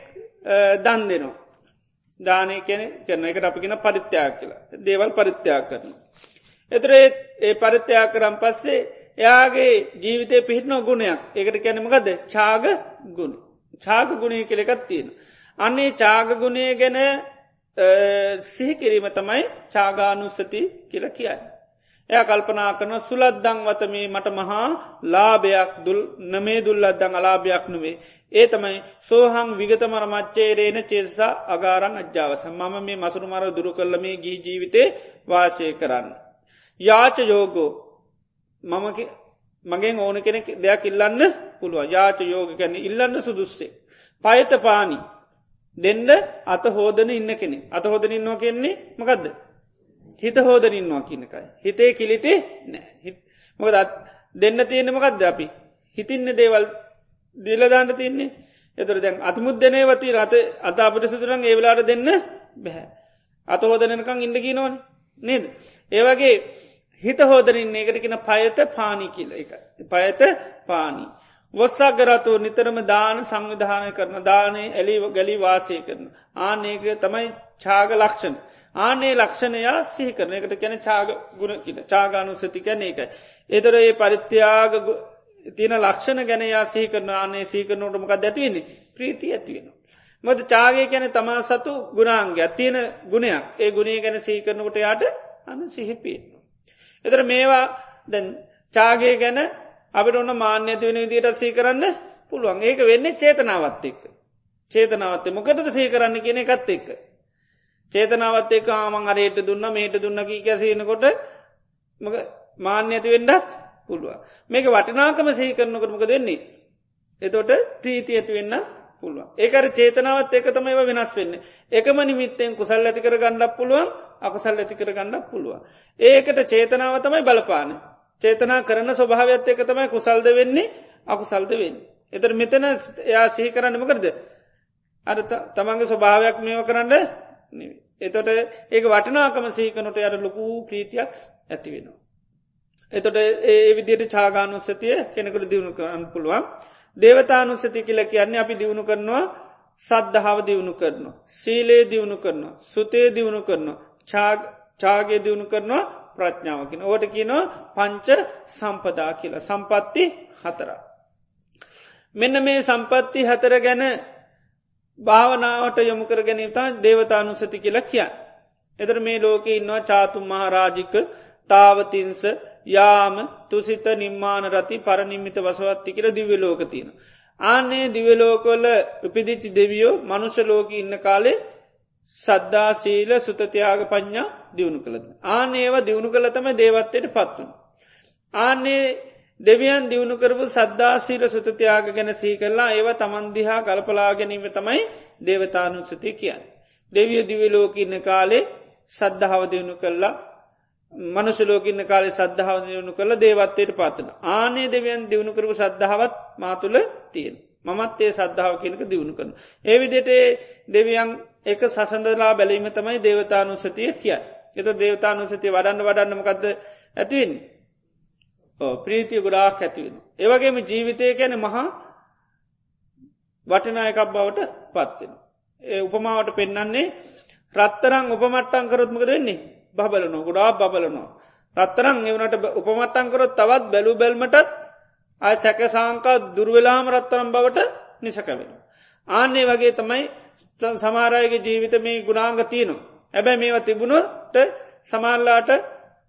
දන් දෙනවා. දානය කෙන කරන එකට අපිගෙන පරිත්‍යා කියලා දේවල් පරිත්‍යා කරන. එතර ඒ පරිත්‍යා කරම් පස්සේ එයාගේ ජීවිතය පිහිටනො ගුණයක් ඒකට කැනමකද චාග ගුණ. චාග ගුණය කෙළෙකත් තියෙන. අන්නේ චාගගුණය ගැන සිහිකිරීම තමයි චාගානුස්සති කියල කියයි. එය කල්පනා කරන සුලද්දං වතමේ මට මහා ලාභයක් දුල් නමේ දුල්ලද්දං අලාභයක් නොවේ. ඒ තමයි සෝහං විගතමර මච්චේරේන චේසා අගාරං අජ්‍යාවස මම මේ මසුරු මර දුරු කල්ල මේ ගී ජීවිතේ වාසය කරන්න. යාච යෝගෝ මම මගෙන් ඕන කෙනෙක් දෙයක් ඉල්ලන්න පුළුව යාච යෝග කැන ඉල්ලන්න සුදුස්සේ. පයත පානි දෙන්න අත හෝදන ඉන්න කෙනෙ අත හෝදන ඉන්නවා කෙන්නේ මකදද හිත හෝදන ඉන්නවා කියනකයි හිතේ කිලිටේ නෑ. මොකද දෙන්න තියෙන මකක්ද අපි? හිතින්න දේවල් දිලදාන්න තියන්නේ. එතුර දැන් අතමුද්දනේ වති රත අත අපට සුදුරන් ඒවෙලාට දෙන්න බැහැ අත හෝදනකං ඉඩකි නොන නේද? ඒවගේ හිත හෝදරින් ඒකටකෙන පයත පානි කියල එක පයත පානී. වොස්සාගරතු නිතරම දාන සංවිධානය කරන දානය එලි ගැලි වාසය කරන. ආනඒක තමයි චාග ලක්ෂණ. ආනේ ලක්ෂණයා සිහි කරන එකට කැන චාග ගුණ කියන චාගානු සති කැන එකයි. එතර ඒ පරිත්‍යයාග තියන ලක්ෂණ ගැනයා සිහි කරන ආනේ සීකරනෝටමක ඇතිවෙන්නේ ප්‍රීති ඇතිවෙන. මොද චාගය ගැන තමා සතු ගුණාන්ගේ අත්තියන ගුණයක් ඒ ගුණේ ගැන සීකරනකොට යාට අන සිහිපියෙන. එතර මේවා දැන් චාගේ ගැන අපිට ඔන්න මාන්‍ය ඇතිවෙන විදිට සී කරන්න පුළුවන් ඒක වෙන්නේ චේතනාවත් එක්ක. චේතනාවත්තේ මොකටද සී කරන්න කියන එකත් එක්ක. චේතනාවත් එක් ආමං අරයට දුන්න මේට දුන්න කී කැසීනකොට මාන්‍ය ඇති වෙන්ඩත් පුළුව. මේක වටිනාකම සහි කරනකරමක දෙන්නේ. එතොට ප්‍රීති ඇති වෙන්න පුළුව. ඒකර චේතනාවත් ඒක තමයි වෙනස් වෙන්න. එකම නිමිත්තෙන් කුසල් ඇති කර ගණ්ඩක් පුළුවන් අකසල් ඇති කර ගණ්ඩක් පුළුව. ඒකට චේතනාව තමයි බලපාන. චේතනා කරන ස්වභාවත් එක තමයි කුසල්ද වෙන්නේ අකුසල්ද වෙන්න. එතර මෙතන එයා සිහි කරන්නම කරද. අර තමන්ගේ ස්වභාවයක් මේව කරන්න එතොට ඒක වටනාකම සීකනොට යට ලොකූ ප්‍රීතියක් ඇති වෙනවා. එතොට ඒ විදියට චාගානුස්සතිය කෙනෙකුට දියුණු කරන්න පුළුවන් දේවතානුස්සති කියල කියන්නේ අපි දියුණු කරනවා සද්ධාව දියුණු කරනවා. සීලේ දියුණු කරනවා. සුතේ දියුණු කරනවා. චාගේ දියුණු කරනවා ප්‍රඥාවකින. ඕට කියනවා පංච සම්පදා කියලා සම්පත්ති හතර. මෙන්න මේ සම්පත්ති හතර ගැන භාවනාවට යොමුකර ගැනීමතා දේවතානුසති කියලා කියන්න. එතර මේ ලෝක ඉන්නවා චාතු මහරාජික තාවතින්ස යාම තුසිත නිර්මාණ රති පරනිම්මිත වසවත්ති කියල දිවලෝකතින. ආනේ දිවලෝකොල්ල උපිදිච්චි දෙවියෝ මනුෂලෝක ඉන්න කාලේ සද්ධා සීල සුතතියාග පඥ්ඥා දියුණු කළද. ආන ඒවා දියුණු කළ තම දේවත්තයට පත්වන. ආන්නේ දෙවියන් දියුණු කරපු සද්ධාසීල සුතතියාග ගැන සී කරලා ඒව තමන්දිහා කල්පලා ගැනීම තමයි දේවතානුසති කියන්න. දෙවිය දිවිලෝකඉන්න කාලේ සද්ධාව දියුණු කරලා මනුෂලෝකඉන්න කාලේ සද්ධාව දියුණු කළ දේවත්තයට පාතන. ආනේ දෙවියන් දියුණු කරපු සද්ධාවත් මාතුළ තියෙන. මමත් ඒ සද්ධාව කියනක දියුණු කරන. ඒවිදිට දෙවියන් එක සසඳලා බැලීම තමයි දේවතානුසතිය කිය. එත දේවතානුසතිය වඩන්න වඩන්නමකක්ද ඇතිවෙන්. ප්‍රීතිය ගොඩාක් ඇතිවෙන. ඒවගේම ජීවිතය කැන මහා වටිනායකක් බවට පත්වෙන. ඒ උපමාවට පෙන්නන්නේ රත්තරං උපමට්ටංකරොත්මක වෙන්නේ බබලන ගොඩා බබලනවා. රත්තරං එවනට උපමට්ටංකරොත් තවත් බැලු බැල්මටත් අය සැක සාංකා දුර්වෙලාම රත්තරම් බවට නිසකවෙන. ආන්නේ වගේ තමයි සමාරයගේ ජීවිත මේ ගුණාංග තියනවා. ඇබැ මේවා තිබුණට සමාල්ලාට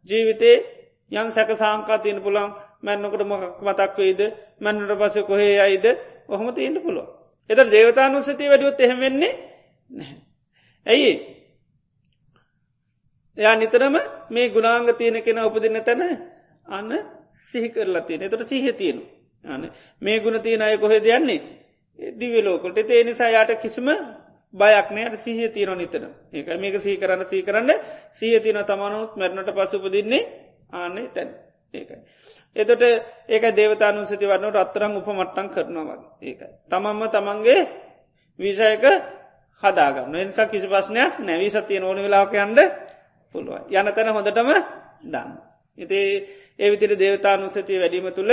ජීවිතේ යන් සැක සාංකා තියන පුළන් මැන්නකට මොකක් මතක් වේද මැන්නට පස කොහේ අයිද ඔහොම තියන්න පුළුව. එත දේවතානුසතිය වැඩියොත් එහෙමවෙන්නේ නැහැ. ඇයි? එයා නිතරම මේ ගුණාංග තියෙන කෙන උපදින්න තැන අන්න සිහි කරලා තියෙන. එතට සිහ තියෙනු අන මේ ගුණ තියෙන අය කොහෙද යන්නේ? දිවලෝකොට ඒ නිසා යායට කිසිම බයක්නයට සිහ තියන නිතන ඒක මේක සී කරන්න සී කරන්න. සිය තියන තමනුත් මැරණට පසුපදින්නේ ආනේ තැන් ඒකයි. එතට ඒක දේවතානුසති වන්න රත්තරං උපමට්ටන් කරනවා වගේ ඒකයි. තමම්ම තමන්ගේ විෂයක හදාගන්න එනිසා කිසි පස්නයක් නැවී සතිය ඕන වෙලාකයන්ට පුළුව යන තැන හොඳටම දන්න. ඉති ඒ විතිට දේවතානුසතිය වැඩීම තුළ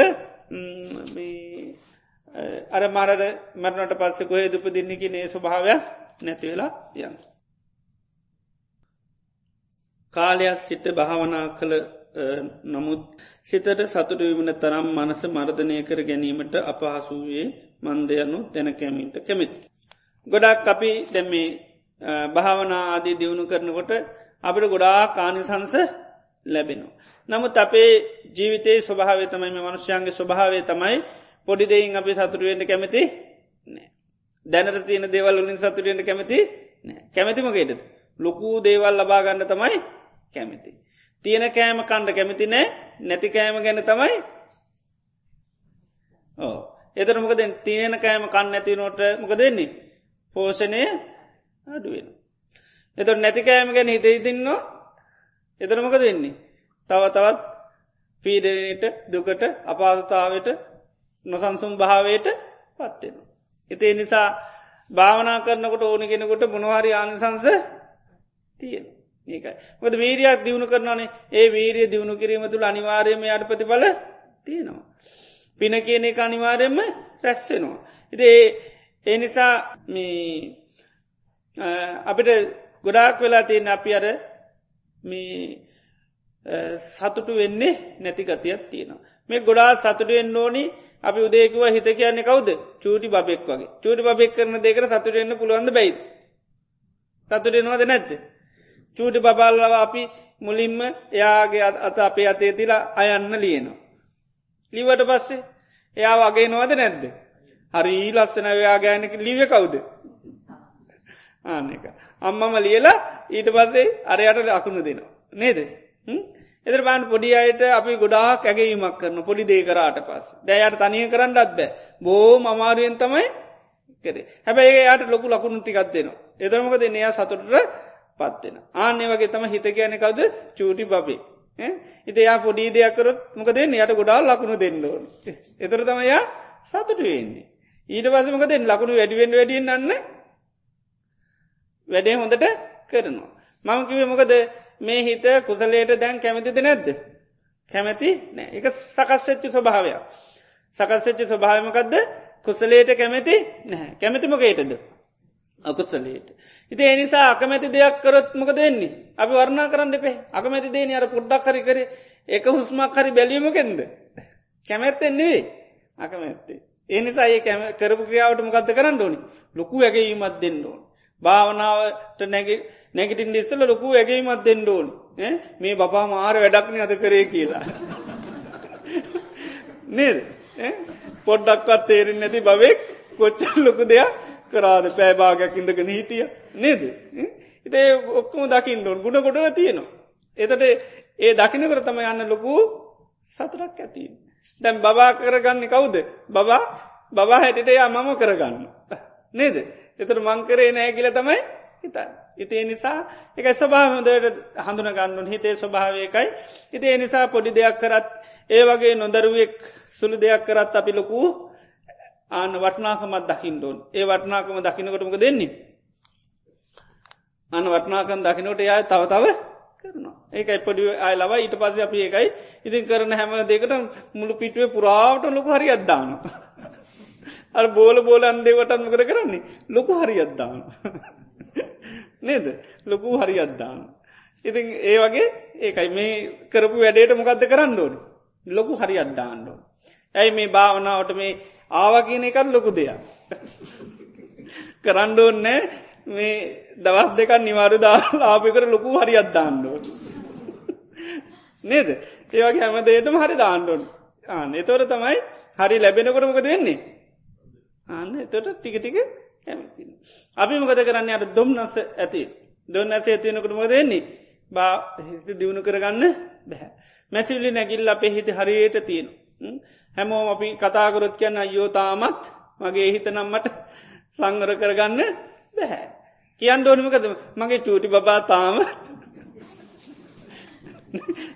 අර මරද මරණට පස්ස කොහේ දුප දින්නකි නේ ස්වභාවයක් නැතිවෙලා යන්න. කාලයක් සිට භාවනා කළ නමුත් සිතට සතුට විමන තරම් මනස මර්ධනය කර ගැනීමට අපහසුවේ මන්දයනු තැනකැමින්ට කැමිති. ගොඩක් අපි දැම්මේ භාවනා ආදී දියුණු කරනකොට අපට ගොඩා කානිසංස ලැබෙනවා. නමුත් අපේ ජීවිතයේ ස්වභාව තමයි මනුෂ්‍යයන්ගේ ස්වභාවේ තමයි පොඩිදයින් අපි සතුරුවෙන්ට කැමති දැනට තියෙන දේවල් වලින් සතුරෙන්ට කැමති කැමතිමගේට ලොකූ දේවල් ලබාගන්න තමයි කැමති. තියෙන කෑම කණ්ඩ කැමති නෑ නැති කෑම ගැන තමයි ඕ එතර මොකද තියෙන කෑම කන්න නැති නොට මොක දෙන්නේ පෝෂණය අඩුවෙන්. එතට නැති කෑම ගැන හිත ඉතින්නවා එතර මොක දෙන්නේ තව තවත් පීඩනයට දුකට අපාසතාවට නොසන්සුම් භාවයට පත්වෙන. එතේ නිසා භාවනා කරනකොට ඕනගෙනකොට මොනවාරි ආනිසංස තියෙන. ඒකයි. මොද වීරයක් දියුණු කරනනේ ඒ වීරිය දියුණු කිරීම තුළ අනිවාර්යම යට ප්‍රතිඵල තියෙනවා. පින කියන එක අනිවාර්යෙන්ම රැස්වෙනවා. ඉති ඒ නිසා අපිට ගොඩාක් වෙලා තියෙන අපි අර සතුටු වෙන්නේ නැති ගතියක් තියෙනවා. මේ ගොඩා සතුටුවෙන් ඕනි අපි උදේකුව හිත කියන්නේ කවුද චූටි බෙක් වගේ චූටි බෙක් කරන දෙකර සතුටෙන්න්න පුළුවන්ද බැයි සතුටෙනවාද නැත්ත චූටි බබල්ලව අපි මුලින්ම එයාගේ අත අපේ අතේ තිලා අයන්න ලියනවා. ලිවට පස්සේ එයා වගේ නොවද නැද්ද. හරි ලස්සන වයා ගෑනක ලිව කවුද. ආන එක. අම්මම ලියලා ඊට පස්සේ අරයට අකුණු දෙනවා. නේද. එතර බාන් පොඩි අයට අපි ගොඩාක් ඇගේීමක් කරන පොඩි දේ කරාට පස් දැයට තනිය කරන්නත් බෑ බෝ මමාරුවෙන් තමයි කරේ හැබැයි යායට ලොකු ලකුණු ටිකක් දෙනවා එතරමක දෙනයා සතුටට පත්වෙන. ආන්‍ය වගේ තම හිත කියන කවද චූටි බබේ. ඉති යා පොඩි දෙයක්කරොත් මොක දෙන්න යට ගොඩාල් ලකුණු දෙන්න ඕන. එතර තමයා සතුට වෙන්නේ. ඊට පසමක දෙන්න ලකුණු වැඩිුවෙන් වැඩියෙන් න්න වැඩේ හොඳට කරනවා. මම කිව මොකද මේ හිත කුසලේට දැන් කැමතිද නැද්ද. කැමැති නෑ එක සකස්වෙච්චි ස්වභාවයක්. සකස්වෙච්චි ස්වභාවමකක්ද කුසලේට කැමැති නැහැ කැමැතිමකේටද අකුත්සලේට. ඉති එනිසා අකමැති දෙයක් කරොත් මොකද වෙන්නේ? අපි වර්ණා කරන්න එපේ. අකමැති දේ අර පුඩ්ඩක් හරි කර. එක හුස්මක් හරි බැලීමකෙන්ද කැමැත්තෙන්න්නේ අකමැත්තේ. ඒ නිසා ඒ කරපු ක්‍රියාවට මොකක්ද කරන්න ඕනි? ලොකු ඇගේීමත් දෙන්න ඕන. භාවනාවට නැගිටින් ඉස්සල ලොකු ඇගේීමත් දෙන්න ඕන. මේ බපා මාර වැඩක්න අද කරේ කියලා. නේද? පොඩ්ඩක්වත් තේරෙන් නැති බවෙක් කොච්චල් ලොකු දෙයක් කරාද පෑභාගයක් ඉඳගෙන හිටිය නේද. ඉතේ ඔක්කම දකිින් ඩොන් ගුණ ගොඩ තියෙනවා. එතට ඒ දකිනකර තම යන්න ලොකු සතුරක් ඇතින්. දැම් බබා කරගන්න කවුද බබා බබා හැටිට යා මම කරගන්න. නේද. එතර මංකරේ නෑ කියල තමයි හිතන්. ඉතිේ නිසා එක ස්වභාව හොදට හඳුන ගන්නුන් හිතේ ස්වභාවයකයි. ඉතිේ නිසා පොඩි දෙයක් කරත් ඒ වගේ නොදරුවෙක් සුළු දෙයක් කරත් අපි ලොකු ආන වටනාකමත් දකිින්ඩෝන් ඒ වටනාකම දකිනකොටමක දෙන්නේ. අන වටනාකන් දකිනට යා තව තව කරනවා ඒකයි පොඩි අය ලව ඊට පස අපි ඒකයි ඉතින් කරන හැම දෙකට මුළු පිටුවේ පුරාවට ලොකු හරි අද්දාන. අ බෝල බෝල අන්දේවටත් මොකද කරන්නේ ලොකු හරි අද්දාන. නේද ලොකු හරි අද්දාන. ඉතින් ඒ වගේ ඒකයි මේ කරපු වැඩේට මොකක්ද කරන්න ඕන ලොකු හරි අද්දාන්නඩෝ. ඇයි මේ භාවනාවට මේ ආවකින එකත් ලොකු දෙයක්. කරන්්ඩෝන්නෑ මේ දවස් දෙකක් නිවාරු ලාපිකර ලොකු හරි අද්දාන්නඩෝ. නේද ඒවගේ හැම දේටම හරි දාන්නඩොන් ආන එතොර තමයි හරි ලැබෙනකොටමකද වෙන්නේ ආන්න එතොට ටික ටික කැමති. අපි මොකද කරන්න අට දොම් නස ඇති දොන්න ඇසේ ඇතියනකටම දෙන්නේ බා හිත දියුණු කරගන්න බැහැ. මැසිවිලි නැගිල් අපේ හිත හරියට තියෙන. හැමෝම අපි කතාකරොත් කියන්න අයෝ තාමත් මගේ හිත නම්මට සංගර කරගන්න බැහැ. කියන්න ඕනිමකද මගේ චූටි බබා තාම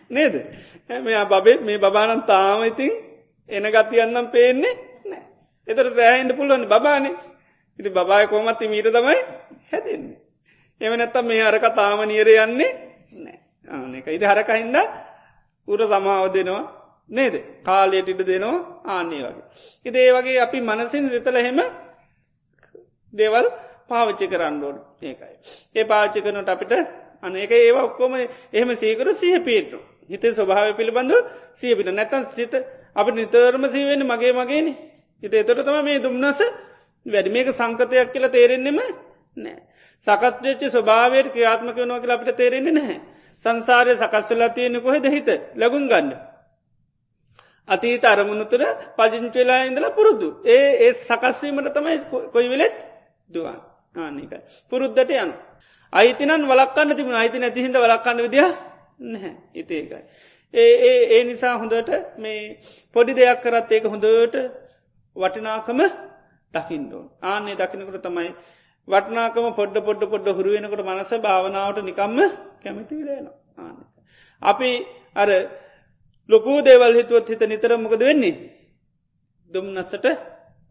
නේද? මෙයා බබෙත් මේ බානන් තාම ඉතින් එන ගතියන්නම් පේන්නේ නෑ. එතර සෑහන්ට පුළුවන් බානේ ඉති බාය කෝමත්ති මීට තමයි හැදෙන්නේ. එම නැත්තම් මේ අරක තාම නියර යන්නේ නෑ. ආනක ඉති හරකහින්ද උර සමාව දෙනවා. නේද කාලයට ඉට දෙනවා ආන්නේ වගේ. ඉදේ වගේ අපි මනසින් සිතල හෙම දේවල් පාවිච්චි කරන්නඩෝඩ ඒකයි. ඒ පාච්චි කරනට අපිට අනඒක ඒවා ඔක්කොම එහෙම සීකර සහ පේටු. හිතේ ස්වභාව පිළිබඳු සියපිට නැතන් සිත අප නිතරම සීවෙන්න මගේ මගේන හිත එතොට තම මේ දුම්න්නස වැඩි මේක සංකතයක් කියලා තේරෙන්නෙම නෑ. සකත්්‍යච්ච ස්වභාවයට ක්‍රියාත්මක වනවා කියලා අපිට තේරෙන්නේ නැහැ. සංසාරය සකස්වලා තියෙන කොහෙද හිත ලැගුන් ගන්න. අතීත අරමුණු තුර පජිංචවෙලා ඉඳලා පුරුදු. ඒ ඒ සකස්වීමට තමයි කොයි වෙලෙත් දුවන් ආනිකයි. පුරුද්ධට යන. අයිතිනන් වලක්කන්න තිබුණ අයිති නැතිහිද වලක්කන්න විදිහ නැහැ ඉතේකයි. ඒ ඒ ඒ නිසා හොඳට මේ පොඩි දෙයක් කරත් ඒක හොඳට වටිනාකම දකිින්ඩෝ. ආනේ දකිනකට තමයි වටනාකම පොඩ්ඩ පොඩ්ඩ පොඩ්ඩ හුරුවෙනකට මනස භාවනාවට නිකම්ම කැමති විලේන ආන. අපි අර ලොකූ දේවල් හිතුවත් හිත නිතරමකද වෙන්නේ. දුම්නස්සට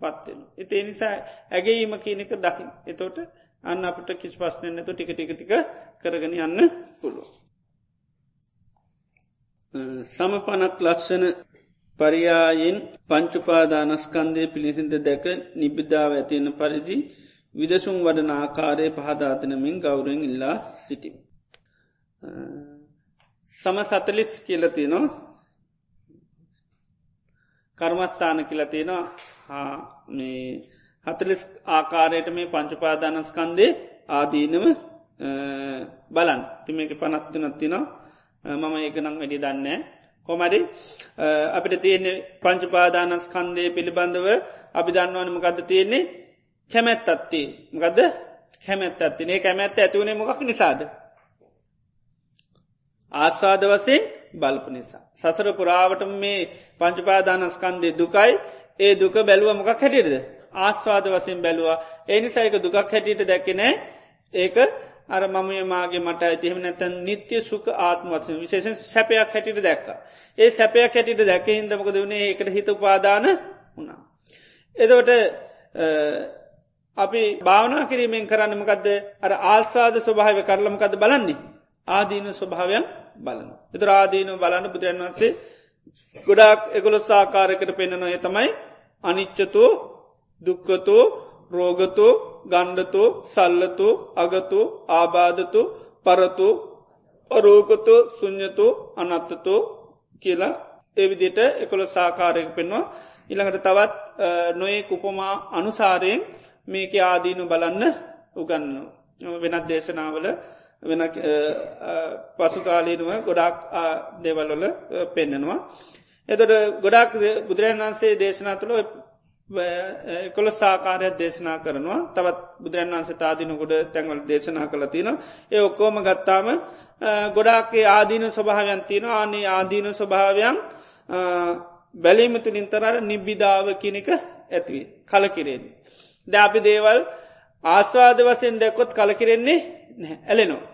පත්වෙන. එතේ නිසා ඇගේීම කියනක දකිින්. එතෝට අන්න අපට කිස් පස්්නයනතු ටික ටික ටික කරගෙන යන්න පුළුව. සමපනක් ලක්ෂණ පරියායෙන් පංචුපාදානස්කන්දය පිළිසිඳ දැක නිබිධාව ඇතියෙන පරිදි විදසුම් වඩන ආකාරය පහදාතනමින් ගෞරෙන් ඉල්ලා සිටි. සම සතලිස් කියලතිනවා කර්මත්තාන කියලතිනවා මේ හතලිස් ආකාරයට මේ පංචපාදානස්කන්දේ ආදීනව බලන් තිමේක පනත්තුනත්තිනවා මම ඒකනම් වැඩි දන්නේ කොමරි අපිට තියෙන්නේ පංචපාදානස්කන්දය පිළිබඳව අපි දන්නවනම ගද තියෙන්නේ? කැමැත් අත්ති ගද කැමැත් අත්තිනේ කැමැත්ත ඇතිවුණේ මොකක් නිසාද? ආස්වාද වසයෙන් බලප නිසා. සසර පුරාවට මේ පංචපාදානස්කන්දය දුකයි. ඒ දුක බැලුව මොකක් හැටියද ආස්වාද වසයෙන් බැලවා. ඒනිසායක දුකක් හැටියට දැක්කනෑ ඒක අර මමය මාගේ මට ඇතිහෙම නැතැන් නිත්‍ය සුක ආත්මවත්සන විශේෂෙන් සැපයක් හැටිට දැක්ක. ඒ සැපයක් හැටිට දැක හිදමකද වනේ? එකට හිත උපාදාන වුණා. එදවට අපි භාවනා කිරීමෙන් කරන්නමකක්ද අර ආස්වාද ස්වභාව කරලමකද බලන්නේ? ආදීන ස්වභාවයන් බලන. එතර ආදීන බලන්න බුදුරන් වන්සේ ගොඩක් එකොළො සාකාරකට පෙන්න්නන ඒ තමයි අනිච්චතු දුක්කතු රෝගතු ගණ්ඩතු සල්ලතු අගතු ආබාධතු පරතු අරෝගතු සුං්ඥතු අනත්තතු කියලා එවිදිට එකොළ සාකාරයක් පෙන්වා ඉළඟට තවත් නොයේ කුපමා අනුසාරයෙන් මේක ආදීනු බලන්න උගන්න වෙනත් දේශනාවල වෙන පසුකාලීනුව ගොඩක් දේවල්වල පෙන්නෙනවා. එතට ගොඩක් බුදුරන් වන්සේ දේශනා තුළ කොළ සාකාරයක් දේශනා කරනවා තවත් බුදුරන් වන්සේ තාදින ගොඩ තැන්වල දේශනා කළ තින ඒ ඔක්කෝම ගත්තාම ගොඩාක්ේ ආදීන ස්වභාවයන් තියෙන ආනේ ආදීන ස්වභාවයන් බැලීම තුළින් තරර නිබ්බිධාව කියනක ඇතිවී කලකිරෙන්. ද අපි දේවල් ආස්වාද වසයෙන් දැකොත් කලකිරෙන්නේ ඇලෙනවා.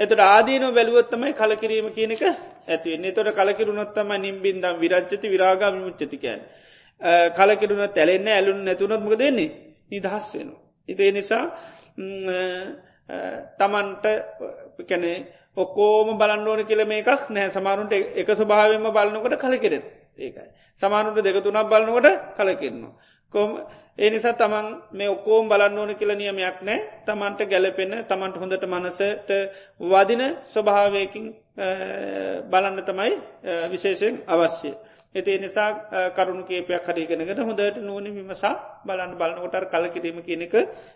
එතට ආදීන බැලුවත්තමයි කලකිරීම කියනක ඇතිවෙන්නේ තොට කලකිරුණොත්තම නිම්බින්දම් විරච්චති විරාගා විමුච්චතිකයන්. කලකිරුණ තැලෙන්න ඇලුන් නැතුනොත්මක දෙන්නේ නිදහස් වෙන. ඉතිේ නිසා තමන්ට කැනේ ඔක්කෝම බලන්නඕන කියල මේකක් නෑ සමාරුන්ට එක ස්වභාවම බලන්නකට කලකිරෙන ඒකයි. සමානුට දෙකතුනක් බලන්නකොට කලකිරනවා. කොම ඒ නිසා තමන් මේ ඔක්කෝම් බලන්න ඕන කියල නියමයක් නෑ තමන්ට ගැලපෙන තමන්ට හොඳට මනසට වදින ස්වභාවයකින් බලන්න තමයි විශේෂයෙන් අවශ්‍යය. එති නිසා කරුණු කේපයක් හරිගෙනගෙන හොඳට නූනි විමසා බලන්න බලන්නකොටර් කලකිරීම කියනක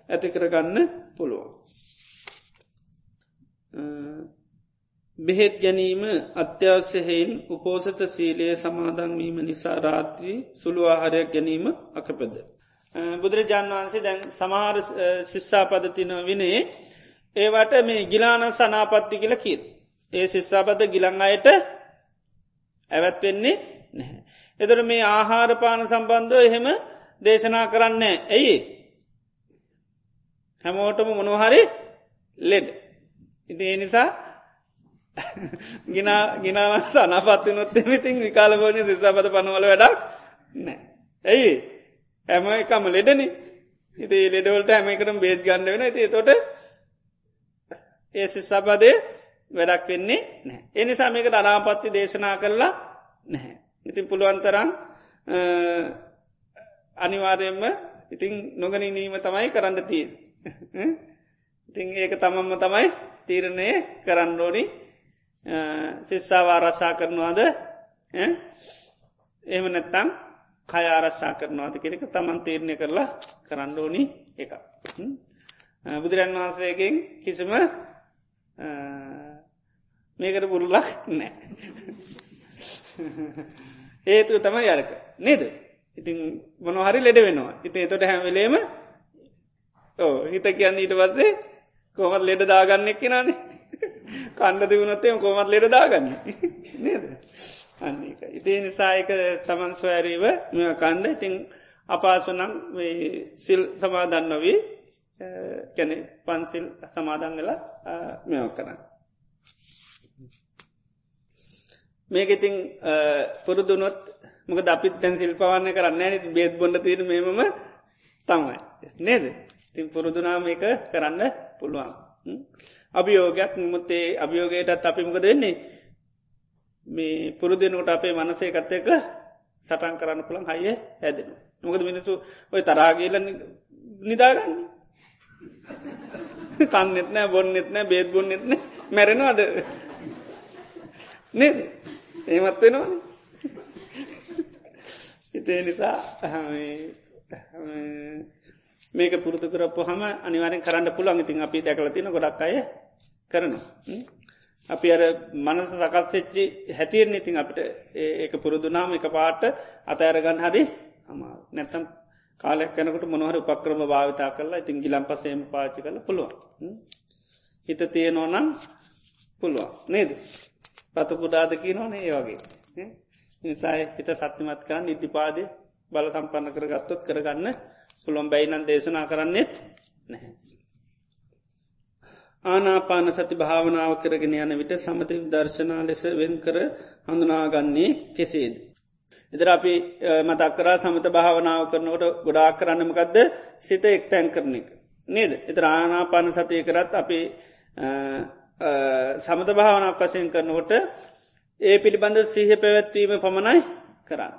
ඇති කරගන්න පුළුවන්. බෙහෙත් ගැනීම අත්‍යවශ්‍යහෙයින් උපෝසත සීලය සමාදන්වීම නිසා රාත්‍රී සුළු ආහාරයක් ගැනීම අකපද. බුදුරජාණන් වහන්සේ දැන් සමහර ශිස්සාපදතින විනේ ඒවට මේ ගිලාන සනාපත්ති කියල කීත්. ඒ ශිස්සාපද ගිලං අයට ඇවැත්වෙන්නේ නැහැ. එතර මේ ආහාරපාන සම්බන්ධව එහෙම දේශනා කරන්නේ ඇයි. හැමෝටම මොනොහරි ලෙඩ. ඉති ඒ නිසා ගිනා ගිනාවස් අනපත්තිනොත් එමිතින් විකාලබෝජ දිසාපත පනවල වැඩක් නෑ. ඇයි හැම එකම ලෙඩන ඉති ලෙඩවලට හැම එකටම බේත් ගන්න වෙන ඇති තොට ඒ සිස්සාපදය වැඩක් වෙන්නේ නෑ. එනි සමයකට අනාපත්ති දේශනා කරලා නැහැ. ඉතින් පුළුවන්තරම් අනිවාර්යෙන්ම ඉතිං නොගනි නීම තමයි කරන්න තිය. ඉතිං ඒක තමම්ම තමයි තීරණය කරන්න ඕනි ශිස්සාව ආරශ්ා කරනවාද එහෙම නැත්තං කය ආරශ්ා කරනවාද කෙනෙක තමන් තීරණය කරලා කරන්න ඕනි එක. බුදුරන් වහන්සේගෙන් කිසිම මේකට පුරුලක් නෑ. ඒතු තමයි යරක නේද. ඉතින් මොනහරි ලෙඩ වෙනවා. ඉති තොට හැමවෙලේම ඕ හිත කියන්න ඊට පස්සේ කොමත් ලෙඩ දාගන්නෙක් කෙනනේ කණ්ඩ තිබුණොත්තේ කොමත් ලෙඩ දාගන්න. නේද? අන්නක ඉතිේ නිසායක තමන් ස්වෑරීව මෙ කණ්ඩ ඉතිං අපාසුනම් සිල් සමාදන්න නොවී කැනෙ පන්සිල් සමාදංගල මෙෝ කරන්න. මේක ඉතිං පුරුදුනොත් මොක අපිත් දැන් සිල්පවන්න කරන්න ඇනි බේත් බොඩ තීර මෙමම තමයි. නේද? තින් පුරුදුනා මේක කරන්න පුළුවන්. අභියෝගයක් මුත්තේ අභියෝගයටත් අපිමක දෙන්නේ මේ පුරුදුනකට අපේ මනසේ කත්තයක සටන් කරන්න පුළන් හයිය හැදෙන. මොකද මිනිසු ඔය තරාගේල නිදාගන්න. කන්නෙත් නෑ බොන්නෙත් නෑ බේත් බොන්නෙත් නෑ. මැරෙනවාද? නේද? ඒමත් වෙනවාන. හිතේ නිසා මේක පුරුදු කරපු හම අනිවාරෙන් කරන්න පුළන් ඉතින් අපි දැකල තින ගොඩක් අය කරනවා. අපි අර මනස සකත්සෙච්චි හැතිරෙන් ඉතින් අපිට ඒක පුරුදුනාම එක පාට අතඇරගන්න හරි හම නැත්තම් කාලෙක් කැනකට මොනහර උපක්‍රම භාවිතා කරලා ඉතින් ගිලම් පසේම පාචි කල පුළුවන්. හිත තියෙනෝනම් පුළුවන් නේද. පතකුඩාදකි නොනේ ඒ වගේ. නිසාය හිත සත්‍යමත් කරන්න ඉදිපාදය බල සම්පන්න කර ගත්තොත් කරගන්න පුළුවන් බැයිනන් දේශනා කරන්නෙත් නැහැ. ආනාපාන සති භාවනාව කරගෙන යන විට සමති දර්ශනා ලෙස වෙන් කර හඳුනාගන්නේ කෙසේද. එදර අපි මතක් කරා සමත භාවනාව කරනකොට ගොඩාක් කරන්නමකක්ද සිත එක්තැන් කරන එක. නේද. එතර ආනාපාන සතිය කරත් අපි සමත භාවනක් වශයෙන් කරනකොට ඒ පිළිබඳ සීහ පැවැත්වීම පමණයි කරන්න.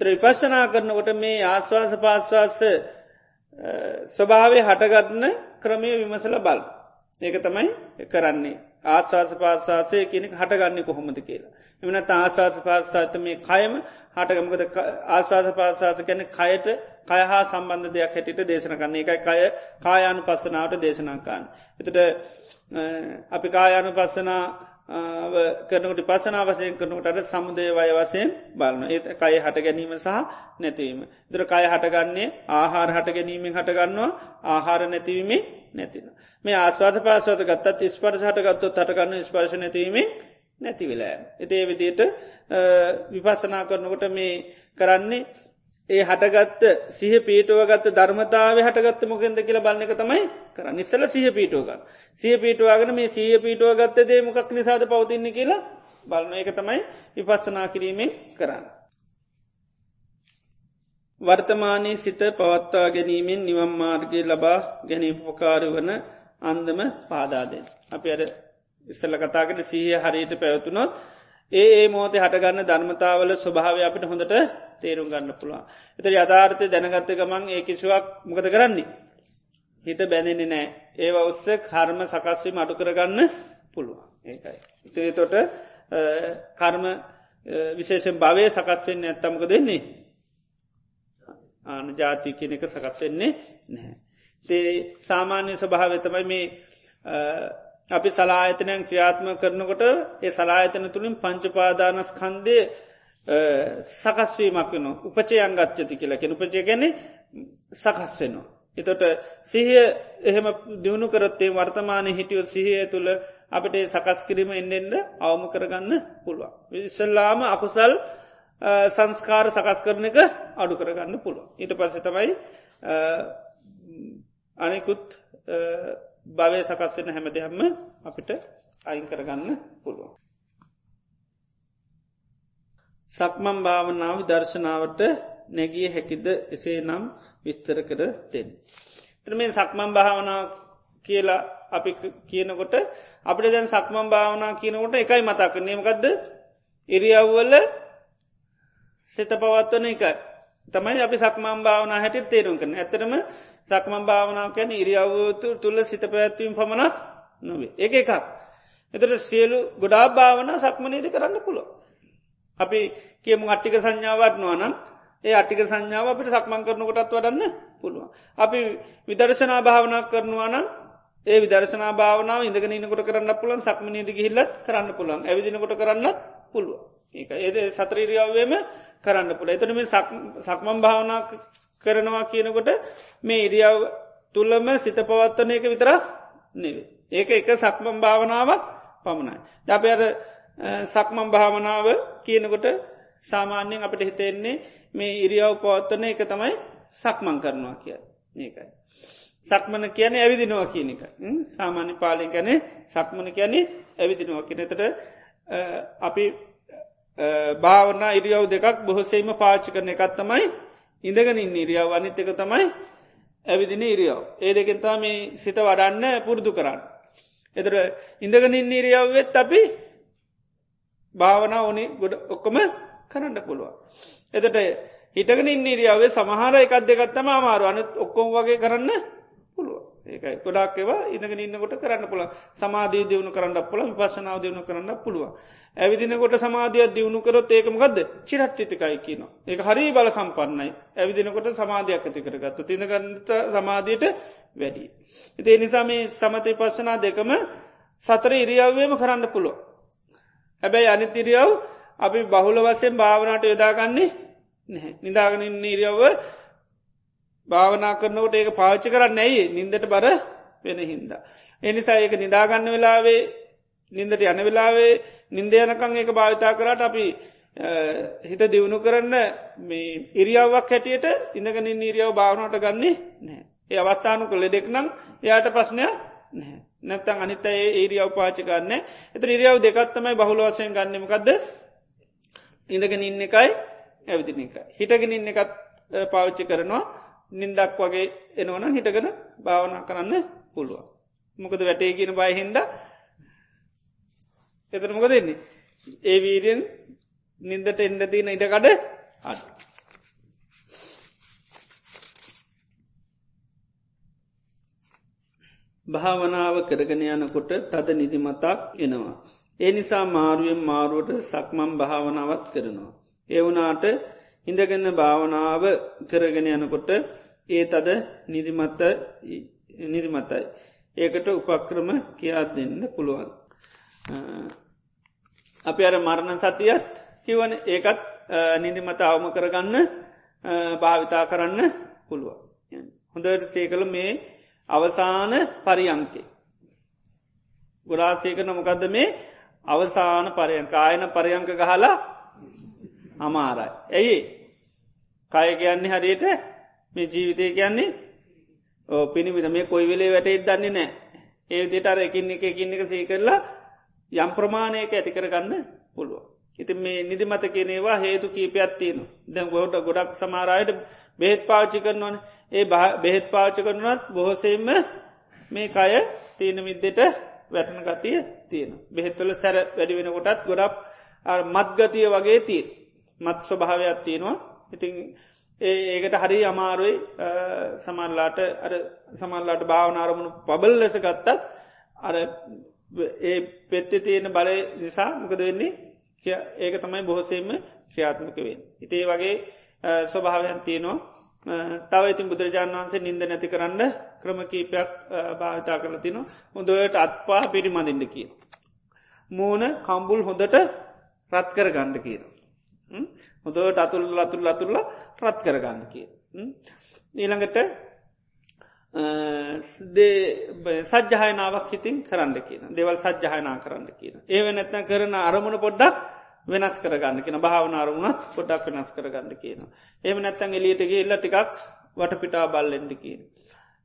ත්‍ර විපශ්ෂනා කරනකොට මේ ආශ්වාස පාශ්වාස ස්වභාවය හටගත්න ක්‍රමය විමසල බල්. ඒක තමයි කරන්නේ. ආශවාස පාශවාසය කෙනෙක් හටගන්න කොහොමද කියලා. එමනත් ආශවාස පාශාත මේ කයම හටගමකද ආශවාස පාශාස කැන කයට කය හා සම්බන්ධ දෙයක් හැටිට දේශන කන්නේ එකයි කය කායානු පස්සනාවට දේශනාකාන්න. එතට අපි කායානු පස්සනා කරනකට පසනා වසයෙන් කරනකට සමුදය වය වසයෙන් බලන ඒ කය හට ගැනීම සහ නැතිවීම. දර කය හටගන්නේ ආහාර හට ගැනීමෙන් හටගන්නවා ආහාර නැතිවීමේ නැතින. මේ ආස්වාද පාසවත ගත්තත් ස්පර්ශ හටගත්තොත් හටගන්න ස්පර්ශ නැතිවීමේ නැතිවෙලා. එතේ විදියට විපසනා කරනකොට මේ කරන්නේ ඒ හටගත්ත සිහ පීටුවගත්ත ධර්මතාව හටගත්ත මොකෙන්ද කියලා බලන්න එක තමයි කර නිස්සල සිහ පීටුවගන්න සිය පීටුවගෙන මේ සීය පීටුව ගත්ත දේ මොකක් නිසාද පවතින්නේ කියලා බලන එක තමයි විපස්සනා කිරීමෙන් කරන්න. වර්තමානයේ සිත පවත්වා ගැනීමෙන් නිවම් මාර්ගය ලබා ගැනීම පොකාර වන අන්දම පාදාදෙන්. අපි අර ඉස්සල්ල කතාකට සීහ හරියට පැවතුනොත් ඒ ඒ මෝතේ හටගන්න ධර්මතාවල ස්වභාව අපිට හොඳට තේරුම් ගන්න පුළුවන්. එත යථාර්ථය දැනගත්ත ගමන් ඒ කිසිවක් මොකද කරන්නේ. හිත බැඳෙන්නේ නෑ ඒව ඔස්ස කර්ම සකස්වීම අඩු කරගන්න පුළුවන් ඒකයි. ඉතේ තොට කර්ම විශේෂෙන් භවය සකස්වෙන්න ඇත්තමක දෙන්නේ. ආන ජාති කෙනෙක සකස් වෙන්නේ නැහැ. තේ සාමාන්‍ය ස්වභාව තමයි මේ අපි සලායතනයන් ක්‍රියාත්ම කරනකොට ඒ සලායතන තුළින් පංචපාදානස් කන්දය සකස්වීමක් වෙන උපචේ අංගච්චති කියලා කෙන උපචය ගැන සකස් වෙනවා. එතොට සිහිය එහෙම දියුණු කරත්තේ වර්තමානය හිටියොත් සිහිය තුළ අපට සකස් කිරීම එන්නෙන්ට අවම කරගන්න පුළුවන්. විස්සල්ලාම අකුසල් සංස්කාර සකස් කරන එක අඩු කරගන්න පුළුව. ඊට පස්ස තමයි අනෙකුත් භවය සකස් වෙන හැම දෙයක්ම අපිට අයින් කරගන්න පුළුවන්. සක්මම් භාවනාව දර්ශනාවට නැගිය හැකිද එසේ නම් විස්තර කර දෙෙන්. ත්‍රමේ සක්මම් භාවනා කියලා අපි කියනකොට අපිට දැන් සක්මම් භාවනා කියනකොට එකයි මතා කරනයමකක්ද ඉරියව්වල සිත පවත්වන එකයි. තමයි අපි සක්මම් භාවනා හැටිට තේරුම් කරන ඇතරම සක්මම් භාවනාව කැන ඉරියව්වතු තුළ සිත පැත්වීම පමණක් නොවේ එක එකක්. එතට සියලු ගොඩා භාවන සක්මනීද කරන්න පුළුව. අපි කියමු අට්ටික සංඥාවටනවා නම් ඒ අටික සංඥාව අපිට සක්මන් කරනකොටත් වඩන්න පුළුවන්. අපි විදර්ශනා භාවනා කරනවා නම් ඒ විදර්ශනා භාවනාව ඉඳගෙන ඉන්නකොට කරන්න පුළන් සක්මනීද ගිහිල්ලත් කරන්න පුළන් ඇවිදිනකොට කරන්නත් පුළුව. ඒක ඒද සත්‍රීරියාවේම කරන්න පුළ එතනම සක්මන් භාවනා කරනවා කියනකොට මේ ඉරියාව තුළම සිත පවත්වන එක විතරක් නෙවේ. ඒක එක සක්මම් භාවනාවක් පමණයි. දපයට සක්මම් භාවනාව කියනකොට සාමාන්‍යයෙන් අපට හිතෙන්නේ මේ ඉරියාව පවත්වන එක තමයි සක්මං කරනවා කිය ඒකයි. සක්මන කියන ඇවිදිනවා කියන එක සාමාන්‍ය පාලින් ගැන සක්මන කියන්නේ ඇවිදිනවා කියනතට අපි භාවන ඉරියව් දෙකක් බොහොසේම පාච්චි කරන එකත් තමයි ඉඳගෙන ඉන්න ඉරියාව අනිත් එක තමයි ඇවිදින ඉරියාව. ඒ දෙකෙන්තා මේ සිත වඩන්න පුරුදු කරන්න. එතර ඉඳගෙන ඉන්න ඉරියාවවෙත් අපි භාවනා ඕනේ ගොඩ ඔක්කොම කරන්න පුළුවන්. එතට හිටගෙන ඉන්න ඉරියාවේ සමහර එකක් දෙකත්තම අමාරු අනත් ඔක්කොම් වගේ කරන්න ඒකයි ගොඩක් ඒවා ඉඳගෙන ඉන්නකොට කරන්න පුළ සමාධී දියුණු කරන්න පුළ විපශනාව දියුණු කරන්න පුළුව. ඇවිදිනකොට සමාධියත් දියුණු කරොත් ඒකමගද චිරට්ටිතිකයි කියන. ඒක හරි බල සම්පන්නයි ඇවිදිනකොට සමාධයක් ඇති කරගත්තු තිනගන්නත සමාධයට වැඩි. ඉතිේ නිසා මේ සමතය පස්සනා දෙකම සතර ඉරියව්වේම කරන්න පුළුව. හැබැයි අනිතිරියව් අපි බහුල වසයෙන් භාවනාට යොදාගන්නේ නැහැ නිදාගෙන ඉරියව්ව භාවනා කරනකොට ඒක පාච්චි කරන්න ඇයි නින්දට බර වෙන හින්දා. එනිසා ඒක නිදාගන්න වෙලාවේ නින්දට යන වෙලාවේ නින්දයනකං ඒක භාවිතා කරට අපි හිත දියුණු කරන්න මේ ඉරියාවක් හැටියට ඉඳගෙන ඉරියාව භාවනට ගන්නේ නෑ. ඒ අවස්ථානු කළ දෙෙක් නම් එයාට ප්‍රශ්නයක් නැහැ. නැත්තං අනිත ඒ ඒරියාව පාචි ගන්න එත ඉරියාව දෙකත්තමයි බහුල වසයෙන් ගන්නමකක්ද ඉඳගෙන ඉන්න එකයි ඇවිදින එක. හිටගෙන ඉන්න එකත් පාවිච්චි කරනවා නින්දක් වගේ එනවන හිටගෙන භාවනා කරන්න පුළුවන්. මොකද වැටේ කියන බයහින්ද එතර මොක දෙන්නේ. ඒ වීරියෙන් නින්දට එන්ඩ තියන ඉඩකඩ අඩ. භාවනාව කරගෙන යනකොට තද නිදිමතක් එනවා. ඒ නිසා මාරුවෙන් මාරුවට සක්මම් භාවනාවත් කරනවා. එවුනාට ඉඳගන්න භාවනාව කරගෙන යනකොට ඒ තද නිදිමත්ත නිදිමතයි. ඒකට උපක්‍රම කියාත් දෙන්න පුළුවන්. අපි අර මරණ සතියත් කිවන ඒකත් නිදිමත අවම කරගන්න භාවිතා කරන්න පුළුවන්. හොඳට සේකළ මේ අවසාන පරියංකේ. ගොඩාසේක නොමකක්ද මේ අවසාන පරයංක ආයන පරයංක ගහලා අමාරයි. ඇයි කය කියන්නේ හරියට මේ ජීවිතය කියන්නේ? ඕ පිණිවිට මේ කොයි වෙලේ වැටෙත් දන්නේ නෑ ඒ දෙට අර එකින් එක එකින් එක සී කරලා යම් ප්‍රමාණයක ඇති කරගන්න පුළුව. ඉති මේ නිදිමත කියනේවා හේතු කීපයක් තියෙන දැන් ගොඩ ගොඩක් සමාරයට බෙහෙත් පාච්චි කරනවන. ඒ බෙහෙත් පාච්චි කරනවත් බොහොසෙම මේ කය තීන මිද්දෙට වැටන ගතිය තියෙන. බෙහෙත්වල සැර වැඩි වෙන කොටත් ගොඩක් මත්ගතිය වගේ තිය මත් ස්වභාවයක් තියෙනවා. ඉතින් ඒකට හරි අමාරුයි සමල්ලාට අර සමල්ලාට භාවනාරමුණු පබල් ලෙස ගත්තත් අර ඒ පෙත්ති තියෙන බලය නිසා මොකද වෙන්නේ ඒක තමයි බොහොසේම ක්‍රියාත්මක වෙන්. ඉතේ වගේ ස්වභාවයන් තියෙනවා තව ඉතින් බුදුරජාණන් වන්සේ නින්ද නැති කරන්න ක්‍රම කීපයක් භාවිතා කරල තින හොඳට අත්පා පිරිමදින්න කියන. මූුණ කම්බුල් හොඳට රත් කර ගණ්ඩ කියන. හොදට අතුල් ලතුල් ලතුරල රත් කර ගන්න කිය. ඊළඟට සජ්්‍යහයනාවක් හිතින් කරන්න කියන දෙවල් සජ්්‍යහයනා කරන්න කියන. ඒව නැත්න කරන අරමුණ පොඩ්ඩක් වෙනස් කරගන්න කියෙන භාවනාරුණත් පොඩක් වෙනස් කරගන්න කියන. එම නැත්තන් එලියටගේ එල්ල ටිකක් වටපිටා බල්ලෙන්ඩ කියන.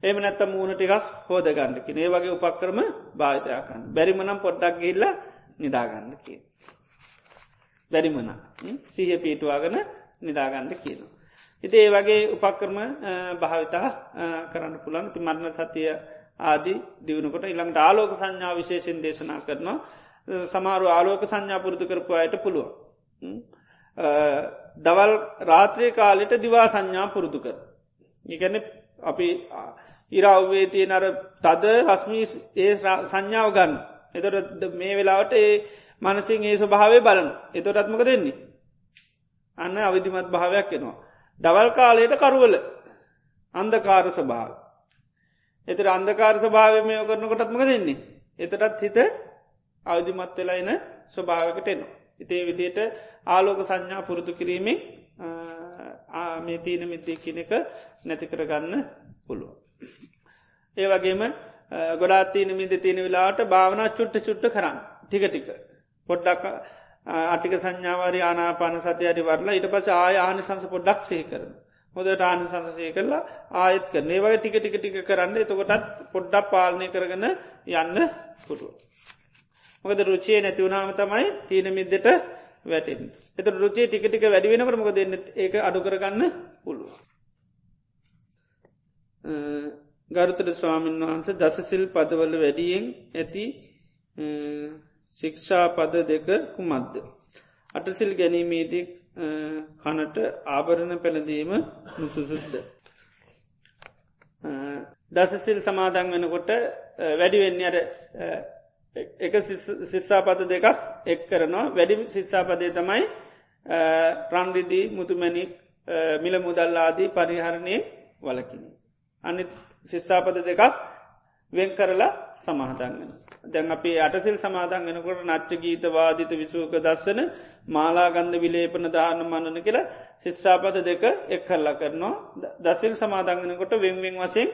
එම නැත්ත මූුණ ටිකක් හෝද ගන්නකින ඒ වගේ උපක්‍රම භාවිතයකන්න බැරිමනම් පොඩ්ඩක් ගිල්ල නිදාගන්න කිය. බැරිමන සිහ පීටවාගන නිදාගන්න කියන. ඉති ඒ වගේ උපක්‍රම භාවිතා කරන්න පුළන් ති මරණ සතිය ආදී දියුණකොට ඉළඟට ආලෝක සංඥා විශේෂෙන් දේශනා කරනවා සමාරු ආලෝක සංඥා පුරුදු කරපු අයට පුළුව. දවල් රාත්‍රය කාලෙට දිවා සංඥා පුරුදු කර. ඉගැන අපි ඉරව්වේ තියෙන අර තද රස්මී ඒ සංඥාව ගන්න. එතොට මේ වෙලාවට ඒ මනසින් ඒ ස්වභාවය බලන එතොටත්මක දෙන්නේ. අන්න අවිධිමත් භාවයක් එනවා. දවල් කාලයට කරුවල අන්දකාර ස්වභාව. එතර අන්දකාර ස්වභාවමය කරනකොටත්මක දෙන්නේ. එතටත් හිත අවධිමත් වෙලා එන ස්වභාවකට එනවා. ඉතේ විදියට ආලෝක සංඥා පුරුදු කිරීමේ මේ තීන මිද්දී කියනක නැති කරගන්න පුළුව. ඒ වගේම ගොඩාත්තිීන මිද තියෙන වෙලාට භාවනා චුට්ට චුට්ට කරන්න ටික ටික පොඩ්ඩක් අටික සංඥාවාරි ආනාපාන සතියරි වරලා ඉට පස ආය ආනි සංස පොඩ්ඩක් සේ කරන. හොදට ආනි සංසසය කරලා ආයත් කර ඒවගේ ටික ටික ටික කරන්න එතකොටත් පොඩ්ඩක් පාලනය කරගන්න යන්න පුටුව. මොකද රුචිය නැතිවුණාම තමයි තීන මිද්දට වැටෙන්. එත රුචේ ටික ටික වැඩි වෙනකට මොක දෙන්න ඒක අඩු කරගන්න පුළුව. ගරුතර ස්වාමීන් වහන්ස දසසිල් පදවල වැඩියෙන් ඇති ශික්ෂා පද දෙක කුමද්ද. අටසිල් ගැනීමේදී කනට ආභරණ පැළදීම නුසුසුද්ද. දසසිල් සමාදන් වෙනකොට වැඩිවෙන්නේ අර එක සිස්සාපත දෙකක් එක් කරනවා වැඩි සිස්සාපදය තමයි රන්රිදී මුතුමැනික් මිල මුදල්ලාදී පරිහරණය වලකින. අනි ශිස්සාපද දෙකක් වෙන් කරලා සමාහදන්ගෙන. දැන් අපි අටසිල් සමාදන්ගෙනකොට නච්ච ගීත වාදිත විසූක දස්සන මාලාගන්ධ විලේපන දාන මන්නන කියලා ශිස්සාපද දෙක එක් කරලා කරනවා දසිල් සමාදන්ගෙනකොට වෙන්වෙන් වසයෙන්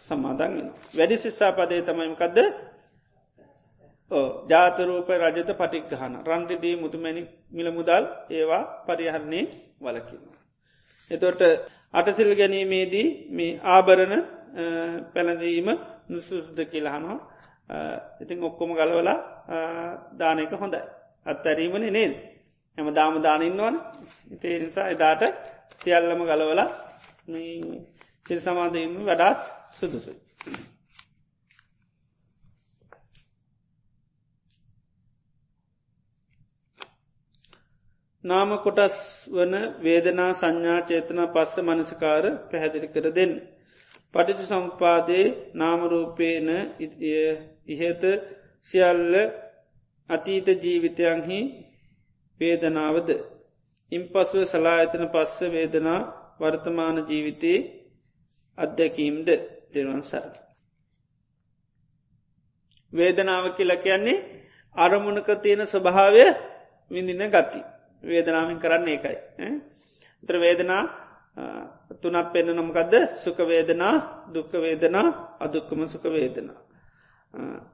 සමාදන්ගෙන. වැඩි ශිස්සාපදය තමයිමකක්ද ජාතරූප රජත පටික්ගහන රන්ඩිදී මුතුමැනි මිල මුදල් ඒවා පරිහරණය වලකින්න. එතොට අටසිල් ගැනීමේදී මේ ආභරණ පැළඳීම නුසුසුද කියලහනවා ඉතින් ඔක්කොම ගලවලා දානක හොඳයි අත්තැරීමන නේද හැම දාම දානඉන්නවන ඉතේ නිසා එදාට සියල්ලම ගලවල සිල් සමාධීම වඩාත් සුදුසුයි. නාම කොටස් වන වේදනා සංඥා චේතනා පස්ස මනසිකාර පැහැදිලි කර දෙන්න. පටිච සම්පාදයේ නාමරූපේන ඉහත සියල්ල අතීත ජීවිතයන්හි වේදනාවද. ඉන් පසුව සලාඇතන පස්ස වේදනා වර්තමාන ජීවිතයේ අත්දැකීම්ද දෙරුවන් සර. වේදනාව කියල කියන්නේ අරමුණක තියෙන ස්වභාවය විඳින ගති. වේදනාවෙන් කරන්න ඒකයි. ත්‍ර වේදනා තුනක් පෙන්න්න නොමකක්ද සුකවේදනා දුක්කවේදනා අදුක්කම සුකවේදනා.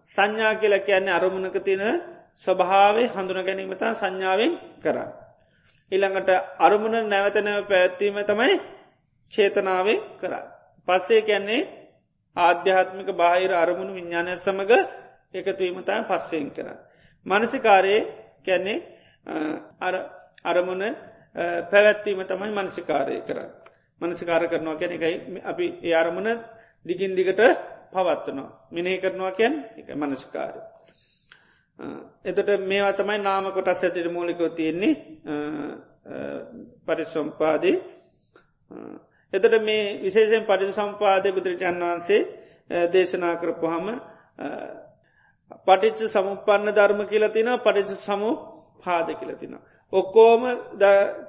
සංඥා කියල කියන්නේ අරමුණක තියෙන ස්වභාවේ හඳුන ගැනීමතා සංඥාවෙන් කරන්න. ඉළඟට අරමුණ නැවතනැව පැත්වීම තමයි චේතනාවේ කරන්න. පස්සේ කියන්නේ ආධ්‍යාත්මික බාහිර අරමුණු විඤ්ඥානය සමඟ එකතුවීමතයි පස්සයෙන් කරන්න. මනසිකාරයේ කැන්නේ අරමුණ පැවැත්වීම තමයි මනසිකාරය කරන්න. මනසිකාර කරනවා කැන එකයි අපි ඒ අරමුණ දිගින් දිගට පවත්වනවා. මිනේ කරනවා කැන් එක මනසිකාරය. එතට මේවා තමයි නාම කොටස් ඇතිට මූලිකෝ තියෙන්නේ පරිසම්පාදී එතට මේ විශේෂෙන් පරිි සම්පාදය බුදුරජාන් වහන්සේ දේශනා කරපු හම පටිච්ච සමුපන්න ධර්ම කියලතින පටිච සමු පාද කියලතින. ඔක්කෝම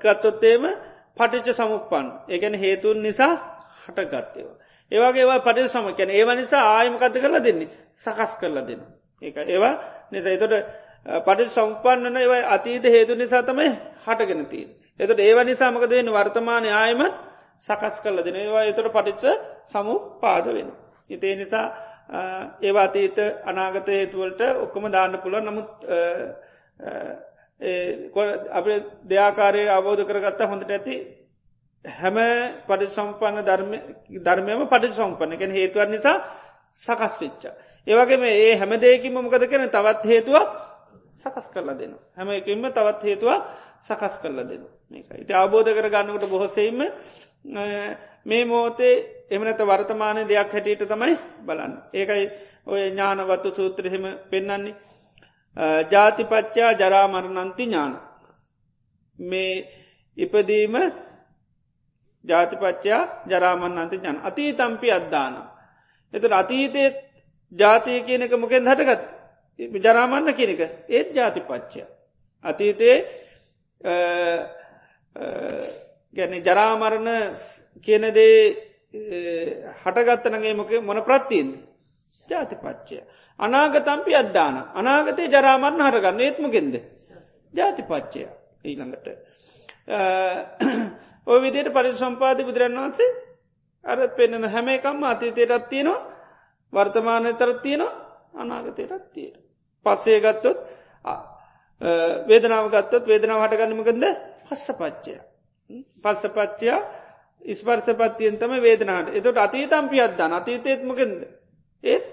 ගත්තොත්තේම පටිච්ච සමුපන් ඒගැන හේතුන් නිසා හටගත්තේවා. ඒවාගේවා පටි සමකැන ඒව නිසා ආයමකත කරලා දෙන්නේ සකස් කරලා දෙන්න. ඒ ඒවා නිසා එතොට පටි සම්පන්නන ඒවයි අතීත හේතු නිසා තමයි හටගෙනතිී. එතට ඒව නිසාමකද වෙන්න වර්තමානය ආයමත් සකස් කරල දෙන ඒවා එතොට පටිච්ච සමු පාද වෙන. ඉතේ නිසා ඒවා අතීත අනාගත හේතුවලට ඔක්කොම දාන්න පුළුව නමුත් අප දෙයාකාරය අවබෝධ කරගත්තා හොඳට ඇති හැම පටි සම්පන්න ධර්මයම පටි සම්පන්න එකෙන හේතුවන් නිසා සකස් වෙච්චා. ඒවගේම ඒ හැම දෙයකින්ම මොකද කෙන තවත් හේතුවක් සකස් කරලා දෙන. හැම එකින්ම තවත් හේතුවක් සකස් කරලා දෙන. ඉති අවබෝධ කර ගන්නකට බොහොසෙයිම මේ මෝතේ එමනත වර්තමානය දෙයක් හැටියට තමයි බලන්න. ඒකයි ඔය ඥානවත්තු සූත්‍රහෙම පෙන්නන්නේ. ජාතිපච්චා ජරාමරණන්ති ඥාන. මේ ඉපදීම ජාතිපච්චා ජරාමන් අන්ති ජන අතී තම්පි අද්දාන. එතු අතීතය ජාතිය කියනක මොකෙන් හටගත් ජරාමන්න කියනක ඒත් ජාතිපච්චය. අතීතයේ ගැන ජරාමරණ කියනදේ හටගත්තනගේ මොක මොන ප්‍රත්තිීන් ජාතිපච්චය. අනාගතම්පි අද්දාන අනාගතය ජරාමරණ හටගන්න ඒත්මගෙන්ද ජාතිපච්චය ඊළඟට. ඔය විදියට පරි සම්පාධි බුදුරන් වහන්සේ අර පෙන්න්නන හැම එකම් අතීතයටත් තියෙනවා වර්තමානය තරත් තියෙනවා අනාගතයටත් තියෙන. පස්සේ ගත්තොත් වේදනාව ගත්තොත් වේදනාව හටගන්නමකද පස්ස පච්චය. පස්ස පච්චයා ඉස්පර්ස පත්තියෙන් තම වේදනාට එතට අතීතම්පි අද්දාන අතීතයත්මකද ඒත්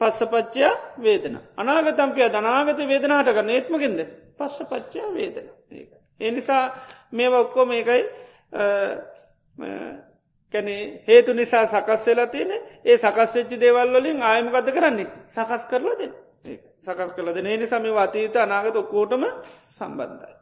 පස්ස පච්චයා වේදන. අනාගතම්පිය දනාගත වේදනාට කරන්න ඒත්මකින්ද පස්ස පච්චයා වේදන. ඒ. එනිසා මේ ඔක්කෝ මේකයි කැනෙ හේතු නිසා සකස් වෙලා තියෙන ඒ සකස් වෙච්චි දේවල් වලින් ආයමකද කරන්නේ? සකස් කරලා දෙ සකස් කල දෙන ඒ නිසාම අතීත අනාගත ඔක්කෝටම සම්බන්ධයි.